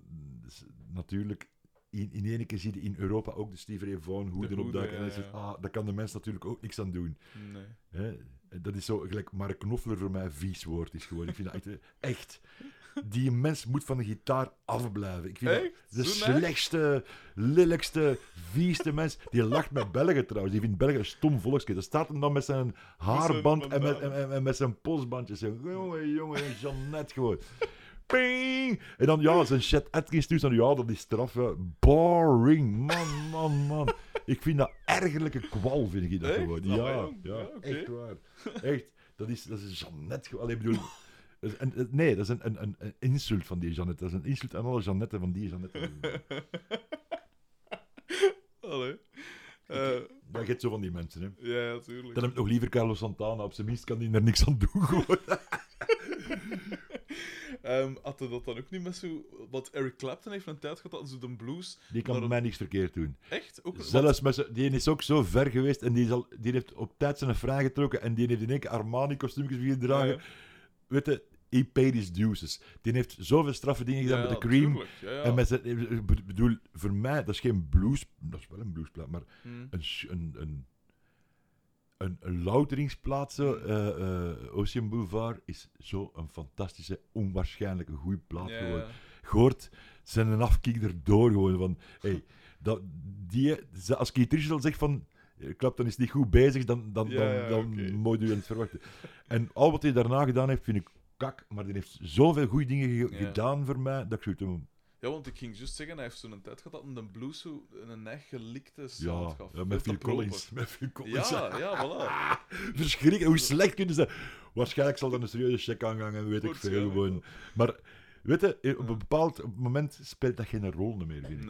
natuurlijk, in, in ene keer zie je in Europa ook de Steve Ray Vaughan hoeden opduiken. en dan ja. ah, daar kan de mens natuurlijk ook niks aan doen. Nee. Hè? Dat is zo, gelijk Mark Knopfler voor mij een vies woord is gewoon. Ik vind dat echt, echt, die mens moet van de gitaar afblijven. Ik vind dat de slechtste, lelijkste, vieste mens. Die lacht met Belgen trouwens. Die vindt Belgen een stom volksje. Dat staat hem dan met zijn haarband en met, en, met zijn polsbandjes. Jongen, jongen, Jeannette gewoon. Ping! En dan, ja, zijn Chet Atkins toestand. Ja, dat is straf. Boring. Man, man, man. Ik vind dat ergerlijke kwal, vind ik dat Echt? gewoon. Ja, ja, echt waar. Echt. Dat is, dat is Jeannette. gewoon. Allee, ik bedoel... een- nee, dat is een, een, een, een insult van die Jeannette. Dat is een insult aan alle Jeannetten van die Jeannette. Allee. Eh, Ja, je hebt zo van die mensen, hè. ja, ja, tuurlijk. Dan heb ik nog liever Carlos Santana. Op zijn minst kan die er niks aan doen, gewoon. Had hij dat dan ook niet met zo... Want Eric Clapton heeft een tijd gehad dat zo de blues... Die kan bij mij niks verkeerd doen. Echt? Ook, Zelfs met die is ook zo ver geweest en die, is al, die heeft op tijd zijn vraag getrokken en die heeft in één keer Armani-kostuumjes weer dragen. Ja, Weet je, his dues. Die heeft zoveel straffe dingen gedaan ja, met de Cream. tuurlijk, Ja, ja. En met zijn, ik bedoel, voor mij, dat is geen blues, dat is wel een bluesplaat, maar Hm. een, een, een, een, een louteringsplaat, zo, Hmm. eh, eh, Ocean Boulevard, is zo een fantastische, onwaarschijnlijke goede plaat ja. Gehoord zijn een afkiek erdoor gewoon van, hey, dat, die, als Keith Richards zegt van, eh, dan is niet goed bezig, dan, dan, dan, ja, dan moet je het verwachten. En al wat hij daarna gedaan heeft, vind ik kak, maar die heeft zoveel goede dingen ge- Ja. gedaan voor mij, dat ik zoiets hem Ja, want ik ging juist zeggen, hij heeft zo'n tijd gehad dat de blues zo een eigen gelikte ja, sound gaf. ja, met Veel Phil. Collins. Met Phil Collins. Ja, ja, voilà. Verschrikkelijk, hoe slecht kunnen ze... Waarschijnlijk zal er een serieuze check aangaan, weet ik veel Waarschijnlijk gewoon. Maar, weet je, op Ja. een bepaald moment speelt dat geen rol meer, vind ik.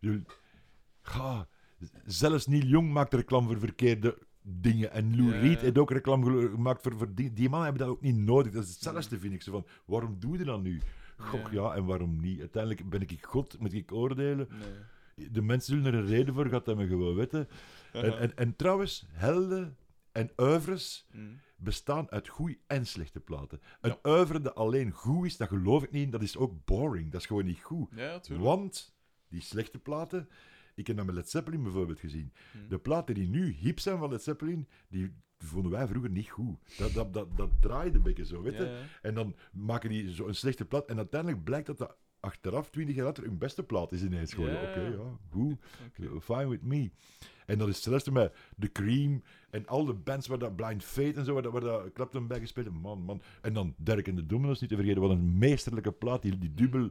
Nee. Ga, zelfs Neil Young maakt reclame voor verkeerde dingen. En Lou Ja, Reed heeft ook reclame gemaakt voor, voor die, die mannen hebben dat ook niet nodig. Dat is hetzelfde, vind ik. Zo van, waarom doe je dat nu? Goh, Ja. ja, en waarom niet? Uiteindelijk ben ik God, moet ik oordelen. Nee. De mensen zullen er een reden voor gehad hebben, gewoon weten. En, en, en trouwens, helden en oeuvres Hm. bestaan uit goede en slechte platen. Een Ja. oeuvre dat alleen goed is, dat geloof ik niet. Dat is ook boring. Dat is gewoon niet goed. Ja. Want die slechte platen, ik heb dat met Led Zeppelin bijvoorbeeld gezien. Hm. De platen die nu hip zijn van Led Zeppelin, die vonden wij vroeger niet goed. Dat, dat, dat, dat draaide een beetje zo, weet je. Ja, ja. En dan maken die zo een slechte plaat. En uiteindelijk blijkt dat dat achteraf, twintig jaar later, hun beste plaat is ineens geworden. Ja. Oké, ja, goed. Oké. Fine with me. En dat is hetzelfde met The Cream en al de bands waar dat Blind Fate en zo, waar dat, waar dat Clapton bij gespeeld. Man, man. En dan Derek en de Dominos niet te vergeten. Wat een meesterlijke plaat. Die, die dubbel,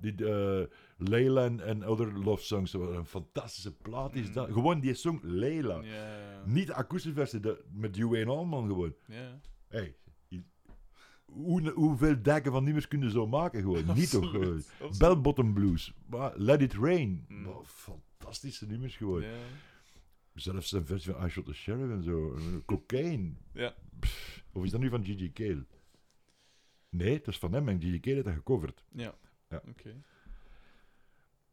die uh, en, Other Love Songs. Wat een fantastische plaat is dat. Mm. Gewoon die song Leila. Ja, ja. Niet de akoestische versie, de, met Duane Allman gewoon. Ja. Hey, hoe, hoeveel dijken van nummers kunnen zo maken gewoon? Niet toch? Gewoon. absoluut. Bell Bottom Blues. Maar Let It Rain. Mm. Wat fantastische nummers gewoon. Zelfs een versie van I Shot the Sheriff en zo. Eh, Cocaine. Ja. Pff, Of is dat nu van Gigi Cale? Nee, het is van hem en Gigi Cale heeft dat gecoverd. Ja. Ja. Oké.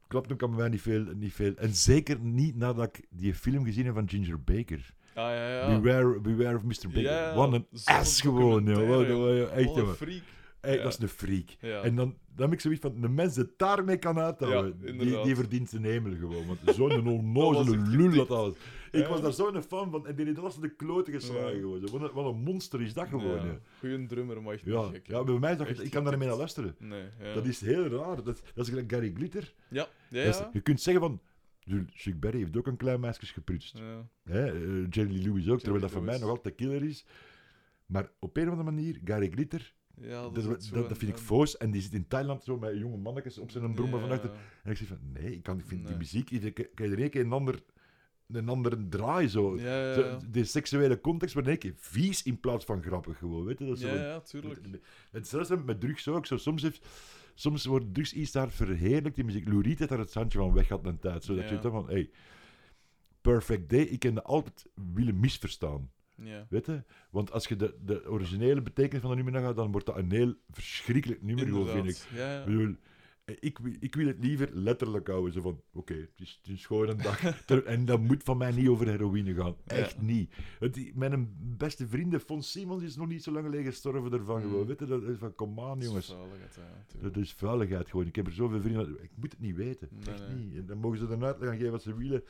Clapton kan bij mij niet veel, niet veel. En zeker niet nadat ik die film gezien heb van Ginger Baker. Ah, ja, ja. Beware, Beware of Mr. Baker. Wat een ass gewoon, joh. Echt, Wat een freak. Hey, Ja. Dat is een freak. En dan, dan heb ik zoiets van, de mens die daarmee kan uithouden, die, die verdient zijn hemel gewoon. Want zo'n onnozele lul dat alles. Ik was daar zo'n fan van. En die heeft de kloten geslagen gewoon. Zo, Wat, een, wat een monster is dat gewoon. ja. Goeie drummer, maar echt ja. gek. ja bij mij dacht ik, ik kan daar niet meer naar luisteren. Nee, ja. Dat is heel raar. Dat, dat is gelijk Gary Glitter. Ja, ja, is- je kunt zeggen van... Chuck Berry heeft ook een klein meisje geprutst. Ja. Hè? eh, Jerry Lewis ook, terwijl dat voor mij nog altijd killer is. Maar op een of andere manier, Gary Glitter, Ja, dat, dat, dat, is dat, zo een- vind ik een- foos. En die zit in Thailand zo met jonge mannetjes op zijn brommen van Ja. achter. En ik zeg van, nee, ik, kan, ik vind die muziek, ik, kan je er één keer een, ander, een andere draai zo. Ja, ja, Zo, ja. De seksuele context wordt één keer vies in plaats van grappig gewoon, weet je? Dat is Ja, tuurlijk. Het zelfs met drugs ook. Zo, soms, heeft, soms wordt drugs iets daar verheerlijkt in muziek. Lou Reed heeft daar het handje van weg gehad een tijd. Zodat je toch van, hey, Perfect Day, ik kende altijd willen misverstaan. Ja. Weet je? Want als je de, de originele betekenis van een nummer nagaat, dan wordt dat een heel verschrikkelijk nummer, gewoon, vind ik. Inderdaad. Ja, ja. Ik bedoel, eh, ik, wil- ik wil het liever letterlijk houden. Zo van, oké, het, is, het is gewoon een dag. En dat moet van mij niet over heroïne gaan. Echt niet. Het, mijn beste vrienden, Fons Simons, is nog niet zo lang geleden gestorven ervan. Mm. Weet je, dat is van, kom aan, Dat is jongens. vuiligheid, ja, Dat is vuiligheid gewoon. Ik heb er zoveel vrienden. dat- Ik moet het niet weten. Nee, Echt nee. niet. En dan mogen ze er een uitleg aan geven wat ze willen.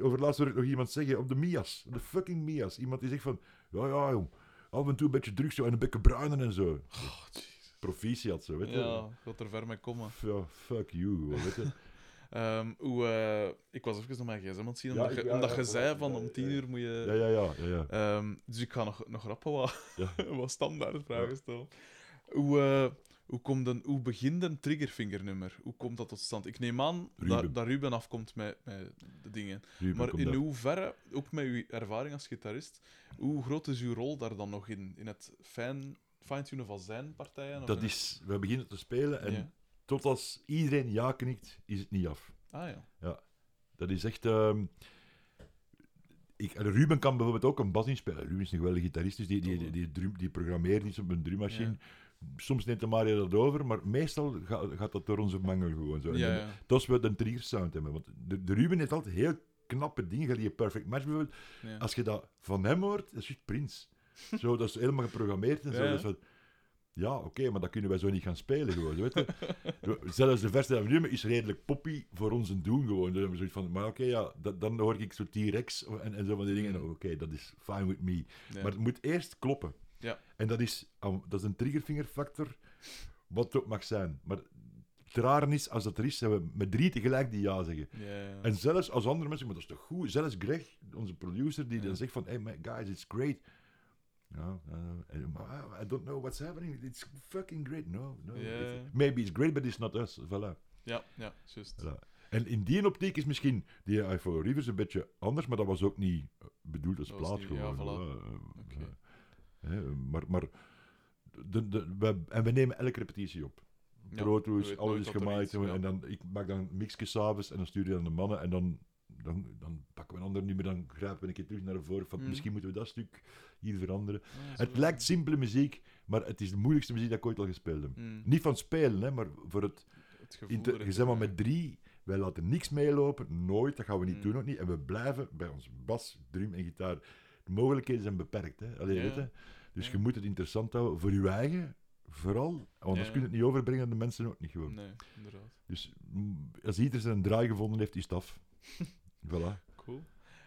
Over laatst hoorde ik nog iemand zeggen op de Mias. De fucking Mias. Iemand die zegt van. Ja, ja, jong. Af en toe een beetje drugs zo en een beetje bruinen en zo. Oh. Proficiat zo, weet je. Ja, gaat er ver mee komen. Ja, fuck you, weet je. Ehm, hoe, eh, ik was even naar mijn gsm aan het zien, Ja, omdat, ik- je, ja, omdat ja, je voilà. zei van om tien uur moet je... Ja, ja, ja. ja, ja. Ehm, dus ik ga nog, nog rappen wat, wat standaard vragen stellen. Hoe, eh, hoe, komt een, hoe begint een triggerfingernummer? Hoe komt dat tot stand? Ik neem aan Ruben. Dat, dat Ruben afkomt met, met de dingen. Ruben, maar in hoeverre, ook met uw ervaring als gitarist, hoe groot is uw rol daar dan nog in? In het fijn, fine-tunen van zijn partijen? of Dat in is... We beginnen te spelen en Ja. tot als iedereen ja knikt, is het niet af. Ah ja. Dat is echt... ehm, ik, en Ruben kan bijvoorbeeld ook een bas inspelen. Ruben is een geweldige gitarist, dus die, die, die, die, drum, die programmeert iets op een drummachine. Soms neemt de Mario dat over, maar meestal gaat, dat door onze mangel gewoon zo. Ja, ja. Dat is wat een trigger sound hebben. Want de, de Ruben heeft altijd heel knappe dingen. Die Perfect Match bijvoorbeeld. ja. Als je dat van hem hoort, dat is juist Prins. Zo, dat is helemaal geprogrammeerd en zo. Ja, ja. Dat is van, ja, oké, maar dat kunnen wij zo niet gaan spelen gewoon. Weet je? Zelfs de versie van Ruben is redelijk poppy voor ons een doen gewoon. Hebben we van, maar oké, ja, dat, dan hoor ik zo T-Rex en, en zo van die dingen. En Oké, dat is fine with me. Maar het moet eerst kloppen. Ja. En dat is, dat is een triggerfingerfactor, wat het ook mag zijn. Maar het rare is, als dat er is, zijn we met drie tegelijk die ja zeggen. En zelfs als andere mensen, maar dat is toch goed? Zelfs Greg, onze producer, die dan zegt van, hey man, guys, it's great. Maar, I don't know what's happening. It's fucking great. No, no. Maybe it's great, but it's not us. Voilà. ja, ja, juist. voilà. En in die optiek is misschien die iPhone Rivers een beetje anders, maar dat was ook niet bedoeld als plaat niet- ja, gewoon. voilà. Hè, maar, maar de, de, we, en we nemen elke repetitie op. Ja, Pro je Tools, weet alles is iets- en, ja. dan, ik maak dan mixjes s'avonds en dan stuur je aan de mannen. En dan, dan, dan pakken we een ander nummer, dan grijpen we een keer terug naar voren. Van, Mhm. Misschien moeten we dat stuk hier veranderen. Het lijkt simpele muziek, maar het is de moeilijkste muziek dat ik ooit al gespeeld heb. Mm, Niet van spelen, hè, maar voor het... het gevoel je maar met drie, wij laten niks meelopen, nooit, dat gaan we niet Mm. doen ook niet. En we blijven bij ons bas, drum en gitaar. De mogelijkheden zijn beperkt, hè. Allee, Ja. weet je? Dus Ja. je moet het interessant houden voor je eigen, vooral. Want anders kun je het niet overbrengen aan de mensen ook niet gewoon. Nee, inderdaad. Dus mm, als ieder zijn draai gevonden heeft, is het af. voilà. Cool.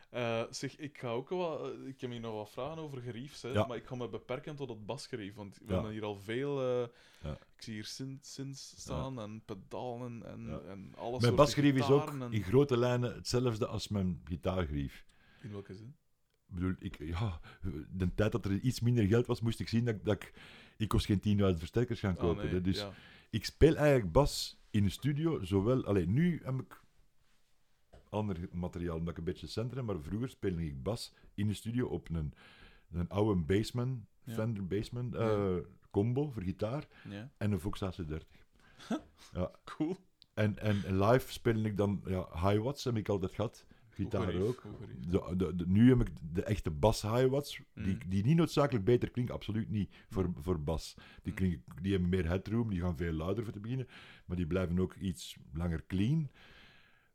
Eh, zeg, ik ga ook wel... eh, ik heb hier nog wat vragen over geriefs, hè, Ja. maar ik ga me beperken tot het basgerief, want we Ja. hebben hier al veel... eh, Ja. Ik zie hier synths synths staan en pedalen en, en alles Mijn basgrief is ook en- in grote lijnen hetzelfde als mijn gitaargrief. In welke zin? Bedoel, ik, ja, de tijd dat er iets minder geld was, moest ik zien dat, ik- dat ik... Ik kost geen 10.000 versterkers gaan Ah, kopen. nee. Dus ja. ik speel eigenlijk bas in de studio, zowel... Alleen nu heb ik ander materiaal omdat ik een beetje center heb, maar vroeger speelde ik bas in de studio op een, een oude Bassman, Ja. Fender Bassman eh, Ja. combo voor gitaar ja. en een Vox AC30. Cool. En, en live speel ik dan, ja, high watts heb ik altijd gehad, gitaar ook. De, de, de- nu heb ik de echte bas high watts, die, Mm. die niet noodzakelijk beter klinken, absoluut niet voor, voor bas. Die, Mm. klinken, die hebben meer headroom, die gaan veel luider voor te beginnen, maar die blijven ook iets langer clean.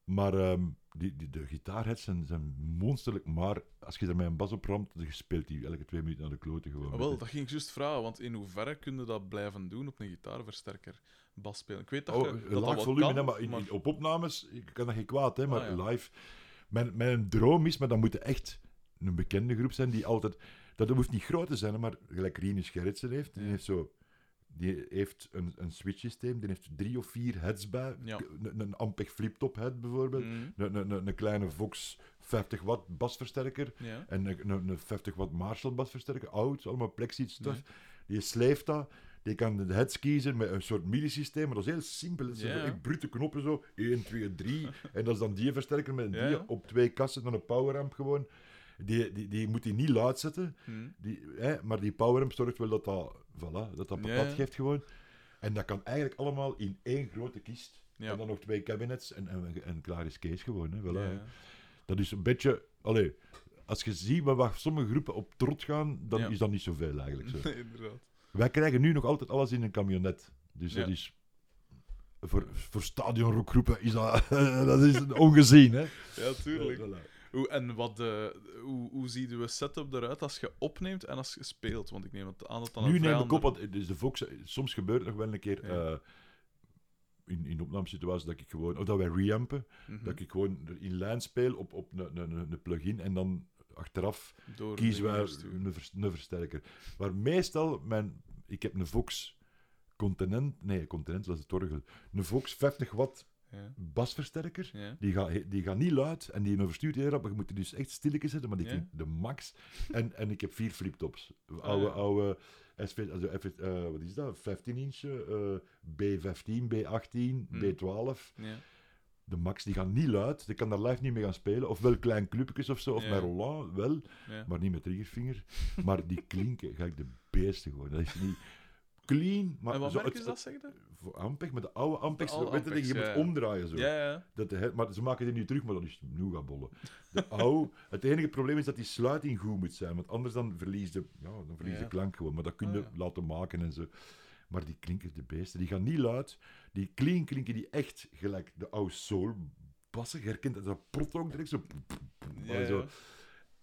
Maar ehm, die, die, de gitaarheads zijn, zijn monsterlijk. Maar als je er met een bas op ramt, dan speelt hij elke twee minuten naar de kloten gewoon. Ah, wel, dat ging ik juist vragen, want in hoeverre kun je dat blijven doen op een gitaarversterker bas spelen? Ik weet dat, Oh, je, dat, volume, kan, maar, in- op opnames ik kan dat geen kwaad, hè, maar Ah, ja. live. Mijn, mijn droom is, maar dat moet echt een bekende groep zijn die altijd. Dat hoeft niet groot te zijn, maar gelijk Rinus Gerritsen heeft. Die heeft zo. Die heeft een, een switch-systeem, die heeft drie of vier heads bij. Ja. Een, een Ampeg flip-top head bijvoorbeeld. Mm, Een, een, een, een kleine Vox 50 watt basversterker. ja. En een, een, een 50 watt Marshall basversterker, oud, allemaal plexi stuff. Die sleeft dat. Die kan de heads kiezen met een soort MIDI-systeem, maar dat is heel simpel. Het zijn brute knoppen zo. 1, 2, 3. en dat is dan die versterker met een die op twee kassen, dan een poweramp gewoon. Die, die, die moet hij niet luid zetten, Mm. die, hè, maar die poweramp zorgt wel dat dat, voilà, dat, dat patat geeft gewoon. En dat kan eigenlijk allemaal in één grote kist. Ja. En dan nog twee cabinets en, en, en klaar is Kees gewoon. Hè, voilà, hè. Dat is een beetje... Allee, als je ziet waar- waar sommige groepen op trot gaan, dan Ja. is dat niet zoveel eigenlijk. Zo. Nee, inderdaad. Wij krijgen nu nog altijd alles in een camionet. Dus dat is... Voor, voor is dat, dat is ongezien, hè? Ja, tuurlijk. Voilà. Hoe, en wat de, hoe, hoe ziet uw setup eruit als je opneemt en als je speelt? Want ik neem het aan dat dan Nu neem ik op, want dus de Vox, soms gebeurt het nog wel een keer Ja. eh, in, in opnamesituaties dat ik gewoon, of dat wij reampen, Mhm. dat ik gewoon in lijn speel op, op een, een, een- een plugin en dan achteraf Door wij sturen. een, vers- een versterker. Maar meestal, mijn, ik heb een Vox Continent, nee, Continent, dat is het orgel, een Vox 50 watt Ja. basversterker. Ja. Die gaat, die gaat niet luid en die overstuurt heel rap, maar je moet die dus echt stilletjes zetten, maar die Ja? de max. En, en ik heb vier fliptops. Oude, ja. oude SV, also F, eh, wat is dat? 15 inch, eh, B15, B18, Hm. B12. De max, die gaan niet luid. Die kan daar live niet mee gaan spelen. Ofwel klein clubjes of zo, of Ja. met Roland, wel. Ja. Maar niet met triggervinger. maar die klinken, ga ik de beesten gewoon. Dat is niet clean, maar en wat zo, merk is dat, zeg je? voor Ampeg, met de oude Ampex, De oude weet je, Ampex, moet omdraaien zo. Ja, ja. Dat de, maar ze maken die nu terug, maar dat is nougatbollen. De oude, het enige probleem is dat die sluiting goed moet zijn, want anders dan verlies de, ja, dan verlies Ja. de klank gewoon. Maar dat kun je Ah, ja. laten maken en zo. Maar die klinken de beesten, die gaan niet luid. Die clean klinken die echt gelijk de oude soul bassen. Je herkent dat, dat prot ook direct zo. Ja, zo.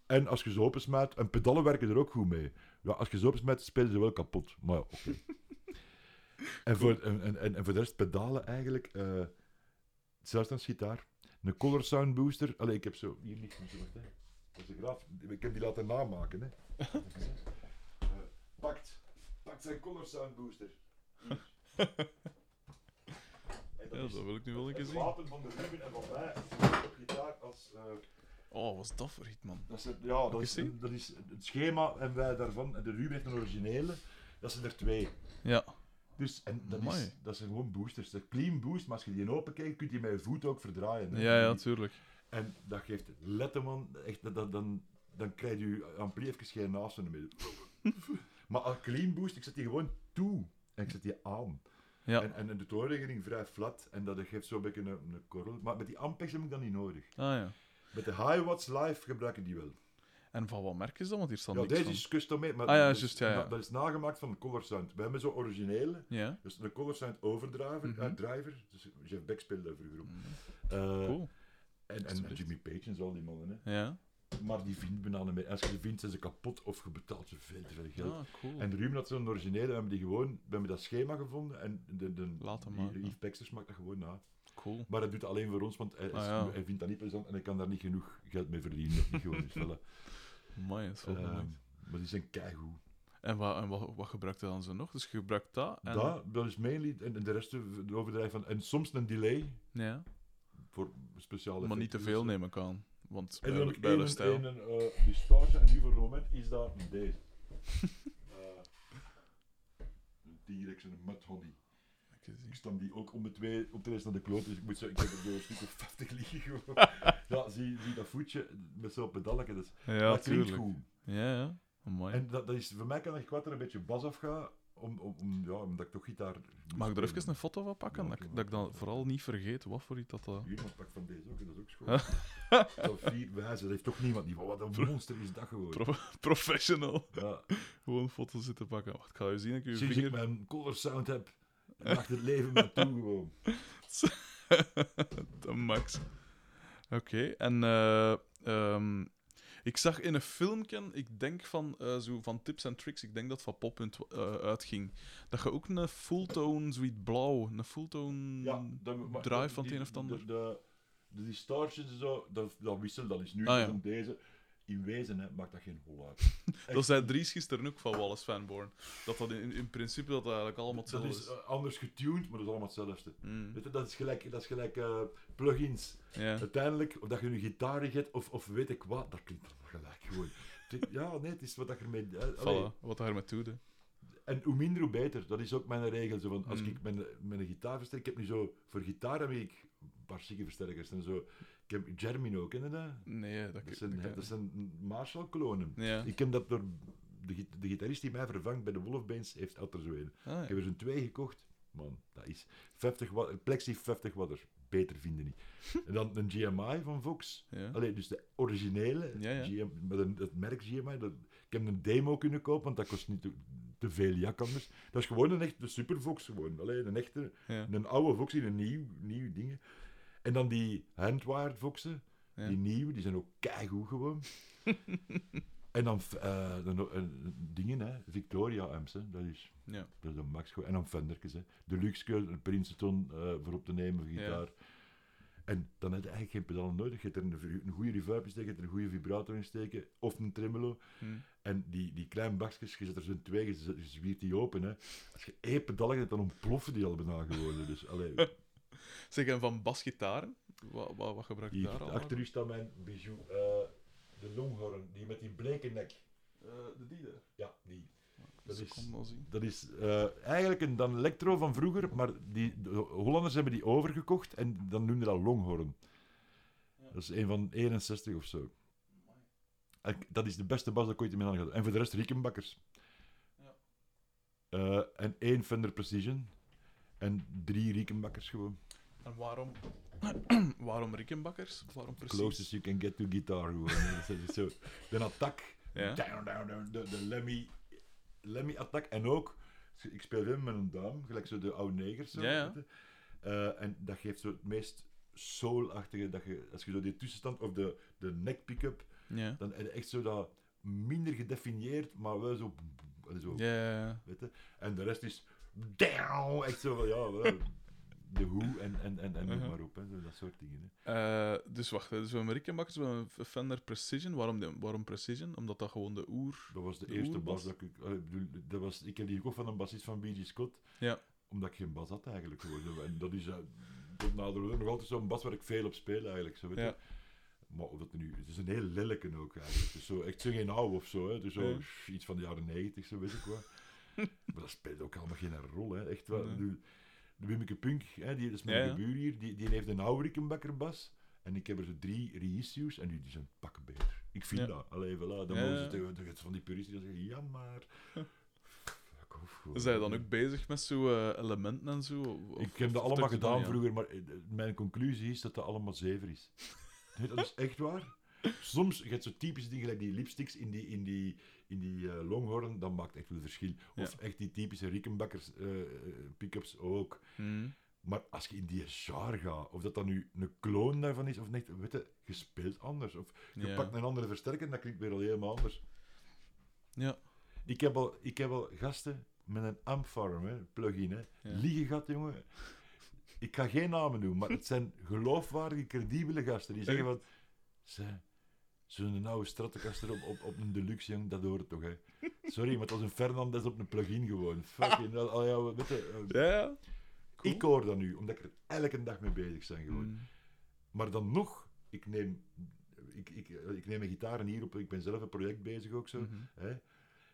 En als je ze opensmijt, en pedalen werken er ook goed mee. Ja, als je ze opensmijt, spelen ze wel kapot. Maar ja, oké. en, voor, en, en, en, voor de rest pedalen eigenlijk, eh zelfstandsgitaar, een color sound booster. Allee, ik heb zo, hier niks hè. Dat is de graaf. Ik heb die laten namaken, hè. Eh, pakt, pakt zijn color sound booster. Hier. En Ja, is dat wil ik nu wel een keer het zien. wapen van de Ruben en van mij op gitaar als... eh, Oh, wat is dat voor iets, man? dat is, het- ja, dat is, zien? dat is het schema en wij daarvan. En de Ruben heeft een originele. Dat zijn er twee. Ja. Dus, en dat, Amai. is, dat zijn gewoon boosters. De clean boost, maar als je die open kijkt, kun je die met je voet ook verdraaien. hè. Ja, ja, Die- tuurlijk. En dat geeft letterman, echt, dat, dat, dan, dan krijg je ampli even geen naast in de midden. maar een clean boost, ik zet die gewoon toe. En ik zet die aan. Ja. En, en de toonregeling vrij flat. En dat geeft zo'n beetje een, een korrel. Maar met die Ampex heb ik dat niet nodig. Ah, ja. Met de High Watts Live gebruik ik die wel. En van wat merk is dat? Want hier staat Ja, niks deze van. is custom made, maar Ah, ja, dat, is, ja, ja. dat is nagemaakt van de Color Sound. We hebben zo originele, dus de Color Sound overdriver, Mhm. eh, driver, dus Jeff Beck speelde daar vroeger op. Mm, Eh, Cool. en, en. Jimmy Page en zo, al die mannen. Hè. Ja. Maar die vindt men aan Als je ze vindt, zijn ze kapot of je betaalt ze veel te veel geld. Ah, cool. En Ruben had zo'n originele, we hebben die gewoon, we hebben dat schema gevonden en de, de, Laat maken. Yves Pexters maakt dat gewoon na. Cool. Maar hij doet het alleen voor ons, want hij, is- Ah, ja. hij vindt dat niet plezant en hij kan daar niet genoeg geld mee verdienen. Dat niet gewoon. Voilà. Mooi, dat is wel Ehm, maar die zijn keigoed. En, wat, en wat, wat gebruikt hij dan zo nog? Dus je gebruikt dat en... Dat, dat is mainly, en, en de rest de overdrijf van, en soms een delay Ja. voor speciale Maar niet te veel dus, neem ik aan. Want En bij, bij de stijl... eh, distortion, en nu voor het moment is dat deze. Eh, een T-Rex en een Mud Honey. Ik stam die ook om de twee op de rest naar de kloot, dus ik moet zo, ik heb er een stuk of 50 liggen gewoon. ja, zie, zie dat voetje met zo'n pedalken, dus Ja, dat klinkt tuurlijk. goed. Ja, ja. Mooi. En dat, dat is, voor mij kan ik kwaad er een beetje bas afgaan, om, om, ja, omdat ik toch gitaar... Mag ik er even een foto van pakken? Ja, dat, ik- dat ik dan vooral niet vergeet wat voor iets dat... dat... Hier, maar pak van deze ook, dat is ook schoon. dat vier wijzen, dat heeft toch niemand niet wat een monster is dat gewoon. Pro- professional. Ja. Gewoon een foto zitten pakken. Wacht, ik ga je zien ik je Sinds ik vinger... mijn color sound heb, maakt het leven me toe gewoon. De max. Oké, en eh, ehm, ik zag in een filmpje, ik denk van, eh, zo van tips en tricks, ik denk dat van Poppunt eh, uitging, dat je ook een fulltone, zoiets blauw, een fulltone maar- drive van het een of het ander. De, de, de en zo, dat, dat wisselt, dat is nu Ah, ja. deze. In wezen hè, maakt dat geen hol uit. Dat zei Dries gisteren ook van Wallace Fanborn. Dat dat in, in principe dat dat eigenlijk allemaal Dat hetzelfde is is. eh, anders getuned, maar dat is allemaal hetzelfde. Mm, Weet je, dat is gelijk, dat is gelijk eh, plugins. Uiteindelijk, of dat je nu gitaar hebt of, of weet ik wat, dat klinkt allemaal gelijk gewoon. Ja, nee, het is wat dat ermee... Voilà, wat daar met doet. hè. En hoe minder, hoe beter. Dat is ook mijn regel. Zo van, als Mm. ik mijn, mijn gitaar versterk... Ik heb nu zo... Voor gitaar heb ik een paar versterkers en zo. Ik heb Germin ook, ken je dat? Nee, dat, Dat zijn, dat- dat zijn Marshall-klonen. Ja. Ik heb dat door... De, git- de gitarist die mij vervangt bij de Wolfbands heeft er een. Ah, ja. Ik heb er zo'n twee gekocht. Man, dat is 50 watt, Plexi 50 watt. Beter vinden niet. en dan een GMI van Vox. Ja. Allee, dus de originele, Ja, ja. GM, met een, het merk GMI. Dat, ik heb een demo kunnen kopen, want dat kost niet te, te veel jak anders. Dat is gewoon een echte Supervox. Gewoon. Allee, een echte, een oude Vox in een nieuw, nieuw ding. En dan die handwired Voxen, Ja. die nieuwe, die zijn ook keigoed gewoon. en dan eh, dan eh, dingen, hè. Victoria amps, hè. dat is... Ja. Dat is een max. En dan Fendertjes, hè. De Luxe, een Princeton eh, voor op te nemen, voor Ja. gitaar. En dan heb je eigenlijk geen pedalen nodig. Je hebt er een, een goede reverb in steken, er een goede vibrator in steken, of een tremolo. Hm. En die, die kleine bakjes, je zet er zo'n twee, je zwiert die open. Hè. Als je één pedal hebt, dan ontploffen die al bijna gewoon. Dus, allee, Zeg, en van basgitaren? Wat, wat, wat gebruik je daar al? achter u staat mijn bijou, eh, de Longhorn, die met die bleke nek. de die daar. Ja, die. Dat is- is... Dat is eh, eigenlijk een dan Electro van vroeger, maar die, de Hollanders hebben die overgekocht en dan noemden dat Longhorn. Dat is een van 61 of zo. En dat is de beste bas dat ik ooit in mijn handen had. En voor de rest Rickenbackers. Ja. Eh, en één Fender Precision. En drie Rickenbackers gewoon. En waarom... waarom Rickenbackers? Waarom precies? Closest you can get to guitar gewoon. zo. De attack. Ja. Down, down, down. De, de Lemmy, Lemmy attack. En ook, ik speel veel met een duim, gelijk zo de oude negers. Zo, Ja, ja. weet je. Eh, en dat geeft zo het meest soul-achtige, dat je, als je zo die tussenstand, of de, de neck pick-up, Ja. dan heb je echt zo dat minder gedefinieerd, maar wel zo... zo weet je. En de rest is... Down, echt zo van, ja, de hoe en, en, en, en noem Uh-huh. maar op, hè, zo dat soort dingen. Hè. Eh, dus wacht, hè, dus we we hebben een Fender Precision. Waarom, de- waarom Precision? Omdat dat gewoon de oer... Dat was de, De eerste bas dat ik... eh, ik bedoel, dat was, ik heb die gekocht van een bassist van B.G. Scott. Ja. Omdat ik geen bas had eigenlijk. Gewoon. En dat is uh, tot nader nog altijd zo'n bas waar ik veel op speel eigenlijk. Zo, weet je. Maar of dat nu... Het is een heel lelijke ook eigenlijk. Is zo, echt zo geen oude of zo. Hè. Is zo Ja. iets van de jaren negentig, zo weet ik wat. maar dat speelt ook allemaal geen rol. Hè. Echt wel. Nee. Bedoel, De Wimmeke Punk, hè, die is mijn Ja, buur hier, die, die heeft een oude bas. En ik heb er zo drie reissues en die, die zijn pakken beter. Ik vind dat. Allee, voilà. Dan Ja, ze tegen, van die puristen die zeggen, ja maar... Fuck off, gewoon. Zijn je dan ook bezig met zo eh, elementen en zo? Of- Ik heb dat allemaal gedaan vroeger, maar eh, mijn conclusie is dat dat allemaal zever is. Nee, dat is echt waar. Soms, je hebt zo typische dingen, gelijk die lipsticks in die, in die, in die eh, longhorn, dat maakt echt wel verschil. Of echt die typische Rickenbackers eh, pick-ups ook. Hm. Maar als je in die genre gaat, of dat dan nu een kloon daarvan is, of niet, weet je, je speelt anders. Of je Ja. pakt een andere versterker en dat klinkt weer al helemaal anders. Ja. Ik heb al, ik heb al gasten met een Ampfarm, hè, plugin, hè. Ja. Liegegat, jongen. Ik ga geen namen noemen, maar het zijn geloofwaardige, credibele gasten. Die zeggen van... Ze, Zo'n oude Stratocaster op, op, op een Deluxe, jong, dat hoort toch, hè. Sorry, maar het was een Fernandez op een plugin gewoon. Fucking, al ja, weet je, eh, Ja, ja. Cool. Ik hoor dat nu, omdat ik er elke dag mee bezig ben gewoon. Hm. Maar dan nog, ik neem, ik, ik, ik neem mijn gitaren hier op. Ik ben zelf een project bezig ook zo. Mhm. Hè?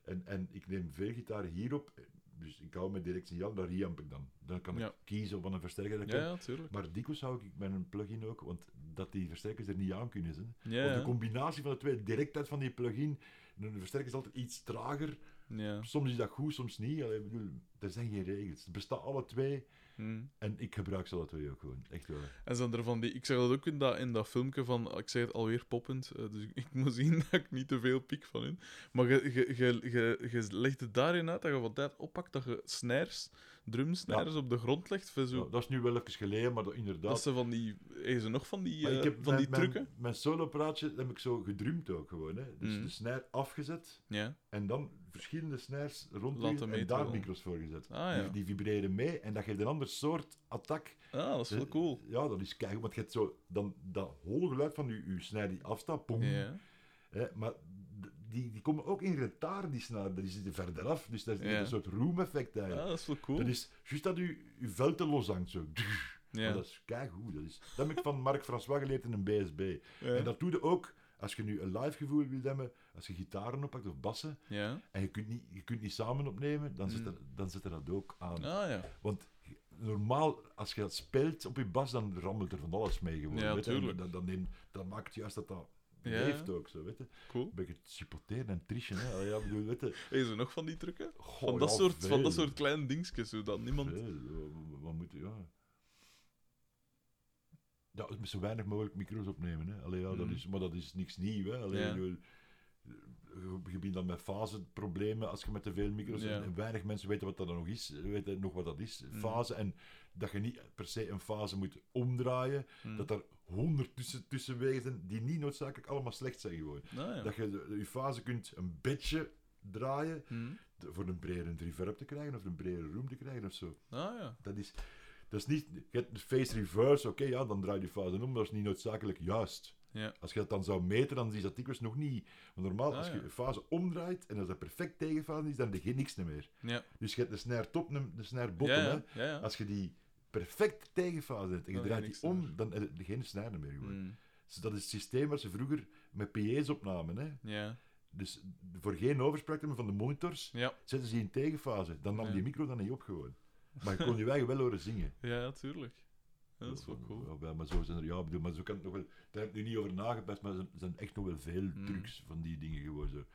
En, en ik neem veel gitaren hierop. Dus ik hou direct signaal, daar reamp ik dan. Dan kan Ja. ik kiezen wat een versterker dat ik Ja, heb. ja, tuurlijk. Maar dikwijls hou ik met een plugin ook, want dat die versterkers er niet aan kunnen zijn. Ja, de combinatie van de twee, direct uit van die plugin. Een versterker is altijd iets trager. ja. Soms is dat goed, soms niet. Allee, bedoel, er zijn geen regels. Het bestaat alle twee. Hm. En ik gebruik ze alle twee ook gewoon. Echt wel. En zijn er van die... Ik zeg dat ook in dat, in dat filmpje van... Ik zeg het alweer poppend, eh, dus ik, ik moet zien dat ik niet te veel piek van in. Maar je, legt het daarin uit dat je wat tijd oppakt, dat je snares drumsnijers op de grond legt. voor Zo, Ja, dat is nu wel even geleden, maar dat, inderdaad. dat ze van die... Hebben ze nog van die, Maar eh, van die mijn, trucken? Mijn, mijn solo-praatje heb ik zo gedrumd ook gewoon. Hè. Dus Mhm. de snare afgezet Ja. en dan verschillende snares rond en daar micro's voor gezet. Ah, die, die vibreren mee en dat geeft een ander soort attack. Ah, dat is wel Eh, cool. Ja, dat is keigoed, want je hebt zo dan dat holle geluid van je, je snare die afstaat, pom, Ja. hè, maar d- die, die komen ook in retard, die snare, die zitten verder af, dus dat is Ja. een soort room-effect ja, eigenlijk. dat is wel cool. Dat is juist dat je, je vel te los hangt, zo. ja. Maar dat is keigoed. Dat, is, dat heb ik van Marc François geleerd in een BSB. ja. En dat doe je ook als je nu een live gevoel wil hebben, als je gitaren oppakt of bassen, Ja. en je kunt niet, je kunt niet samen opnemen, dan, zit Mm. er, dan zit er dat ook aan. Ah, ja. Want normaal, als je dat speelt op je bas, dan rammelt er van alles mee gewoon. Ja, weet. Dan, dan, neemt, dan maakt juist dat dat. Leeft ook zo, weet je. Cool. Een beetje supporteren en trischen, hè. Allee, Ja, bedoel, weet je. Hebben ze nog van die trucken? Goh, Van dat, ja, soort, van dat soort kleine dingetjes, zodat niemand... Veel. Wat- moet je, ja. Ja, zo weinig mogelijk micro's opnemen. Hè. Allee, ja, dat Mhm. is, maar dat is niks nieuw. Hè. Allee, Ja. bedoel, je begint dan met faseproblemen als je met te veel micro's Ja. en, weinig mensen weten wat dat dan nog is, weten nog wat dat is, Mhm. fase. En dat je niet per se een fase moet omdraaien, Hm. dat er honderd tussen, tussenwegen zijn die niet noodzakelijk allemaal slecht zijn gewoon. Ah, ja. Dat je je fase kunt een beetje draaien te- voor een bredere reverb te krijgen of een bredere room te krijgen of zo. Ah, ja. Dat is, dat is niet... Je hebt face reverse, oké, ja, dan draai je fase om, maar dat is niet noodzakelijk juist. Ja. Als je dat dan zou meten, dan is dat dikwijls nog niet. Want normaal, Ah, als je ja. een fase omdraait en als dat perfect tegenfase is, dan heb je niks meer. Ja. Dus je hebt de snare top en de snare bottom. Hè. Als je die perfect tegenfase hebt en je Dan draait die om, dan heb je geen snare meer gewoon. Hm. Dus dat is het systeem waar ze vroeger met PA's opnamen. Hè. Ja. Dus voor geen overspraak van de monitors, zetten ze in tegenfase. Dan nam die micro dan niet op gewoon. Maar je kon je eigen wel horen zingen. Ja, natuurlijk. Ja, dat is wel cool. Ja, maar zo zijn er, ja, bedoel, maar zo kan het nog wel. Daar heb ik nu niet over nagepast, maar er zijn echt nog wel veel Mm. trucs van die dingen gewoon zo.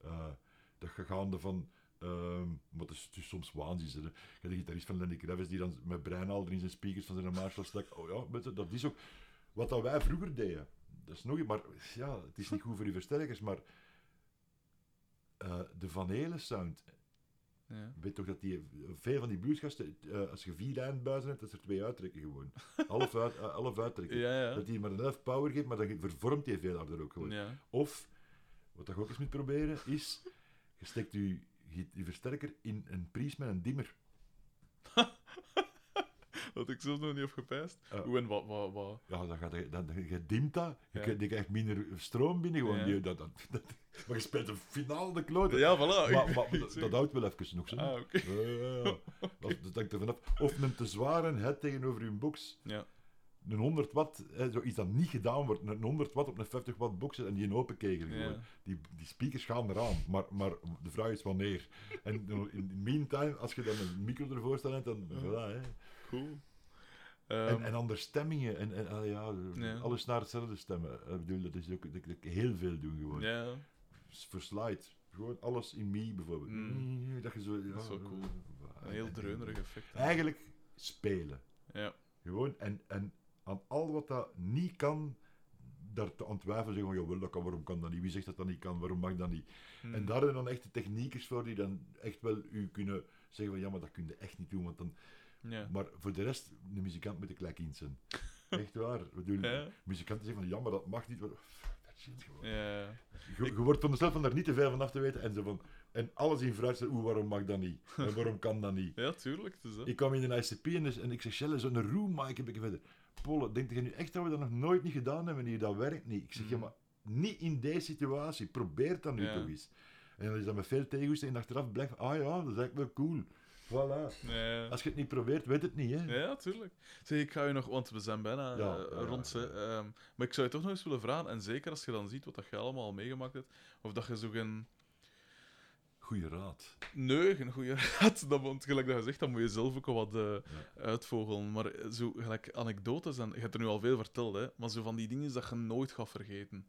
Eh, dat je gaande van. ehm maar het is, het is soms waanzin. Je hebt de gitarist van Lenny Kravitz die dan met breinaalder in zijn speakers van zijn Marshall stak. Oh ja, dat is ook wat dat wij vroeger deden. Dat is nog iets, maar ja, het is niet goed voor die versterkers, maar eh, de Van Halen sound. Ja. Weet toch dat die, veel van die bluesgasten, eh, als je vier eindbuizen hebt, dat is er twee uittrekken gewoon. half, uit, eh, half uittrekken. Ja, ja. Dat die maar een half power geeft, maar dan vervormt hij veel harder ook gewoon. Of, wat je ook eens moet proberen, is, je steekt je, je, je versterker in een pries met een dimmer. Dat ik zelf nog niet heb gepijst. Hoe en wat, wat, wat. Ja, dan, gaat, je- dan, dan, je dimt dat, je, Ja. krijgt- minder stroom binnen gewoon. Die, dat, dat, dat- maar je speelt een finale de klote. Ja, voilà. maar, maar dat, houdt wel even nog zo. Ah, oké. Ja. Dat, dat hangt er vanaf. Of een te zware head tegenover je box. Ja. Een 100 watt, hè, zoiets dat niet gedaan wordt, een 100 watt op een 50 watt box en die een open kegel. Ja. Die, die speakers gaan eraan, maar, maar de vraag is wanneer. En in the meantime, als je dan een micro ervoor staat, dan Ja. voilà, hè. Cool. En, Ehm, en andere stemmingen, en, en ah, ja, alles naar hetzelfde stemmen. Ik bedoel, dat is ook dat, heel veel doen gewoon. ja, Voor slide, gewoon alles in me bijvoorbeeld. Mm. Dat je zo, ja, Dat is wel cool. een heel dreunerig effect. Eigenlijk spelen. Ja. Gewoon, en, en aan al wat dat niet kan, daar te ontwijfelen, zeggen van, jawel, dat kan, waarom kan dat niet? Wie zegt dat dat niet kan? Waarom mag dat niet? Hm. En daar zijn dan echt de techniekers voor die dan echt wel u kunnen zeggen van, ja, maar dat kun je echt niet doen, want dan... Ja. Maar voor de rest, de muzikant moet ik in zijn. Echt waar. Ik bedoel, Ja. muzikanten zeggen van, ja, maar dat mag niet. Maar, pff, dat shit gewoon. Ja. Je, je wordt van jezelf van daar niet te veel van af te weten en zo van... En alles in zeggen, oeh, waarom mag dat niet? En waarom kan dat niet? ja, tuurlijk. Dat. Ik kwam in een ICP en, dus- en ik zeg, Shelle, zo'n room maak ik verder. Polle, denk je nu echt dat we dat nog nooit niet gedaan hebben hier? Dat werkt niet. Ik zeg, ja, Mhm. maar niet in deze situatie. Probeer dan nu Ja. toch eens. En dan is dat met veel tegenwicht en achteraf blijft, ah ja, dat is eigenlijk wel cool. Voilà. Als je het niet probeert, weet het niet, hè. Ja, tuurlijk. Zeg, ik ga je nog, want we zijn bijna Ja, eh, ja, rond. ja. Ehm, maar ik zou je toch nog eens willen vragen, en zeker als je dan ziet wat dat je allemaal al meegemaakt hebt, of dat je zo'n Goeie raad. nee, geen goede raad, dat, want gelijk dat je zegt, dan moet je zelf ook al wat eh, uitvogelen. Maar eh, zo gelijk anekdotes, en je hebt er nu al veel verteld, hè, maar zo van die dingen dat je nooit gaat vergeten.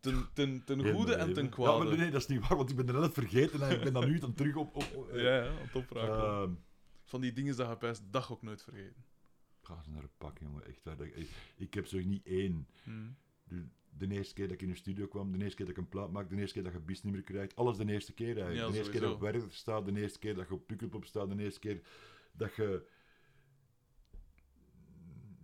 Ten, ten, ten goede en ten kwade. Ja, maar nee, dat is niet waar, want ik ben er net vergeten en ik ben dan nu dan terug op... op, op- ja, ja, opraken. Ehm, van die dingen dat je bij dag ook nooit vergeten. ga eens naar een pak, jongen. Echt waar. Ik, ik heb zo niet één. Hm. De, de eerste keer dat ik in de studio kwam, de eerste keer dat ik een plaat maak, de eerste keer dat je bis niet meer krijgt. Alles de eerste keer eigenlijk. Ja, de eerste keer dat je op Werder staat, de eerste keer dat je op Pukkelpop staat, de eerste keer dat je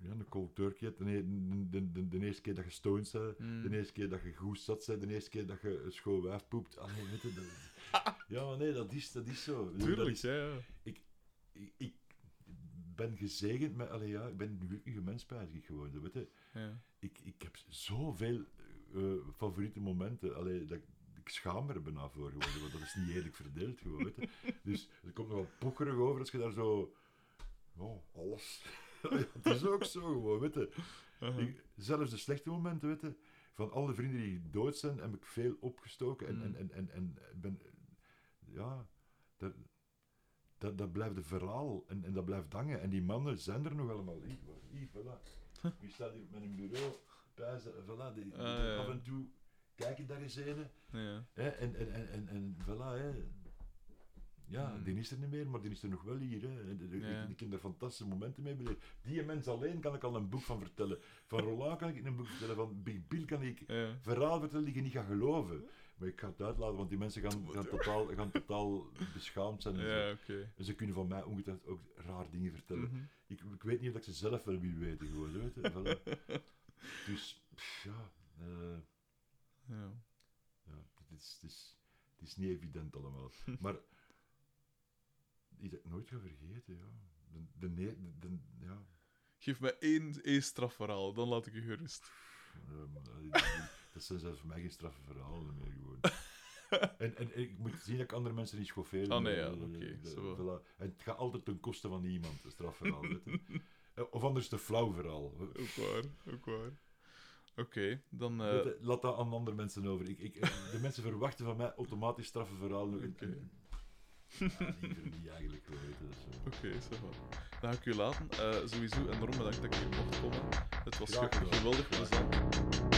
ja, een cold turkey hebt, de, de, de, eerste keer dat je stoned bent, Mm. de eerste keer dat je goed zat de eerste keer dat je een schoon wijf poept. Ah, nee, weet je, dat- ja, maar nee, dat is, dat is zo. Tuurlijk, is- ja, ja. ik, ik ben gezegend met... Allee, ja, ik ben een gelukkige mens, ik gewoon. Weet je. ja. Ik, ik heb zoveel eh, favoriete momenten. Allee, dat, ik- ik schaam er bijna voor geworden, want dat is niet eerlijk verdeeld gewoon, weet je. Dus er komt nog wel pocherig over als je daar zo... Oh, alles. het is ook zo gewoon, weet je. Ik- zelfs de slechte momenten, weet je, van alle vrienden die dood zijn, heb ik veel opgestoken. En, Mm. en, en, en, en ben, ja, dat, dat, dat blijft een verhaal en, en dat blijft hangen. En die mannen zijn er nog allemaal. Hier, hier voilà. Wie staat hier op mijn bureau? Thuis, eh, voilà, die, die- Ah, af en toe kijk ik daar eens een. Ja. Hè, en, en, en, en, en voilà, hè. Ja, Mm. die is er niet meer, maar die is er nog wel hier. Hè. De- de- Ja. Ik, ik heb daar fantastische momenten mee beleefd. Die mens alleen kan ik al een boek van vertellen. Van Roland kan ik een boek vertellen. Van Big Bill kan ik Ja. verhaal vertellen die je niet gaat geloven. Maar ik ga het uitlaten, want die mensen gaan, gaan, totaal, gaan totaal beschaamd zijn. En, zo. En ze kunnen van mij ongetwijfeld ook raar dingen vertellen. Mhm. Ik, ik weet niet of ik ze zelf wel wil weten. Gewoon, weet je. Voilà. Dus, pff, ja... eh, Ja. ja, het is, het, is, het is niet evident allemaal. Maar iets dat ik nooit ga vergeten, ja. De, de, ne- de, de- ja. Geef mij één, één strafverhaal, dan laat ik je gerust. eh, dat- zijn zelfs voor mij geen straffe verhalen meer gewoon. En, en ik moet zien dat ik andere mensen niet schoffeer. Ah, nee, ja, Eh, oké, eh, voilà. En het gaat altijd ten koste van iemand, een strafverhaal. Eh, Of anders te flauw verhaal. Ook waar, ook waar. Oké, dan... eh, laat dat aan andere mensen over. Ik, ik, de mensen verwachten van mij automatisch straffe verhalen. En- Ja, liever niet eigenlijk. is zo. Oké, ça va. Dan ga ik u laten. Eh, sowieso enorm bedankt dat ik hier mocht komen. Het was geweldig plezant.